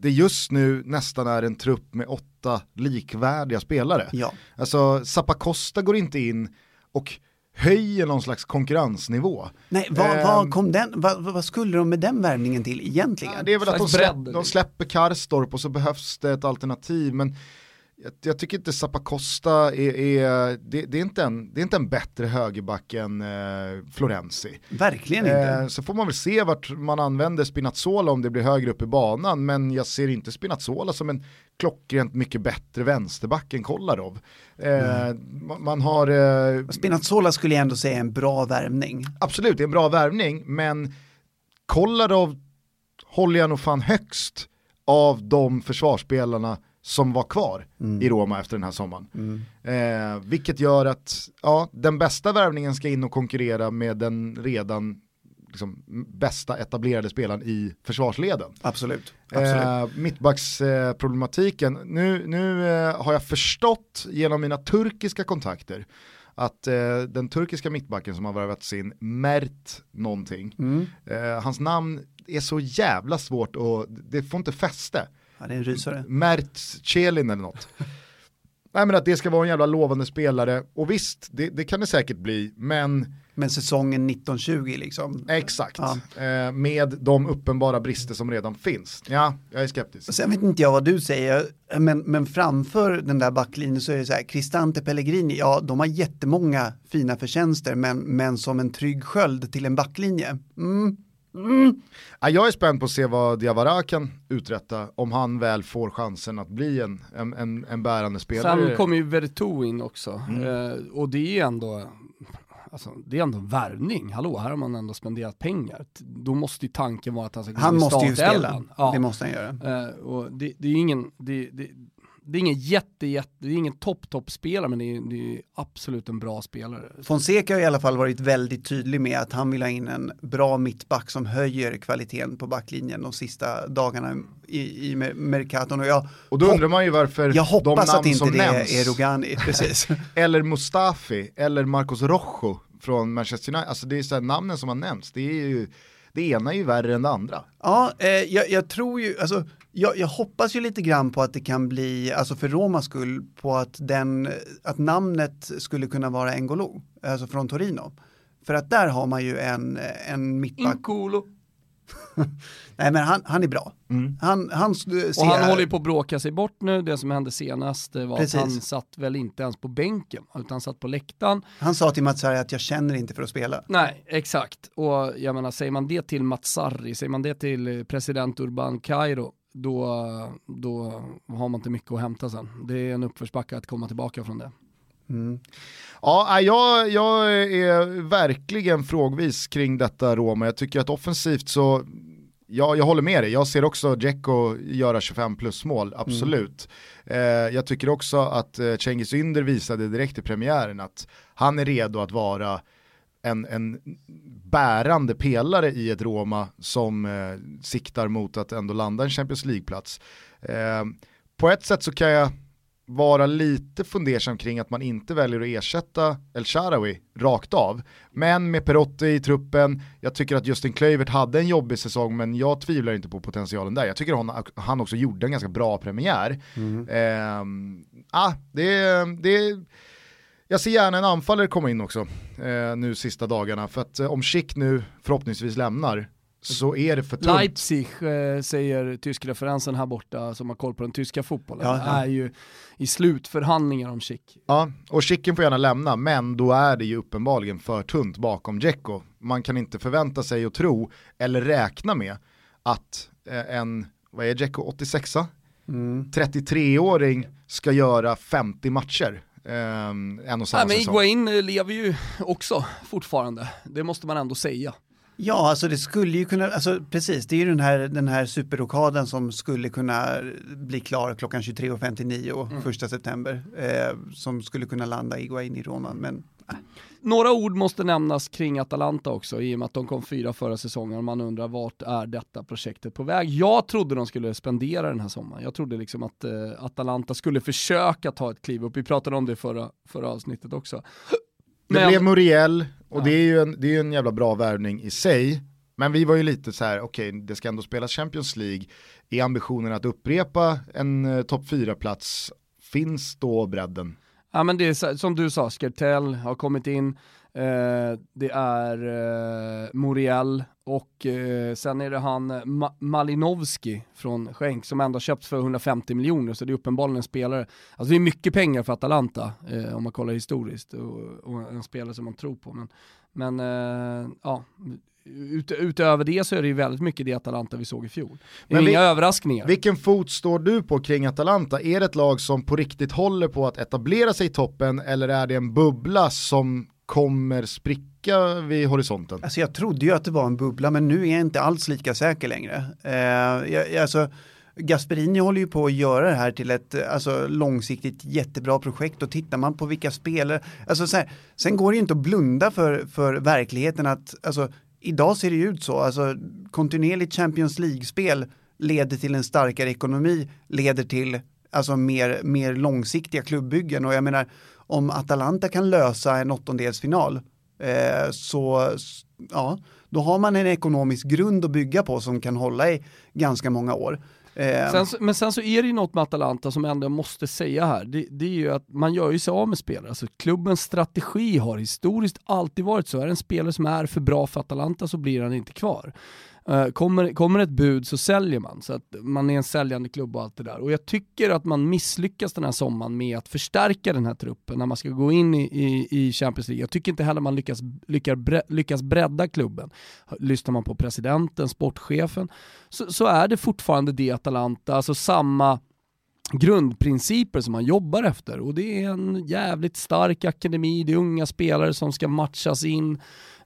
det just nu nästan är en trupp med åtta likvärdiga spelare. Ja. Alltså Zappacosta går inte in och höjer någon slags konkurrensnivå. Nej, vad, vad ehm. kom den, vad, vad, skulle de med den värvningen till egentligen? Det är väl att de, släpp, de släpper Karstorp och så behövs det ett alternativ, men jag, jag tycker inte Zappacosta är, är det, det, är inte en, det är inte en bättre högerback än eh, Florenzi. Verkligen inte. Eh, så får man väl se vart man använder Spinazzola om det blir högre upp i banan, men jag ser inte Spinazzola som en klockrent mycket bättre vänsterback än Kolarov. Eh, mm. man har... Eh, Spinazzola skulle jag ändå säga är en bra värvning. Absolut, det är en bra värvning, men Kolarov håller jag nog fan högst av de försvarsspelarna som var kvar mm. i Roma efter den här sommaren. Mm. Eh, vilket gör att ja, den bästa värvningen ska in och konkurrera med den redan liksom, bästa etablerade spelaren i försvarsleden. Absolut. Absolut. Eh, mittbacksproblematiken, eh, nu, nu eh, har jag förstått genom mina turkiska kontakter att eh, den turkiska mittbacken som har värvats in, Mert någonting, mm. eh, hans namn är så jävla svårt och det får inte fäste. Ja, det är en rysare. Mert Chelin eller något. Nej men att det ska vara en jävla lovande spelare, och visst, det, det kan det säkert bli, men Men säsongen 1920 liksom. exakt, Ja. eh, med de uppenbara brister som redan finns. Ja, jag är skeptisk. Sen vet inte jag vad du säger, men, men framför den där backlinjen så är det så här, Cristante Pellegrini, ja de har jättemånga fina förtjänster, men, men som en trygg sköld till en backlinje. Mm. Mm. Ja, jag är spänd på att se vad Diawara kan uträtta om han väl får chansen att bli en, en, en, en bärande spelare. Sen kommer ju Vertu in också, Mm. eh, och det är ändå Alltså, det är ändå en värvning, hallå, här har man ändå spenderat pengar. Då måste ju tanken vara att han ska gå Han måste ju spela. Ja. det måste han göra. Eh, och det, det är ingen, det, det, det är ingen jätte, jätte, det är ingen topp, topp spelare men det är, det är absolut en bra spelare. Fonseca har i alla fall varit väldigt tydlig med att han vill ha in en bra mittback som höjer kvaliteten på backlinjen de sista dagarna i, i Mer- Mercaton. Och jag, och då undrar man ju varför jag de hoppas namn att inte som det nämns, är Rogani, precis. eller Mustafi, eller Marcos Rojo från Manchester United, alltså det är så här, namnen som har nämnts, det är ju, det ena är ju värre än det andra. Ja, eh, jag, jag tror ju, alltså, jag, jag hoppas ju lite grann på att det kan bli, alltså för Romas skull, på att, den, att namnet skulle kunna vara Engolo, alltså från Torino. För att där har man ju en, en mittback, Incolo. nej men han, han är bra. Mm. Han, han ser, Och han håller ju på att bråka sig bort nu, det som hände senast eh, var Precis. att han satt väl inte ens på bänken, utan satt på läktaren. han sa till Mats Sarri att jag känner inte för att spela. Nej, exakt. Och jag menar, säger man det till Mats Sarri, säger man det till eh, president Urban Cairo, då, då har man inte mycket att hämta sen. Det är en uppförsbacke att komma tillbaka från det. Mm. Ja, jag, jag är verkligen frågvis kring detta Roma. Jag tycker att offensivt så, ja, jag håller med dig. Jag ser också Dzeko göra 25 plus mål, absolut. Eh, jag tycker också att eh, Cengiz Ynder visade direkt i premiären att han är redo att vara en, en bärande pelare i ett Roma som eh, siktar mot att ändå landa en Champions League-plats. Eh, på ett sätt så kan jag vara lite fundersam kring att man inte väljer att ersätta El Sharawi rakt av. Men med Perotti i truppen, jag tycker att Justin Kluivert hade en jobbig säsong men jag tvivlar inte på potentialen där. Jag tycker han, han också gjorde en ganska bra premiär. Ehm, ah, det, det, jag ser gärna en anfallare komma in också eh, nu sista dagarna för att eh, om Schick nu förhoppningsvis lämnar så är det för tunt. Leipzig eh, säger tyskreferensen här borta som har koll på den tyska fotbollen. Ja, ja. är ju i slutförhandlingar om Schick. Ja, och Chicken får gärna lämna, men då är det ju uppenbarligen för tunt bakom Dzeko. Man kan inte förvänta sig och tro, eller räkna med, att eh, en, vad är Dzeko, 86 Mm. 33-åring ska göra 50 matcher. Eh, en och samma Nej, men. Iguain eh, lever ju också fortfarande, det måste man ändå säga. Ja, alltså det skulle ju kunna, alltså precis, det är ju den här, den här superrokaden som skulle kunna bli klar klockan 23.59 Mm. första september, eh, som skulle kunna landa Iguain i Roma, men Några ord måste nämnas kring Atalanta också, i och med att de kom fyra förra säsongen man undrar vart är detta projektet på väg? Jag trodde de skulle spendera den här sommaren. Jag trodde liksom att eh, Atalanta skulle försöka ta ett kliv upp. Vi pratade om det förra, förra avsnittet också. Det Men- blev Muriel, och Ja. det är ju en, det är en jävla bra värvning i sig. Men vi var ju lite så här, okej, det ska ändå spelas Champions League. Är ambitionen att upprepa en eh, topp 4-plats? Finns då bredden? Ja men det är som du sa, Skertell har kommit in, eh, det är eh, Muriel och eh, sen är det han Ma- Malinowski från Schenk som ändå köpts för 150 miljoner så det är uppenbarligen en spelare, alltså det är mycket pengar för Atalanta eh, om man kollar historiskt och, och en spelare som man tror på men, men eh, ja, ut, utöver det så är det ju väldigt mycket det Atalanta vi såg i fjol. Det är Men vi- inga överraskningar. Vilken fot står du på kring Atalanta? Är det ett lag som på riktigt håller på att etablera sig i toppen eller är det en bubbla som kommer spricka vid horisonten? Alltså jag trodde ju att det var en bubbla, men nu är jag inte alls lika säker längre. Eh, jag, jag- alltså, Gasperini håller ju på att göra det här till ett alltså, långsiktigt jättebra projekt och tittar man på vilka spelare, alltså så här, sen går det ju inte att blunda för, för verkligheten att, alltså idag ser det ju ut så, alltså kontinuerligt Champions League-spel leder till en starkare ekonomi, leder till alltså mer, mer långsiktiga klubbyggen och jag menar om Atalanta kan lösa en åttondelsfinal eh, så ja, då har man en ekonomisk grund att bygga på som kan hålla i ganska många år. Eh, Sen, så- men sen så är det ju något med Atalanta som jag ändå måste säga här. Det, det är ju att man gör ju sig av med spelare. Alltså klubbens strategi har historiskt alltid varit så. Är det en spelare som är för bra för Atalanta så blir han inte kvar. Eh, kommer, kommer ett bud så säljer man, så att man är en säljande klubb och allt det där. Och jag tycker att man misslyckas den här sommaren med att förstärka den här truppen när man ska gå in i, i, i Champions League. Jag tycker inte heller man lyckas, lyckas, bre, lyckas bredda klubben. Lyssnar man på presidenten, sportchefen, så, så är det fortfarande det Atalanta, alltså samma grundprinciper som man jobbar efter och det är en jävligt stark akademi, det är unga spelare som ska matchas in.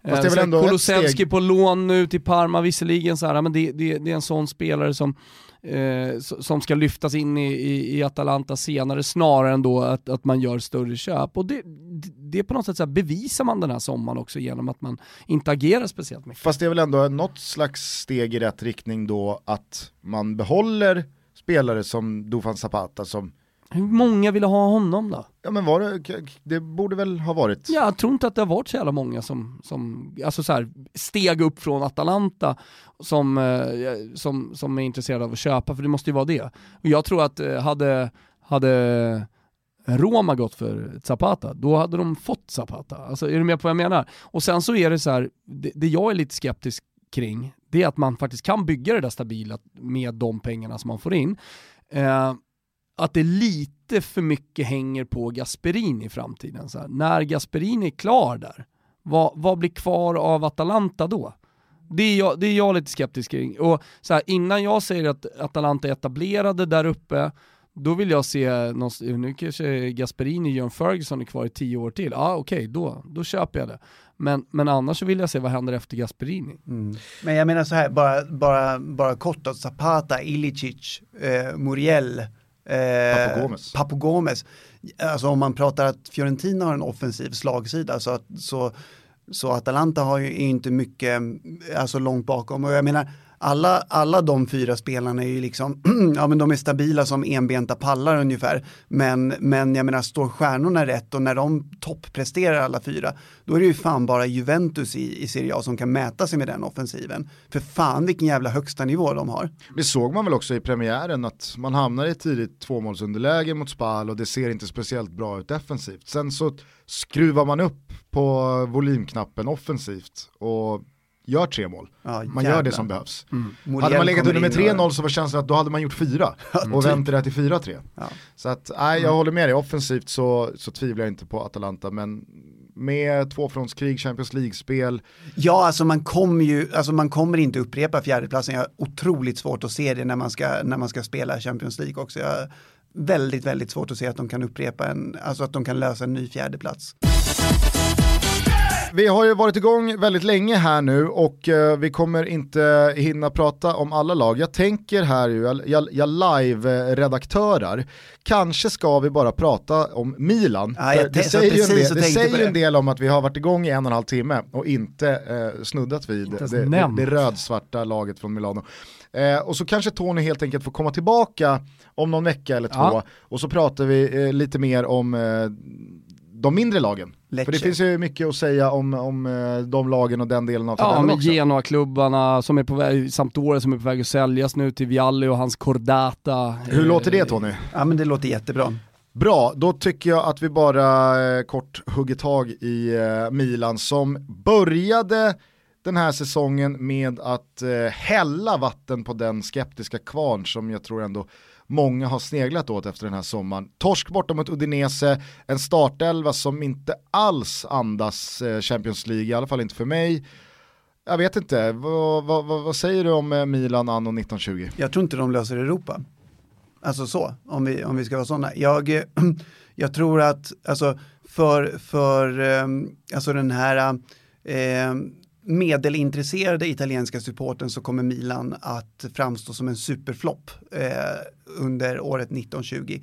Fast det är väl Eh, ändå ett Kulusevski steg- på lån nu till Parma visserligen, så här, men det, det, det är en sån spelare som, eh, som ska lyftas in i, i, i Atalanta senare snarare än då att, att man gör större köp. Och det, det, på något sätt så här, bevisar man den här sommaren också genom att man inte agerar speciellt mycket. Fast det är väl ändå något slags steg i rätt riktning då att man behåller spelare som Dufan Zapata som, Hur många ville ha honom då? ja men var det, det borde väl ha varit. Ja, jag tror inte att det har varit så jävla många som, som alltså så här, steg upp från Atalanta som, eh, som, som är intresserade av att köpa, för det måste ju vara det. Och jag tror att eh, hade, hade Roma gått för Zapata, då hade de fått Zapata. Alltså är du med på vad jag menar? Och sen så är det så här, det, det jag är lite skeptisk kring, det är att man faktiskt kan bygga det där stabila med de pengarna som man får in. Eh, att det lite för mycket hänger på Gasperini i framtiden. Så här. När Gasperini är klar där, vad, vad blir kvar av Atalanta då? Det är jag, det är jag lite skeptisk kring. Och så här, innan jag säger att Atalanta är etablerade där uppe, då vill jag se, någon, nu kanske Gasperini, och John Ferguson är kvar i tio år till. Ja ah, okej, då, då köper jag det. Men, men annars så vill jag se vad händer efter Gasperini. Mm. Men jag menar så här, bara, bara, bara kort då, Zapata, Ilicic, eh, Muriel, eh, Papu Gomez. Papu Gomez. Alltså om man pratar att Fiorentina har en offensiv slagsida så, att, så, så Atalanta har ju inte mycket, alltså långt bakom. Och jag menar, alla, alla de fyra spelarna är ju liksom, ja men de är stabila som enbenta pallar ungefär. Men, men jag menar, står stjärnorna rätt och när de toppresterar alla fyra, då är det ju fan bara Juventus i, i Serie A som kan mäta sig med den offensiven. För fan vilken jävla högsta nivå de har. Det såg man väl också i premiären att man hamnar i ett tidigt tvåmålsunderläge mot Spal och det ser inte speciellt bra ut defensivt. Sen så skruvar man upp på volymknappen offensivt och gör tre mål. Ja, Man gör det som behövs. Muriel hade man legat under med in och- 3-0 så var känslan att då hade man gjort fyra och vänt det till 4-3. Ja. Så att, nej jag håller med dig, offensivt så, så tvivlar jag inte på Atalanta men med tvåfrontskrig, Champions League-spel, Ja, alltså man kommer ju, alltså man kommer inte upprepa fjärdeplatsen. Jag har otroligt svårt att se det när man ska, när man ska spela Champions League också. Jag har väldigt, väldigt svårt att se att de kan upprepa en, alltså att de kan lösa en ny fjärdeplats. Vi har ju varit igång väldigt länge här nu och eh, vi kommer inte hinna prata om alla lag. Jag tänker här ju, jag, jag, jag live-redaktörar, kanske ska vi bara prata om Milan. Ja, jag det säger, ju en, del, det säger ju en det. del om att vi har varit igång i en och en halv timme och inte eh, snuddat vid Inte det, det, det rödsvarta laget från Milano. Eh, och så kanske Tony helt enkelt får komma tillbaka om någon vecka eller två Ja. och så pratar vi eh, lite mer om eh, de mindre lagen. Lecce. För det finns ju mycket att säga om, om eh, de lagen och den delen av Ja, tabellen med också. Genoa-klubbarna som är på väg, Sampdoria som är på väg att säljas nu till Vialli och hans Cordata. Hur låter det Tony? Ja, men det låter jättebra. Bra, då tycker jag att vi bara eh, kort hugger tag i eh, Milan som började den här säsongen med att eh, hälla vatten på den skeptiska kvarn som jag tror ändå många har sneglat åt efter den här sommaren. Torsk borta mot Udinese, en startelva som inte alls andas eh, Champions League, i alla fall inte för mig. Jag vet inte, vad, vad, vad, säger du om eh, Milan anno 1920? Jag tror inte de löser Europa. Alltså så, om vi, om vi ska vara sådana. Jag, jag tror att, alltså för, för ehm, alltså den här eh, medelintresserade italienska supporten så kommer Milan att framstå som en superflopp eh, under året 1920.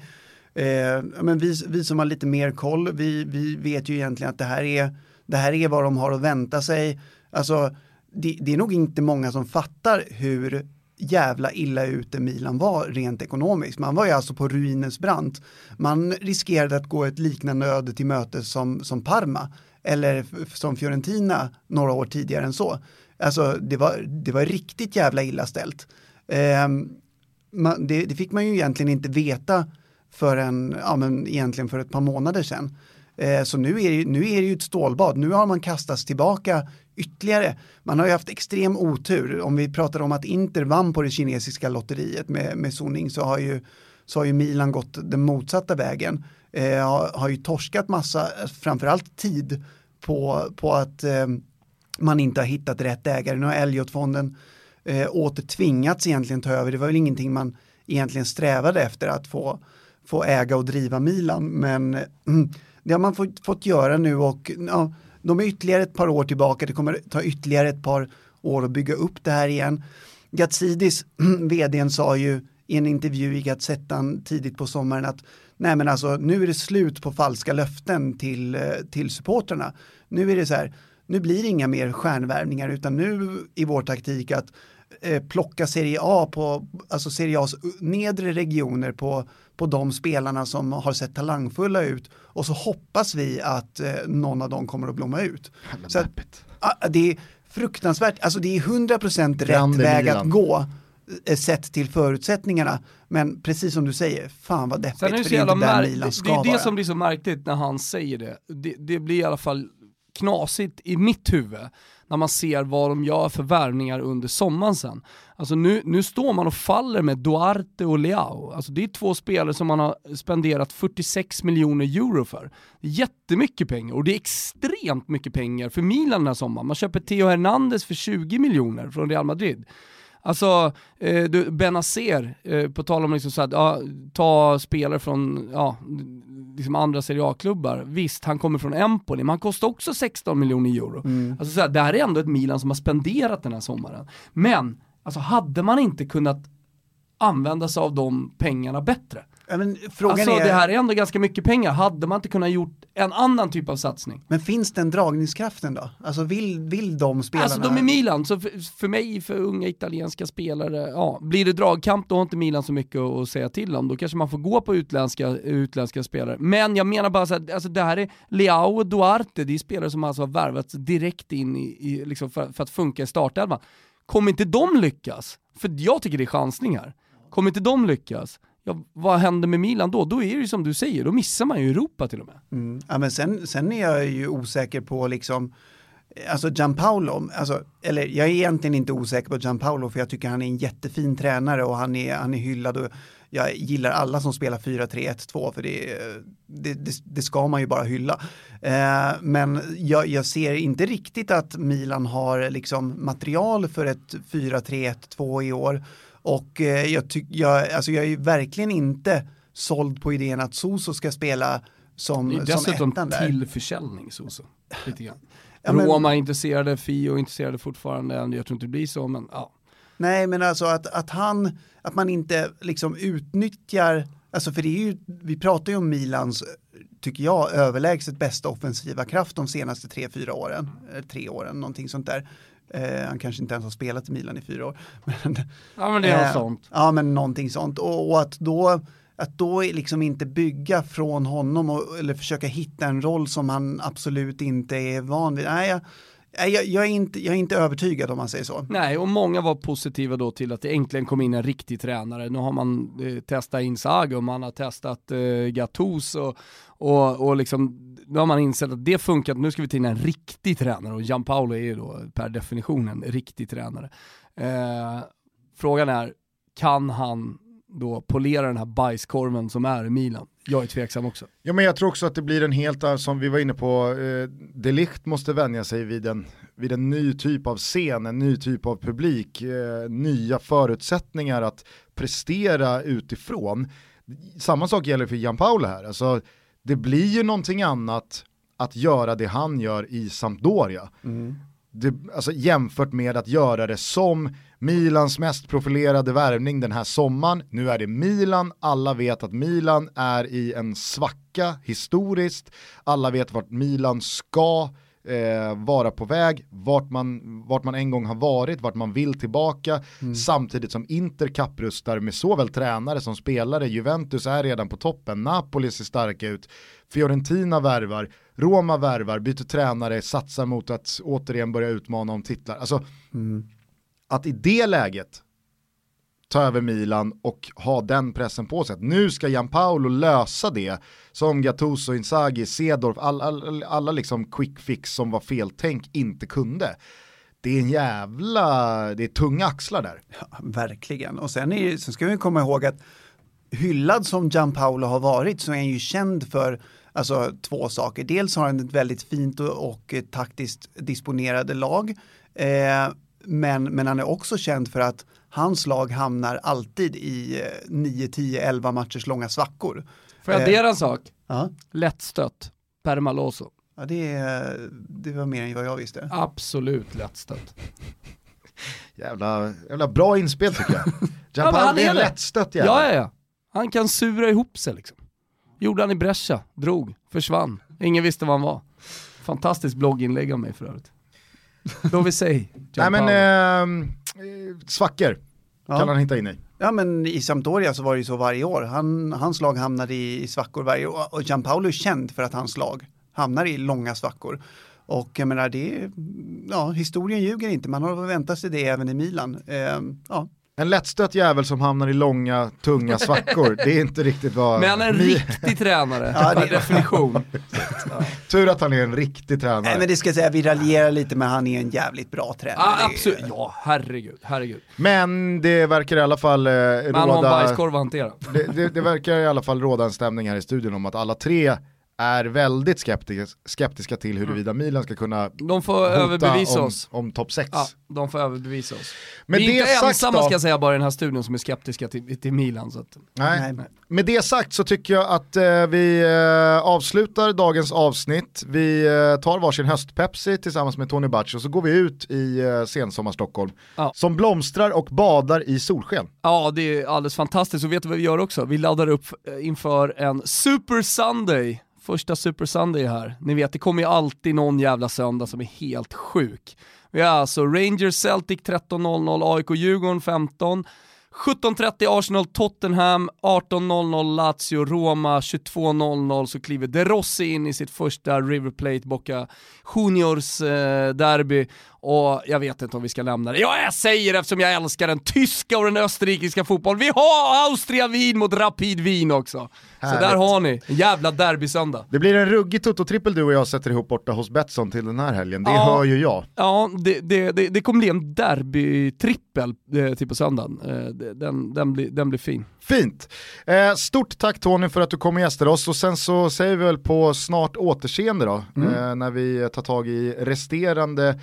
Eh, men vi, vi som har lite mer koll, vi, vi vet ju egentligen att det här är, det här är vad de har att vänta sig. Alltså, det, det är nog inte många som fattar hur jävla illa ute Milan var rent ekonomiskt. Man var ju alltså på ruinens brant. Man riskerade att gå ett liknande öde till mötes som, som Parma eller som Fiorentina några år tidigare än så. Alltså det var, det var riktigt jävla illa ställt. Ehm, man, det, det, fick man ju egentligen inte veta förrän, ja men egentligen för ett par månader sedan. Eh, så nu är, det, nu är det ju ett stålbad, nu har man kastats tillbaka ytterligare. Man har ju haft extrem otur. Om vi pratar om att Inter vann på det kinesiska lotteriet med, med Soning så har, ju, så har ju Milan gått den motsatta vägen. Eh, har, har ju torskat massa, framförallt tid på, på att eh, man inte har hittat rätt ägare. Nu har Elliot-fonden eh, åter tvingats egentligen ta över. Det var väl ingenting man egentligen strävade efter att få, få äga och driva Milan. Men mm, det har man fått, fått göra nu och ja, de är ytterligare ett par år tillbaka. Det kommer ta ytterligare ett par år att bygga upp det här igen. Gatsidis, vdn, sa ju i en intervju i Gazettan tidigt på sommaren att nej men alltså nu är det slut på falska löften till, eh, till supporterna. Nu är det så här, nu blir det inga mer stjärnvärvningar utan nu i vår taktik att eh, plocka Serie A på, alltså Serie A's nedre regioner på, på de spelarna som har sett talangfulla ut och så hoppas vi att eh, någon av dem kommer att blomma ut. Så att, ah, det är fruktansvärt, alltså det är 100% rätt väg att gå eh, sett till förutsättningarna. Men precis som du säger, fan vad deppigt, för det är inte där Milan ska Det är det vara. som blir så märkligt när han säger det. det. Det blir i alla fall knasigt i mitt huvud när man ser vad de gör för värvningar under sommaren sen. Alltså nu, nu står man och faller med Duarte och Leao. Alltså det är två spelare som man har spenderat 46 miljoner euro för. Jättemycket pengar och det är extremt mycket pengar för Milan den här sommaren. Man köper Theo Hernandez för 20 miljoner från Real Madrid. Alltså, eh, du, Benazer, eh, på tal om liksom så här, ja, ta spelare från ja, liksom andra Serie A-klubbar. Visst, han kommer från Empoli, men han kostar också 16 miljoner euro. Mm. Alltså så här, det här är ändå ett Milan som har spenderat den här sommaren. Men, alltså hade man inte kunnat använda sig av de pengarna bättre? Men frågan Alltså är, det här är ändå ganska mycket pengar, hade man inte kunnat gjort en annan typ av satsning? men finns den dragningskraften då? Alltså vill, vill de spelarna? Alltså de är Milan, så för, för mig, för unga italienska spelare, ja, blir det dragkamp då har inte Milan så mycket att, säga till om. Då kanske man får gå på utländska, utländska spelare. Men jag menar bara så att alltså det här är Leao och Duarte, det är spelare som alltså har värvats direkt in i, i liksom för, för att funka i startelvan. Kommer inte de lyckas, för jag tycker det är chansning här, kommer inte de lyckas, ja, vad händer med Milan då? Då är det ju som du säger, då missar man ju Europa till och med. Mm. Ja, men sen, sen är jag ju osäker på liksom, alltså Gianpaolo, alltså, eller jag är egentligen inte osäker på Gianpaolo för jag tycker han är en jättefin tränare och han är, han är hyllad och jag gillar alla som spelar 4-3-1-2 för det, det, det, det ska man ju bara hylla. Eh, men jag, jag ser inte riktigt att Milan har liksom material för ett 4-3-1-2 i år. Och eh, jag, tyck, jag, alltså jag är verkligen inte såld på idén att Soso ska spela som, som dessutom ettan där. till försäljning Soso. Lite grann. Ja, men- Roma är intresserade, Fio är intresserade fortfarande, jag tror inte det blir så men ja. Nej, men alltså att, att han, att man inte liksom utnyttjar, alltså för det är ju, vi pratar ju om Milans, tycker jag, överlägset bästa offensiva kraft de senaste tre, fyra åren, eh, tre åren, någonting sånt där. Eh, han kanske inte ens har spelat i Milan i fyra år. Men, Ja men det är Eh, något sånt. Ja, men någonting sånt. Och, och att då att då liksom inte bygga från honom och, eller försöka hitta en roll som han absolut inte är van vid. Nej, jag, jag, jag, är, inte, jag är inte övertygad om man säger så. Nej, och många var positiva då till att det äntligen kom in en riktig tränare. Nu har man eh, testat Insago, man har testat eh, Gattuso och, och, och liksom, då har man insett att det funkar, nu ska vi ta in en riktig tränare och Gianpaolo är ju då per definition en riktig tränare. Eh, frågan är, kan han då polera den här bajskorven som är Milan? Jag är tveksam också. Ja men jag tror också att det blir en helt, eh, som vi var inne på, eh, De Ligt måste vänja sig vid en, vid en ny typ av scen, en ny typ av publik, eh, nya förutsättningar att prestera utifrån. Samma sak gäller för Gianpaolo här, alltså, det blir ju någonting annat att göra det han gör i Sampdoria. Det, alltså, jämfört med att göra det som Milans mest profilerade värvning den här sommaren. Nu är det Milan, alla vet att Milan är i en svacka historiskt, alla vet vart Milan ska eh, vara på väg, vart man, vart man en gång har varit, vart man vill tillbaka, samtidigt som Inter kapprustar med såväl tränare som spelare, Juventus är redan på toppen, Napoli ser starka ut, Fiorentina värvar, Roma värvar, byter tränare, satsar mot att återigen börja utmana om titlar. Alltså, att i det läget ta över Milan och ha den pressen på sig. Att nu ska Gianpaolo lösa det som Gattuso, Inzaghi, Cedorf, all, all, alla liksom quick fix som var feltänk inte kunde. Det är en jävla, det är tunga axlar där. Ja, verkligen, och sen, är, sen ska vi komma ihåg att hyllad som Gianpaolo har varit så är han ju känd för alltså, två saker. Dels har han ett väldigt fint och, och taktiskt disponerade lag. Eh, men, men han är också känd för att hans lag hamnar alltid i 9, 10, 11 matchers långa svackor. Får jag addera en sak? Ja. Lättstött, Permaloso. Ja, det, det var mer än vad jag visste. Absolut lättstött. Jävla, jävla bra inspel tycker jag. Ja, Gianpaolo han är en lättstött jävel. Ja, ja, ja. Han kan sura ihop sig liksom. Gjorde han i Brescia, drog, försvann. Ingen visste var han var. Fantastiskt blogginlägg av mig för övrigt. Då vi säger Nej men, ehm, eh, svackor Ja. kan han hitta in i. Ja men i Sampdoria så var det ju så varje år. Han, hans lag hamnade i, i svackor varje år och Gianpaolo är känd för att hans lag hamnar i långa svackor. Och jag menar det, ja historien ljuger inte, man har väntat sig det även i Milan. Eh, ja. En lättstött jävel som hamnar i långa, tunga svackor, det är inte riktigt vad... Men en Mi- riktig tränare, Ja, det- per definition. Tur att han är en riktig tränare. Nej men det ska jag säga, vi raljerar lite men han är en jävligt bra tränare. Är- absolut. Ja, herregud, herregud. Men det verkar i alla fall eh, Men han har en råda... bajskorv att hantera. Det, det, det verkar i alla fall råda en stämning här i studion om att alla tre är väldigt skeptiska, skeptiska till huruvida Milan ska kunna De får hota överbevisa om, oss. om topp 6. Ja, de får överbevisa oss. Med vi är det inte sagt ensamma då- ska jag säga bara i den här studion som är skeptiska till, till Milan. Så att, Nej. Nej. Med det sagt så tycker jag att eh, vi eh, avslutar dagens avsnitt. Vi eh, tar varsin höstpepsi tillsammans med Tony Butch och så går vi ut i eh, sensommar Stockholm. Ja. Som blomstrar och badar i solsken. ja, det är alldeles fantastiskt. Och vet du vad vi gör också? Vi laddar upp eh, inför en Super Sunday. Första Super Sunday här. Ni vet, det kommer ju alltid någon jävla söndag som är helt sjuk. Vi har alltså Rangers Celtic 13.00, AIK Djurgården 15. 17.30 Arsenal Tottenham, 18.00 Lazio Roma, 22.00 så kliver De Rossi in i sitt första River Plate Boca Juniors eh, derby och jag vet inte om vi ska lämna det. Ja, jag säger det eftersom jag älskar den tyska och den österrikiska fotbollen. Vi har Austria-Wien mot Rapid Wien också. Så Härligt. där har ni, en jävla derbysöndag. Det blir en ruggig Toto-trippel du och jag sätter ihop borta hos Betsson till den här helgen. Det Ja. hör ju jag. Ja, det, det, det, det kommer bli en derbytrippel eh, till på söndagen. Eh, den, den, blir, den blir fin. Fint. Eh, stort tack Tony för att du kom och gästade oss och sen så säger vi väl på snart återseende då, eh, när vi tar tag i resterande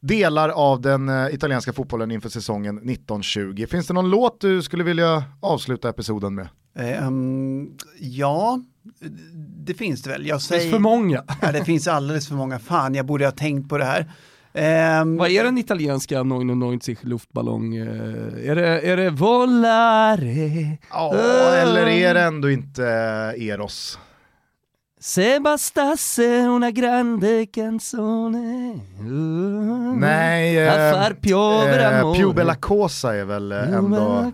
delar av den eh, italienska fotbollen inför säsongen 1920. Finns det någon låt du skulle vilja avsluta episoden med? Ehm, ja, det finns det väl. Jag Det säger, finns för många. ja, det finns alldeles för många. Fan, jag borde ha tänkt på det här. Ehm, Vad är den italienska 990 luftballong? eh, Är det, är det Volare? Ja, Eh. eller är det ändå inte eh, Eros? Se bastasse una grande canzone uh, Nej, eh, far piovere eh, amore Più Bella Cosa är väl eh, ändå...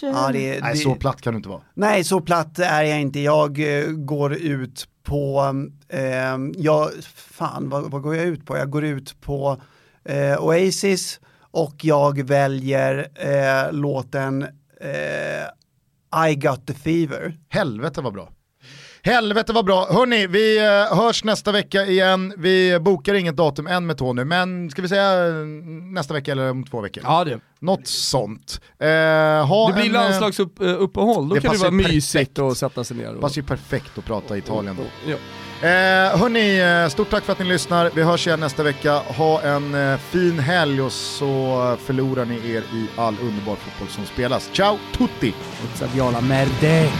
ja, det, Nej, det, så platt kan du inte vara. Nej, så platt är jag inte. Jag eh, går ut på, ehm, jag, fan vad, vad går jag ut på? Jag går ut på eh, Oasis och jag väljer eh, låten eh, I got the fever. Helvete vad bra. Helvete vad bra. Hörni, vi eh, hörs nästa vecka igen. Vi bokar inget datum än med Tony, men ska vi säga eh, nästa vecka eller om två veckor? Ja det. Något sånt. Eh, Det blir en, eh, landslagsuppehåll, då det kan det vara mysigt att sätta sig ner. Och, passar ju perfekt att prata Italien då. Ja. Eh, hörni, eh, stort tack för att ni lyssnar. Vi hörs igen nästa vecka. Ha en eh, fin helg och så förlorar ni er i all underbar fotboll som spelas. Ciao tutti! Merde!